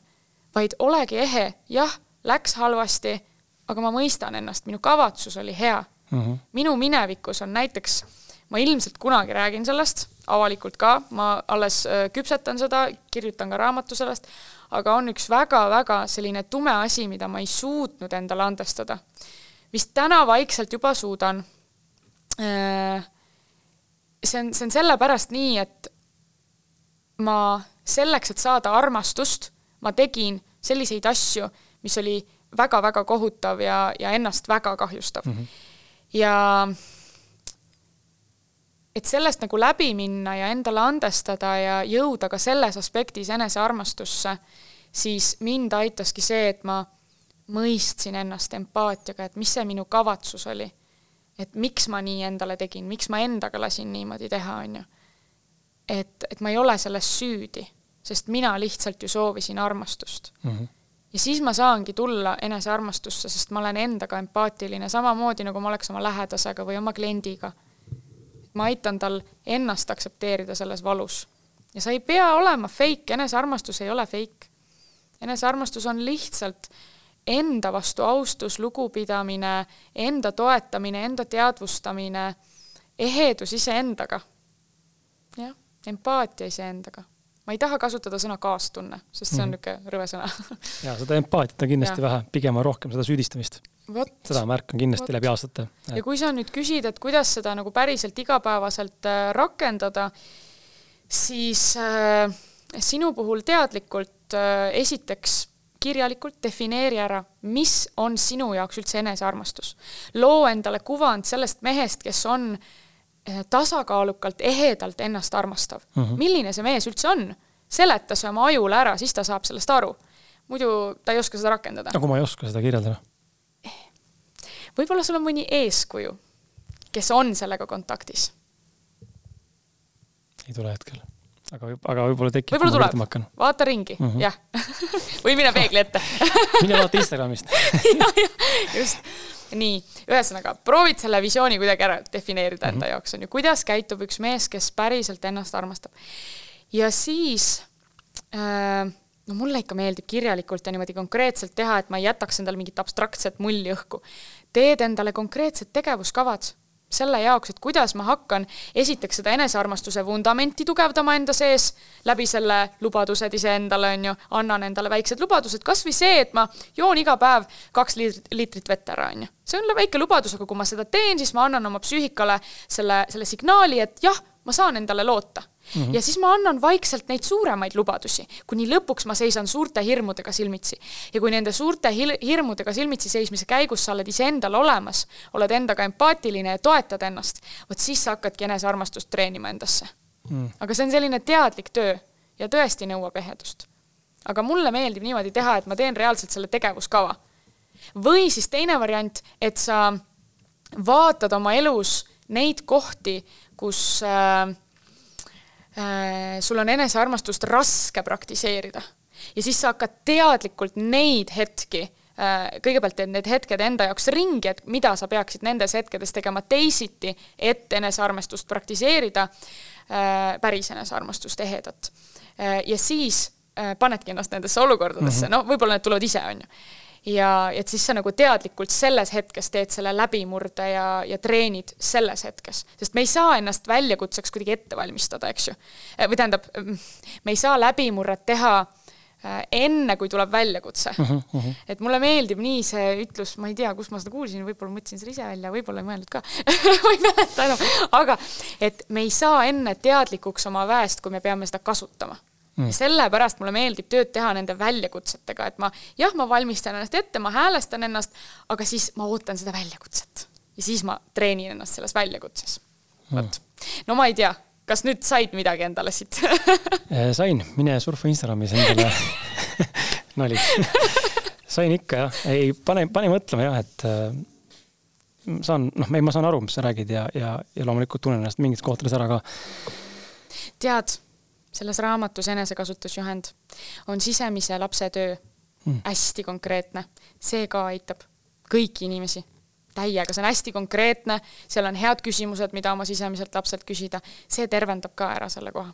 vaid olegi ehe, jah, läks halvasti, aga ma mõistan ennast, minu kavatsus oli hea mm. -hmm. minu minevikus on näiteks, ma ilmselt kunagi räägin sellest avalikult ka, ma alles äh, küpsetan seda, kirjutan ka raamatu sellest, aga on üks väga-väga selline tume asi, mida ma ei suutnud endale andestada. vist täna vaikselt juba suudan. Äh, see on, see on sellepärast nii, et ma selleks, et saada armastust, ma tegin selliseid asju, mis oli väga-väga kohutav ja, ja ennast väga kahjustav mm. -hmm. Ja et sellest nagu läbi minna ja endale andestada ja jõuda ka selles aspektis enesearmastusse, siis mind aitaski see, et ma mõistsin ennast empaatiaga, et mis see minu kavatsus oli. et miks ma nii endale tegin, miks ma endaga lasin niimoodi teha, on ju. et, et ma ei ole selles süüdi, sest mina lihtsalt ju soovisin armastust mm. -hmm ja siis ma saangi tulla enesearmastusse, sest ma olen endaga empaatiline, samamoodi nagu ma oleks oma lähedasega või oma kliendiga. ma aitan tal ennast aktsepteerida selles valus. ja sa ei pea olema fake, enesearmastus ei ole fake. enesearmastus on lihtsalt enda vastu austus, lugupidamine, enda toetamine, enda teadvustamine, ehedus iseendaga. jah, empaatia iseendaga ma ei taha kasutada sõna kaastunne, sest see on mm. niisugune rõve sõna ja seda empaatiat on kindlasti ja. vähe, pigem on rohkem seda süüdistamist. seda märkan kindlasti läbi aastate. ja kui sa nüüd küsid, et kuidas seda nagu päriselt igapäevaselt äh, rakendada, siis äh, sinu puhul teadlikult äh, esiteks kirjalikult defineeri ära, mis on sinu jaoks üldse enesearmastus. loo endale kuvand sellest mehest, kes on äh, tasakaalukalt, ehedalt ennast armastav. Mhm. -huh. milline see mees üldse on? seleta see oma ajule ära, siis ta saab sellest aru. muidu ta ei oska seda rakendada. kui ma ei oska seda kirjeldada? võib-olla sul on mõni eeskuju, kes on sellega kontaktis? ei tule hetkel. Aga, aga võib-olla tekib. võib-olla tuleb, vaata ringi mhm. -huh. jah või mine peegli ette mine vaata Instagramist just nii, ühesõnaga, proovid selle visiooni kuidagi ära defineerida enda mm -hmm. jaoks, on ju, kuidas käitub üks mees, kes päriselt ennast armastab. ja siis äh, no mulle ikka meeldib kirjalikult ja niimoodi konkreetselt teha, et ma ei jätaks endale mingit abstraktset mulli õhku. teed endale konkreetsed tegevuskavad selle jaoks, et kuidas ma hakkan esiteks seda enesearmastuse vundamenti tugevdama enda sees läbi selle lubadused iseendale, on ju, annan endale väiksed lubadused, kas või see, et ma joon iga päev kaks liitrit vett ära, on ju. see on väike lubadus, aga kui ma seda teen, siis ma annan oma psüühikale selle, selle signaali, et jah, ma saan endale loota Mm -hmm. ja siis ma annan vaikselt neid suuremaid lubadusi, kuni lõpuks ma seisan suurte hirmudega silmitsi. ja kui nende suurte hirmudega silmitsi seismise käigus sa oled iseendal olemas, oled endaga empaatiline ja toetad ennast, vot siis sa hakkadki enesearmastust treenima endasse mm.. aga see on selline teadlik töö ja tõesti nõuab ehedust. aga mulle meeldib niimoodi teha, et ma teen reaalselt selle tegevuskava. või siis teine variant, et sa vaatad oma elus neid kohti, kus Äh, sul on enesearmastust raske praktiseerida ja siis sa hakkad teadlikult neid hetki äh, kõigepealt teed need hetked enda jaoks ringi, et mida sa peaksid nendes hetkedes tegema teisiti, et enesearmastust praktiseerida, äh, päris enesearmastust, ehedat. ja siis panedki ennast nendesse olukordadesse mm, -hmm. no võib-olla need tulevad ise, on ju ja et siis sa nagu teadlikult selles hetkes teed selle läbimurde ja, ja treenid selles hetkes, sest me ei saa ennast väljakutseks kuidagi ette valmistada, eks ju. või tähendab, me ei saa läbimurret teha äh, enne, kui tuleb väljakutse uh. -huh, uh -huh. et mulle meeldib nii see ütlus, ma ei tea, kus ma seda kuulsin, võib-olla mõtlesin selle ise välja, võib-olla ei mõelnud ka ma ei mäleta enam, aga et me ei saa enne teadlikuks oma väest, kui me peame seda kasutama mm.. ja sellepärast mulle meeldib tööd teha nende väljakutsetega, et ma jah, ma valmistan ennast ette, ma häälestan ennast, aga siis ma ootan seda väljakutset. Ja siis ma treenin ennast selles väljakutses. vot. Mm., no ma ei tea, kas nüüd said midagi endale siit? Eh, sain, mine surfa Instagramis endale. Nali sain ikka jah, ei pane, pane mõtlema jah, et äh, saan, noh, ma saan aru, mis sa räägid ja, ja, ja loomulikult tunnen ennast mingites kohtades ära ka. tead selles raamatus enesekasutusjuhend on sisemise lapse töö. Mm. hästi konkreetne, see ka aitab kõiki inimesi täiega, see on hästi konkreetne, seal on head küsimused, mida oma sisemiselt lapselt küsida, see tervendab ka ära selle koha.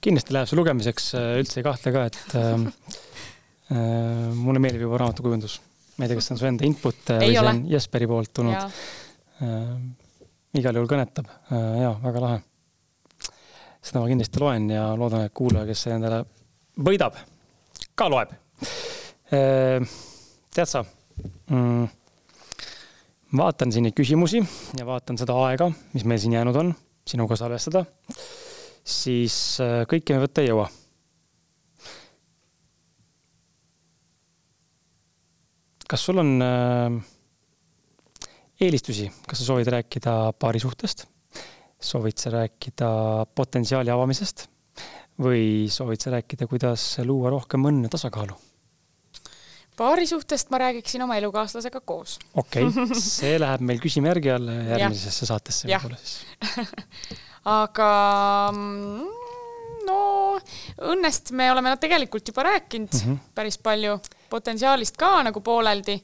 kindlasti läheb see lugemiseks, äh, üldse ei kahtle ka, et äh, äh, mulle meeldib juba raamatukujundus. ma ei tea, kas see on su enda input äh, või see on Jesperi poolt tulnud. Äh, igal juhul kõnetab. Äh,, jaa, väga lahe seda ma kindlasti loen ja loodan, et kuulaja, kes endale võidab, ka loeb. tead sa mm,? vaatan siin neid küsimusi ja vaatan seda aega, mis meil siin jäänud on, sinuga salvestada, siis äh, kõike me võtta ei jõua. kas sul on äh, eelistusi, kas sa soovid rääkida paarisuhtest? Soovid sa rääkida potentsiaali avamisest või soovid sa rääkida, kuidas luua rohkem õnne tasakaalu? paarisuhtest ma räägiksin oma elukaaslasega koos. okei okay., see läheb meil küsimärgi alla järgmisesse saatesse võib-olla siis aga mm, no õnnest me oleme tegelikult juba rääkinud mm -hmm. päris palju, potentsiaalist ka nagu pooleldi.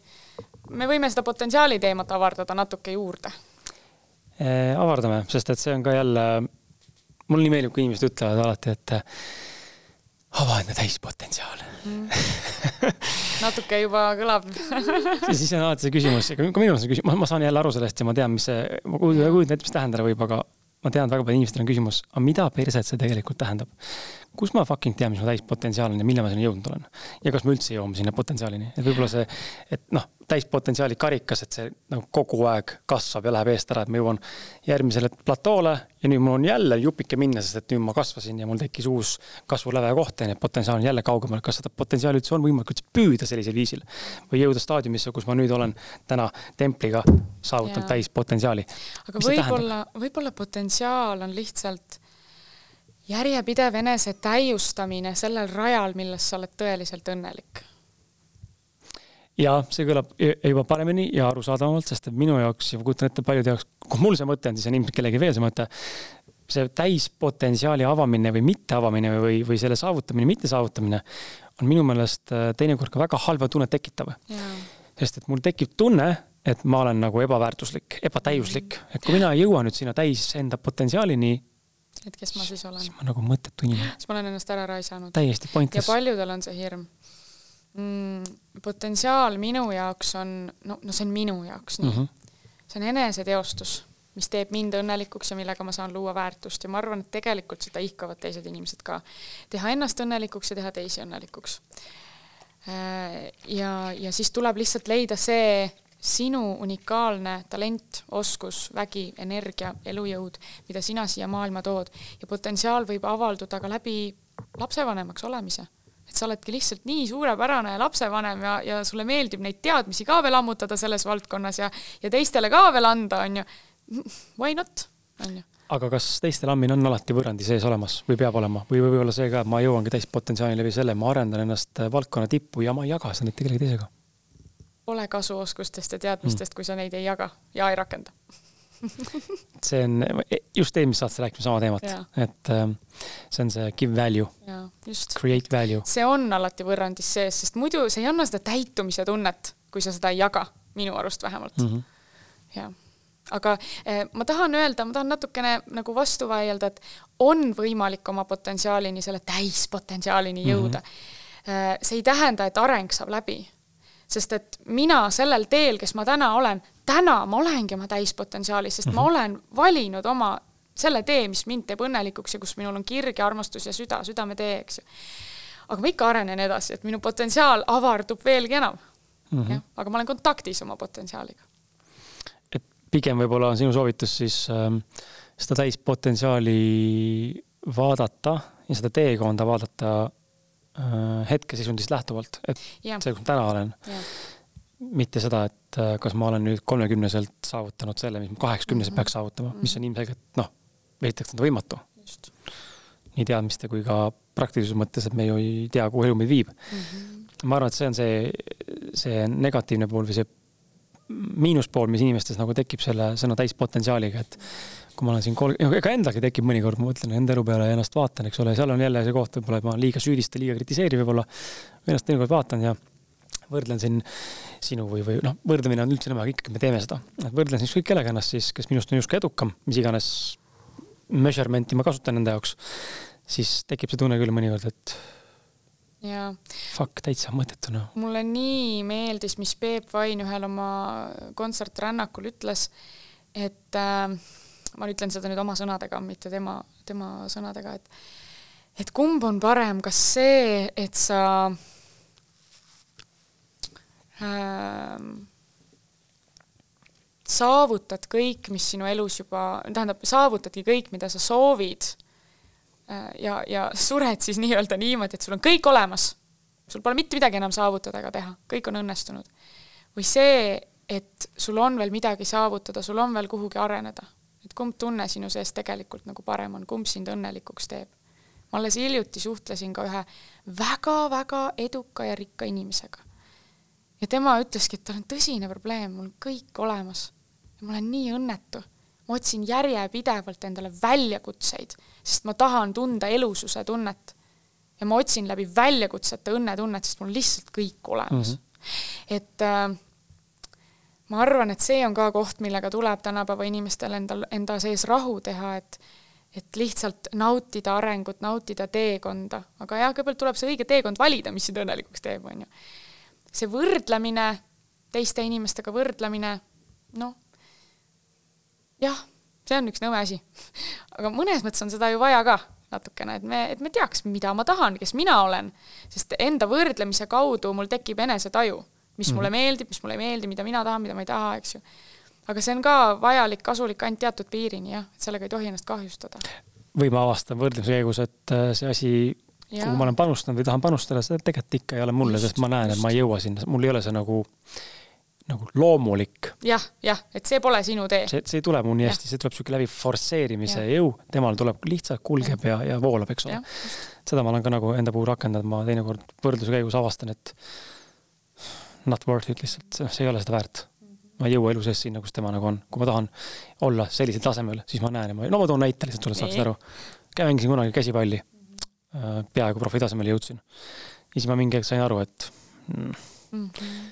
me võime seda potentsiaali teemat avardada natuke juurde. Avardame, sest et see on ka jälle, mulle nii meeldib, kui inimesed ütlevad alati, et ava enda täispotentsiaal mm. natuke juba kõlab siis on alati see küsimus, ka minul on see küsimus, ma saan jälle aru sellest ja ma tean, mis see, ma kujutan ette, mis tähendada võib, aga ma tean, väga paljudel inimestel on küsimus, aga mida perset see tegelikult tähendab? Kus ma fucking tean, mis mu täispotentsiaal on ja millal ma sinna jõudnud olen? ja kas ma üldse jõuan sinna potentsiaalini, et võib-olla see, et noh, täispotentsiaali karikas, et see nagu kogu aeg kasvab ja läheb eest ära, et ma jõuan järgmisele platoole ja nüüd mul on jälle jupike minna, sest et nüüd ma kasvasin ja mul tekkis uus kasvuläve koht et potentsiaal on jälle kaugemal. kas seda potentsiaali üldse on võimalik üldse püüda sellisel viisil või jõuda staadiumisse, kus ma nüüd olen täna templiga saavutanud täispotentsiaali? aga võib-olla, võib-olla potentsiaal on lihtsalt järjepidev enese täiustamine sellel rajal, milles sa oled tõeliselt õnnelik ja see kõlab juba paremini ja arusaadavamalt, sest et minu jaoks ja ma kujutan ette paljude jaoks, kui mul see mõte on, siis on ilmselt kellegi veel see mõte. see täispotentsiaali avamine või mitteavamine või, või selle saavutamine, mittesaavutamine on minu meelest äh, teinekord ka väga halba tunnet tekitav. sest et mul tekib tunne, et ma olen nagu ebaväärtuslik, ebatäiuslik, et kui mina ei jõua nüüd sinna täis enda potentsiaalini et kes ma siis olen. siis ma nagu mõttetu inimene. siis ma olen ennast ära raisanud. täiesti pointless. ja paljudel on see hirm mm,? potentsiaal minu jaoks on, no, no see on minu jaoks nii mm. -hmm. see on eneseteostus, mis teeb mind õnnelikuks ja millega ma saan luua väärtust ja ma arvan, et tegelikult seda ihkavad teised inimesed ka. teha ennast õnnelikuks ja teha teisi õnnelikuks. Äh, ja, ja siis tuleb lihtsalt leida see sinu unikaalne talent, oskus, vägi, energia, elujõud, mida sina siia maailma tood. Ja potentsiaal võib avalduda ka läbi lapsevanemaks olemise. Et sa oledki lihtsalt nii suurepärane lapsevanem ja, ja sulle meeldib neid teadmisi ka veel ammutada selles valdkonnas ja, ja teistele ka veel anda, on ju. Why not, on ju. Aga kas teiste lammine on alati võrrandi sees olemas või peab olema? Või võib-olla see ka, et ma jõuangi täispotentsiaali läbi selle, ma arendan ennast valdkonna tippu ja ma ei jaga seda mitte kellegi teisega? Pole kasu oskustest ja teadmistest mm., kui sa neid ei jaga ja ei rakenda see on just eelmises saates rääkisime sama teemat, et ähm, see on see give value, create value. see on alati võrrandis sees, sest muidu see ei anna seda täitumise tunnet, kui sa seda ei jaga, minu arust vähemalt mm. -hmm. jah, aga eh, ma tahan öelda, ma tahan natukene nagu vastu vaielda, et on võimalik oma potentsiaalini, selle täispotentsiaalini jõuda mm. -hmm. see ei tähenda, et areng saab läbi sest et mina sellel teel, kes ma täna olen, täna ma olengi oma täispotentsiaalis, sest mm -hmm. ma mhm. olen valinud oma selle tee, mis mind teeb õnnelikuks ja kus minul on kirg ja armastus ja süda, südametee, eks ju. aga ma ikka arenen edasi, et minu potentsiaal avardub veelgi enam mm. -hmm. jah, aga ma olen kontaktis oma potentsiaaliga. et pigem võib-olla on sinu soovitus siis äh, seda täispotentsiaali vaadata ja seda teekonda vaadata hetkeseisundist lähtuvalt, et ja. see, kus ma täna olen mitte seda, et äh, kas ma olen nüüd kolmekümneselt saavutanud selle, mis ma kaheksakümneselt mm -hmm. peaks saavutama, mis on ilmselgelt noh, veidikene on võimatu. nii teadmiste kui ka praktilisuse mõttes, et me ju ei tea, kuhu elu meid viib mm. -hmm. ma arvan, et see on see, see negatiivne pool või see miinuspool, mis inimestes nagu tekib selle sõna täispotentsiaaliga, et kui ma olen siin kolm, ega endalgi tekib mõnikord, ma mõtlen enda elu peale ja ennast vaatan, eks ole, seal on jälle see koht, võib-olla ma liiga süüdistan, liiga kritiseerin võib-olla, ennast teinekord vaatan ja võrdlen siin sinu või, või noh, võrdlemine on üldse nõme, aga ikkagi me teeme seda. et võrdlen siis ükskõik kellega ennast siis, kes minust on justkui edukam, mis iganes measurement'i ma kasutan enda jaoks, siis tekib see tunne küll mõnikord, et jaa. Fuck, täitsa mõttetu noh. mulle nii meeldis, mis Peep Vain ühel oma kontsertrännakul ütles, et äh, ma ütlen seda nüüd oma sõnadega, mitte tema, tema sõnadega, et et kumb on parem, kas see, et sa äh, saavutad kõik, mis sinu elus juba, tähendab, saavutadki kõik, mida sa soovid äh, ja, ja sured siis nii-öelda niimoodi, et sul on kõik olemas, sul pole mitte midagi enam saavutada ega teha, kõik on õnnestunud. või see, et sul on veel midagi saavutada, sul on veel kuhugi areneda. Et kumb tunne sinu sees tegelikult nagu parem on, kumb sind õnnelikuks teeb? ma alles hiljuti suhtlesin ka ühe väga-väga eduka ja rikka inimesega. ja, tema ütleski, et tal on tõsine probleem, mul on kõik olemas ja ma olen nii õnnetu. ma otsin järjepidevalt endale väljakutseid, sest ma tahan tunda elususe tunnet. ja ma otsin läbi väljakutsete õnnetunnet, sest mul on lihtsalt kõik olemas mm. -hmm. et äh, ma arvan, et see on ka koht, millega tuleb tänapäeva inimestel endal, enda sees rahu teha, et et lihtsalt nautida arengut, nautida teekonda, aga jah, kõigepealt tuleb see õige teekond valida, mis sind õnnelikuks teeb, on ju. see võrdlemine, teiste inimestega võrdlemine, noh, jah, see on üks nõme asi. aga mõnes mõttes on seda ju vaja ka natukene, et me, et me teaks, mida ma tahan, kes mina olen, sest enda võrdlemise kaudu mul tekib enesetaju, mis mm -hmm. mulle meeldib, mis mulle ei meeldi, mida mina tahan, mida ma ei taha, eks ju. aga see on ka vajalik, kasulik ainult teatud piirini jah, et sellega ei tohi ennast kahjustada. või ma avastan võrdlemise käigus, et äh, see asi, kuhu ma olen panustanud või tahan panustada, see tegelikult ikka ei ole mulle, sest ma näen, et ma ei jõua sinna, mul ei ole see nagu nagu loomulik. jah, jah, et see pole sinu tee. see, see ei tule mul nii hästi, see tuleb sihuke läbi forsseerimise ja. jõu, temal tuleb lihtsalt kulgeb ja, ja voolab, eks ole. seda ma olen ka nagu enda puhul rakendanud, ma teinekord võrdluse käigus avastan, et not worth it lihtsalt, see ei ole seda väärt. ma ei jõua elu sees sinna, kus tema nagu on, kui ma tahan olla sellisel tasemel, siis ma näen ja ma, no ma toon näite lihtsalt sulle, saaksid aru. mängisin kunagi käsipalli, äh, peaaegu profi tasemele jõudsin. ja siis ma mingi hetk sain aru, et mm, mm -hmm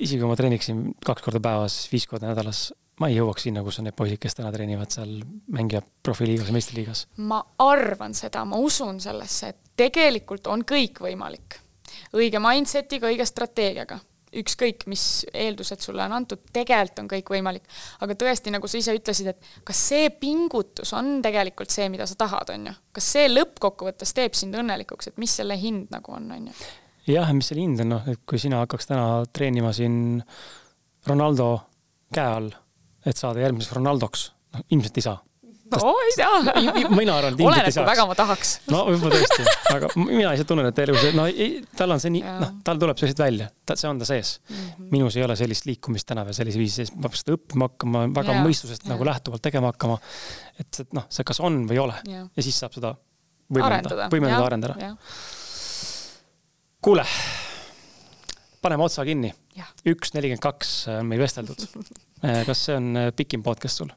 isegi kui ma treeniksin kaks korda päevas, viis korda nädalas, ma ei jõuaks sinna, kus on need poisid, kes täna treenivad seal, mängivad profiliigas ja meistriliigas. ma arvan seda, ma usun sellesse, et tegelikult on kõik võimalik. õige mindset'iga, õige strateegiaga ükskõik, mis eeldused sulle on antud, tegelikult on kõik võimalik. aga tõesti, nagu sa ise ütlesid, et kas see pingutus on tegelikult see, mida sa tahad, on ju. kas see lõppkokkuvõttes teeb sind õnnelikuks, et mis selle hind nagu on, on ju jah, mis selle hind on, noh, et kui sina hakkaks täna treenima siin Ronaldo käe all, et saada järgmiseks Ronaldoks, noh ilmselt ei saa. No ei saa. mina arvan, et ilmselt ei saaks. väga ma tahaks. no võib-olla tõesti, aga mina lihtsalt tunnen, et elus, no ei, tal on see nii, noh, tal tuleb see lihtsalt välja, ta, see on ta sees mm. -hmm. minus ei ole sellist liikumist täna veel sellise viisi sees, ma pean seda õppima hakkama, väga ja, mõistusest ja. nagu lähtuvalt tegema hakkama. et noh, see kas on või ei ole ja, ja siis saab seda võimendada, võimendada, arendada kuule, paneme otsa kinni. üks nelikümmend kaks on meil vesteldud. Eh, kas see on eh, pikim podcast sul?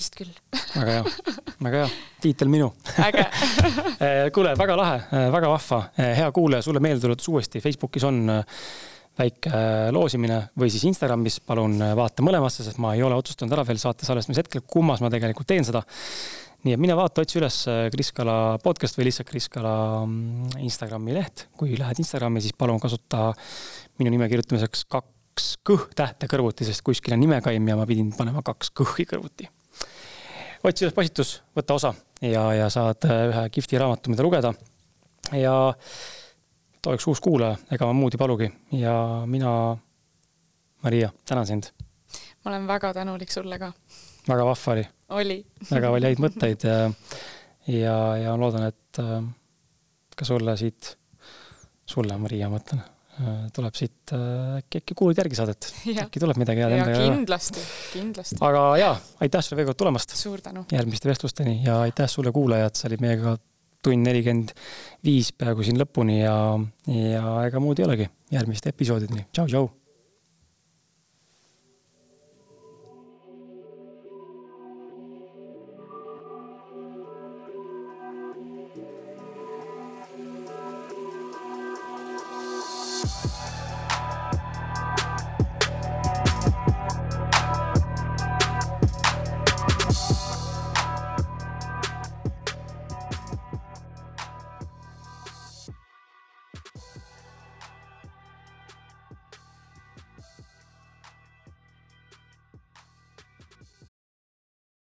Vist küll. väga hea, väga hea, tiitel minu. eh, kuule, väga lahe, väga vahva, hea kuulaja, sulle meeldetuletus uuesti, Facebookis on väike loosimine või siis Instagramis, palun vaata mõlemasse, sest ma ei ole otsustanud ära veel saate salvestamise hetkel, kummas ma tegelikult teen seda nii et mine vaata, otsi üles Kris Kala podcast või lihtsalt Kris Kala mm, Instagrami leht. kui lähed Instagrami, siis palun kasuta minu nime kirjutamiseks kaks kõh-tähte kõrvuti, sest kuskil on nimekaim ja ma pidin panema kaks kõhhi kõrvuti. Otsi üles postitus, võta osa ja, ja saad äh, ühe kihvti raamatu, mida lugeda. ja ta oleks uus kuulaja, ega ma muud ei palugi ja mina, Maria, tänan sind. ma olen väga tänulik sulle ka väga vahva oli. oli. väga palju häid mõtteid ja, ja, ja loodan, et äh, ka sulle siit, sulle, Maria, ma mõtlen, tuleb siit äh, äkki, äkki kuulad järgi saadet. äkki tuleb midagi head endaga. kindlasti, kindlasti. aga jaa, aitäh sulle veel kord tulemast. suur tänu. järgmiste vestlusteni ja aitäh sulle, kuulajad, sa olid meiega tund nelikümmend viis peaaegu siin lõpuni ja, ja ega muud ei olegi. järgmiste episoodideni, tšau-tšau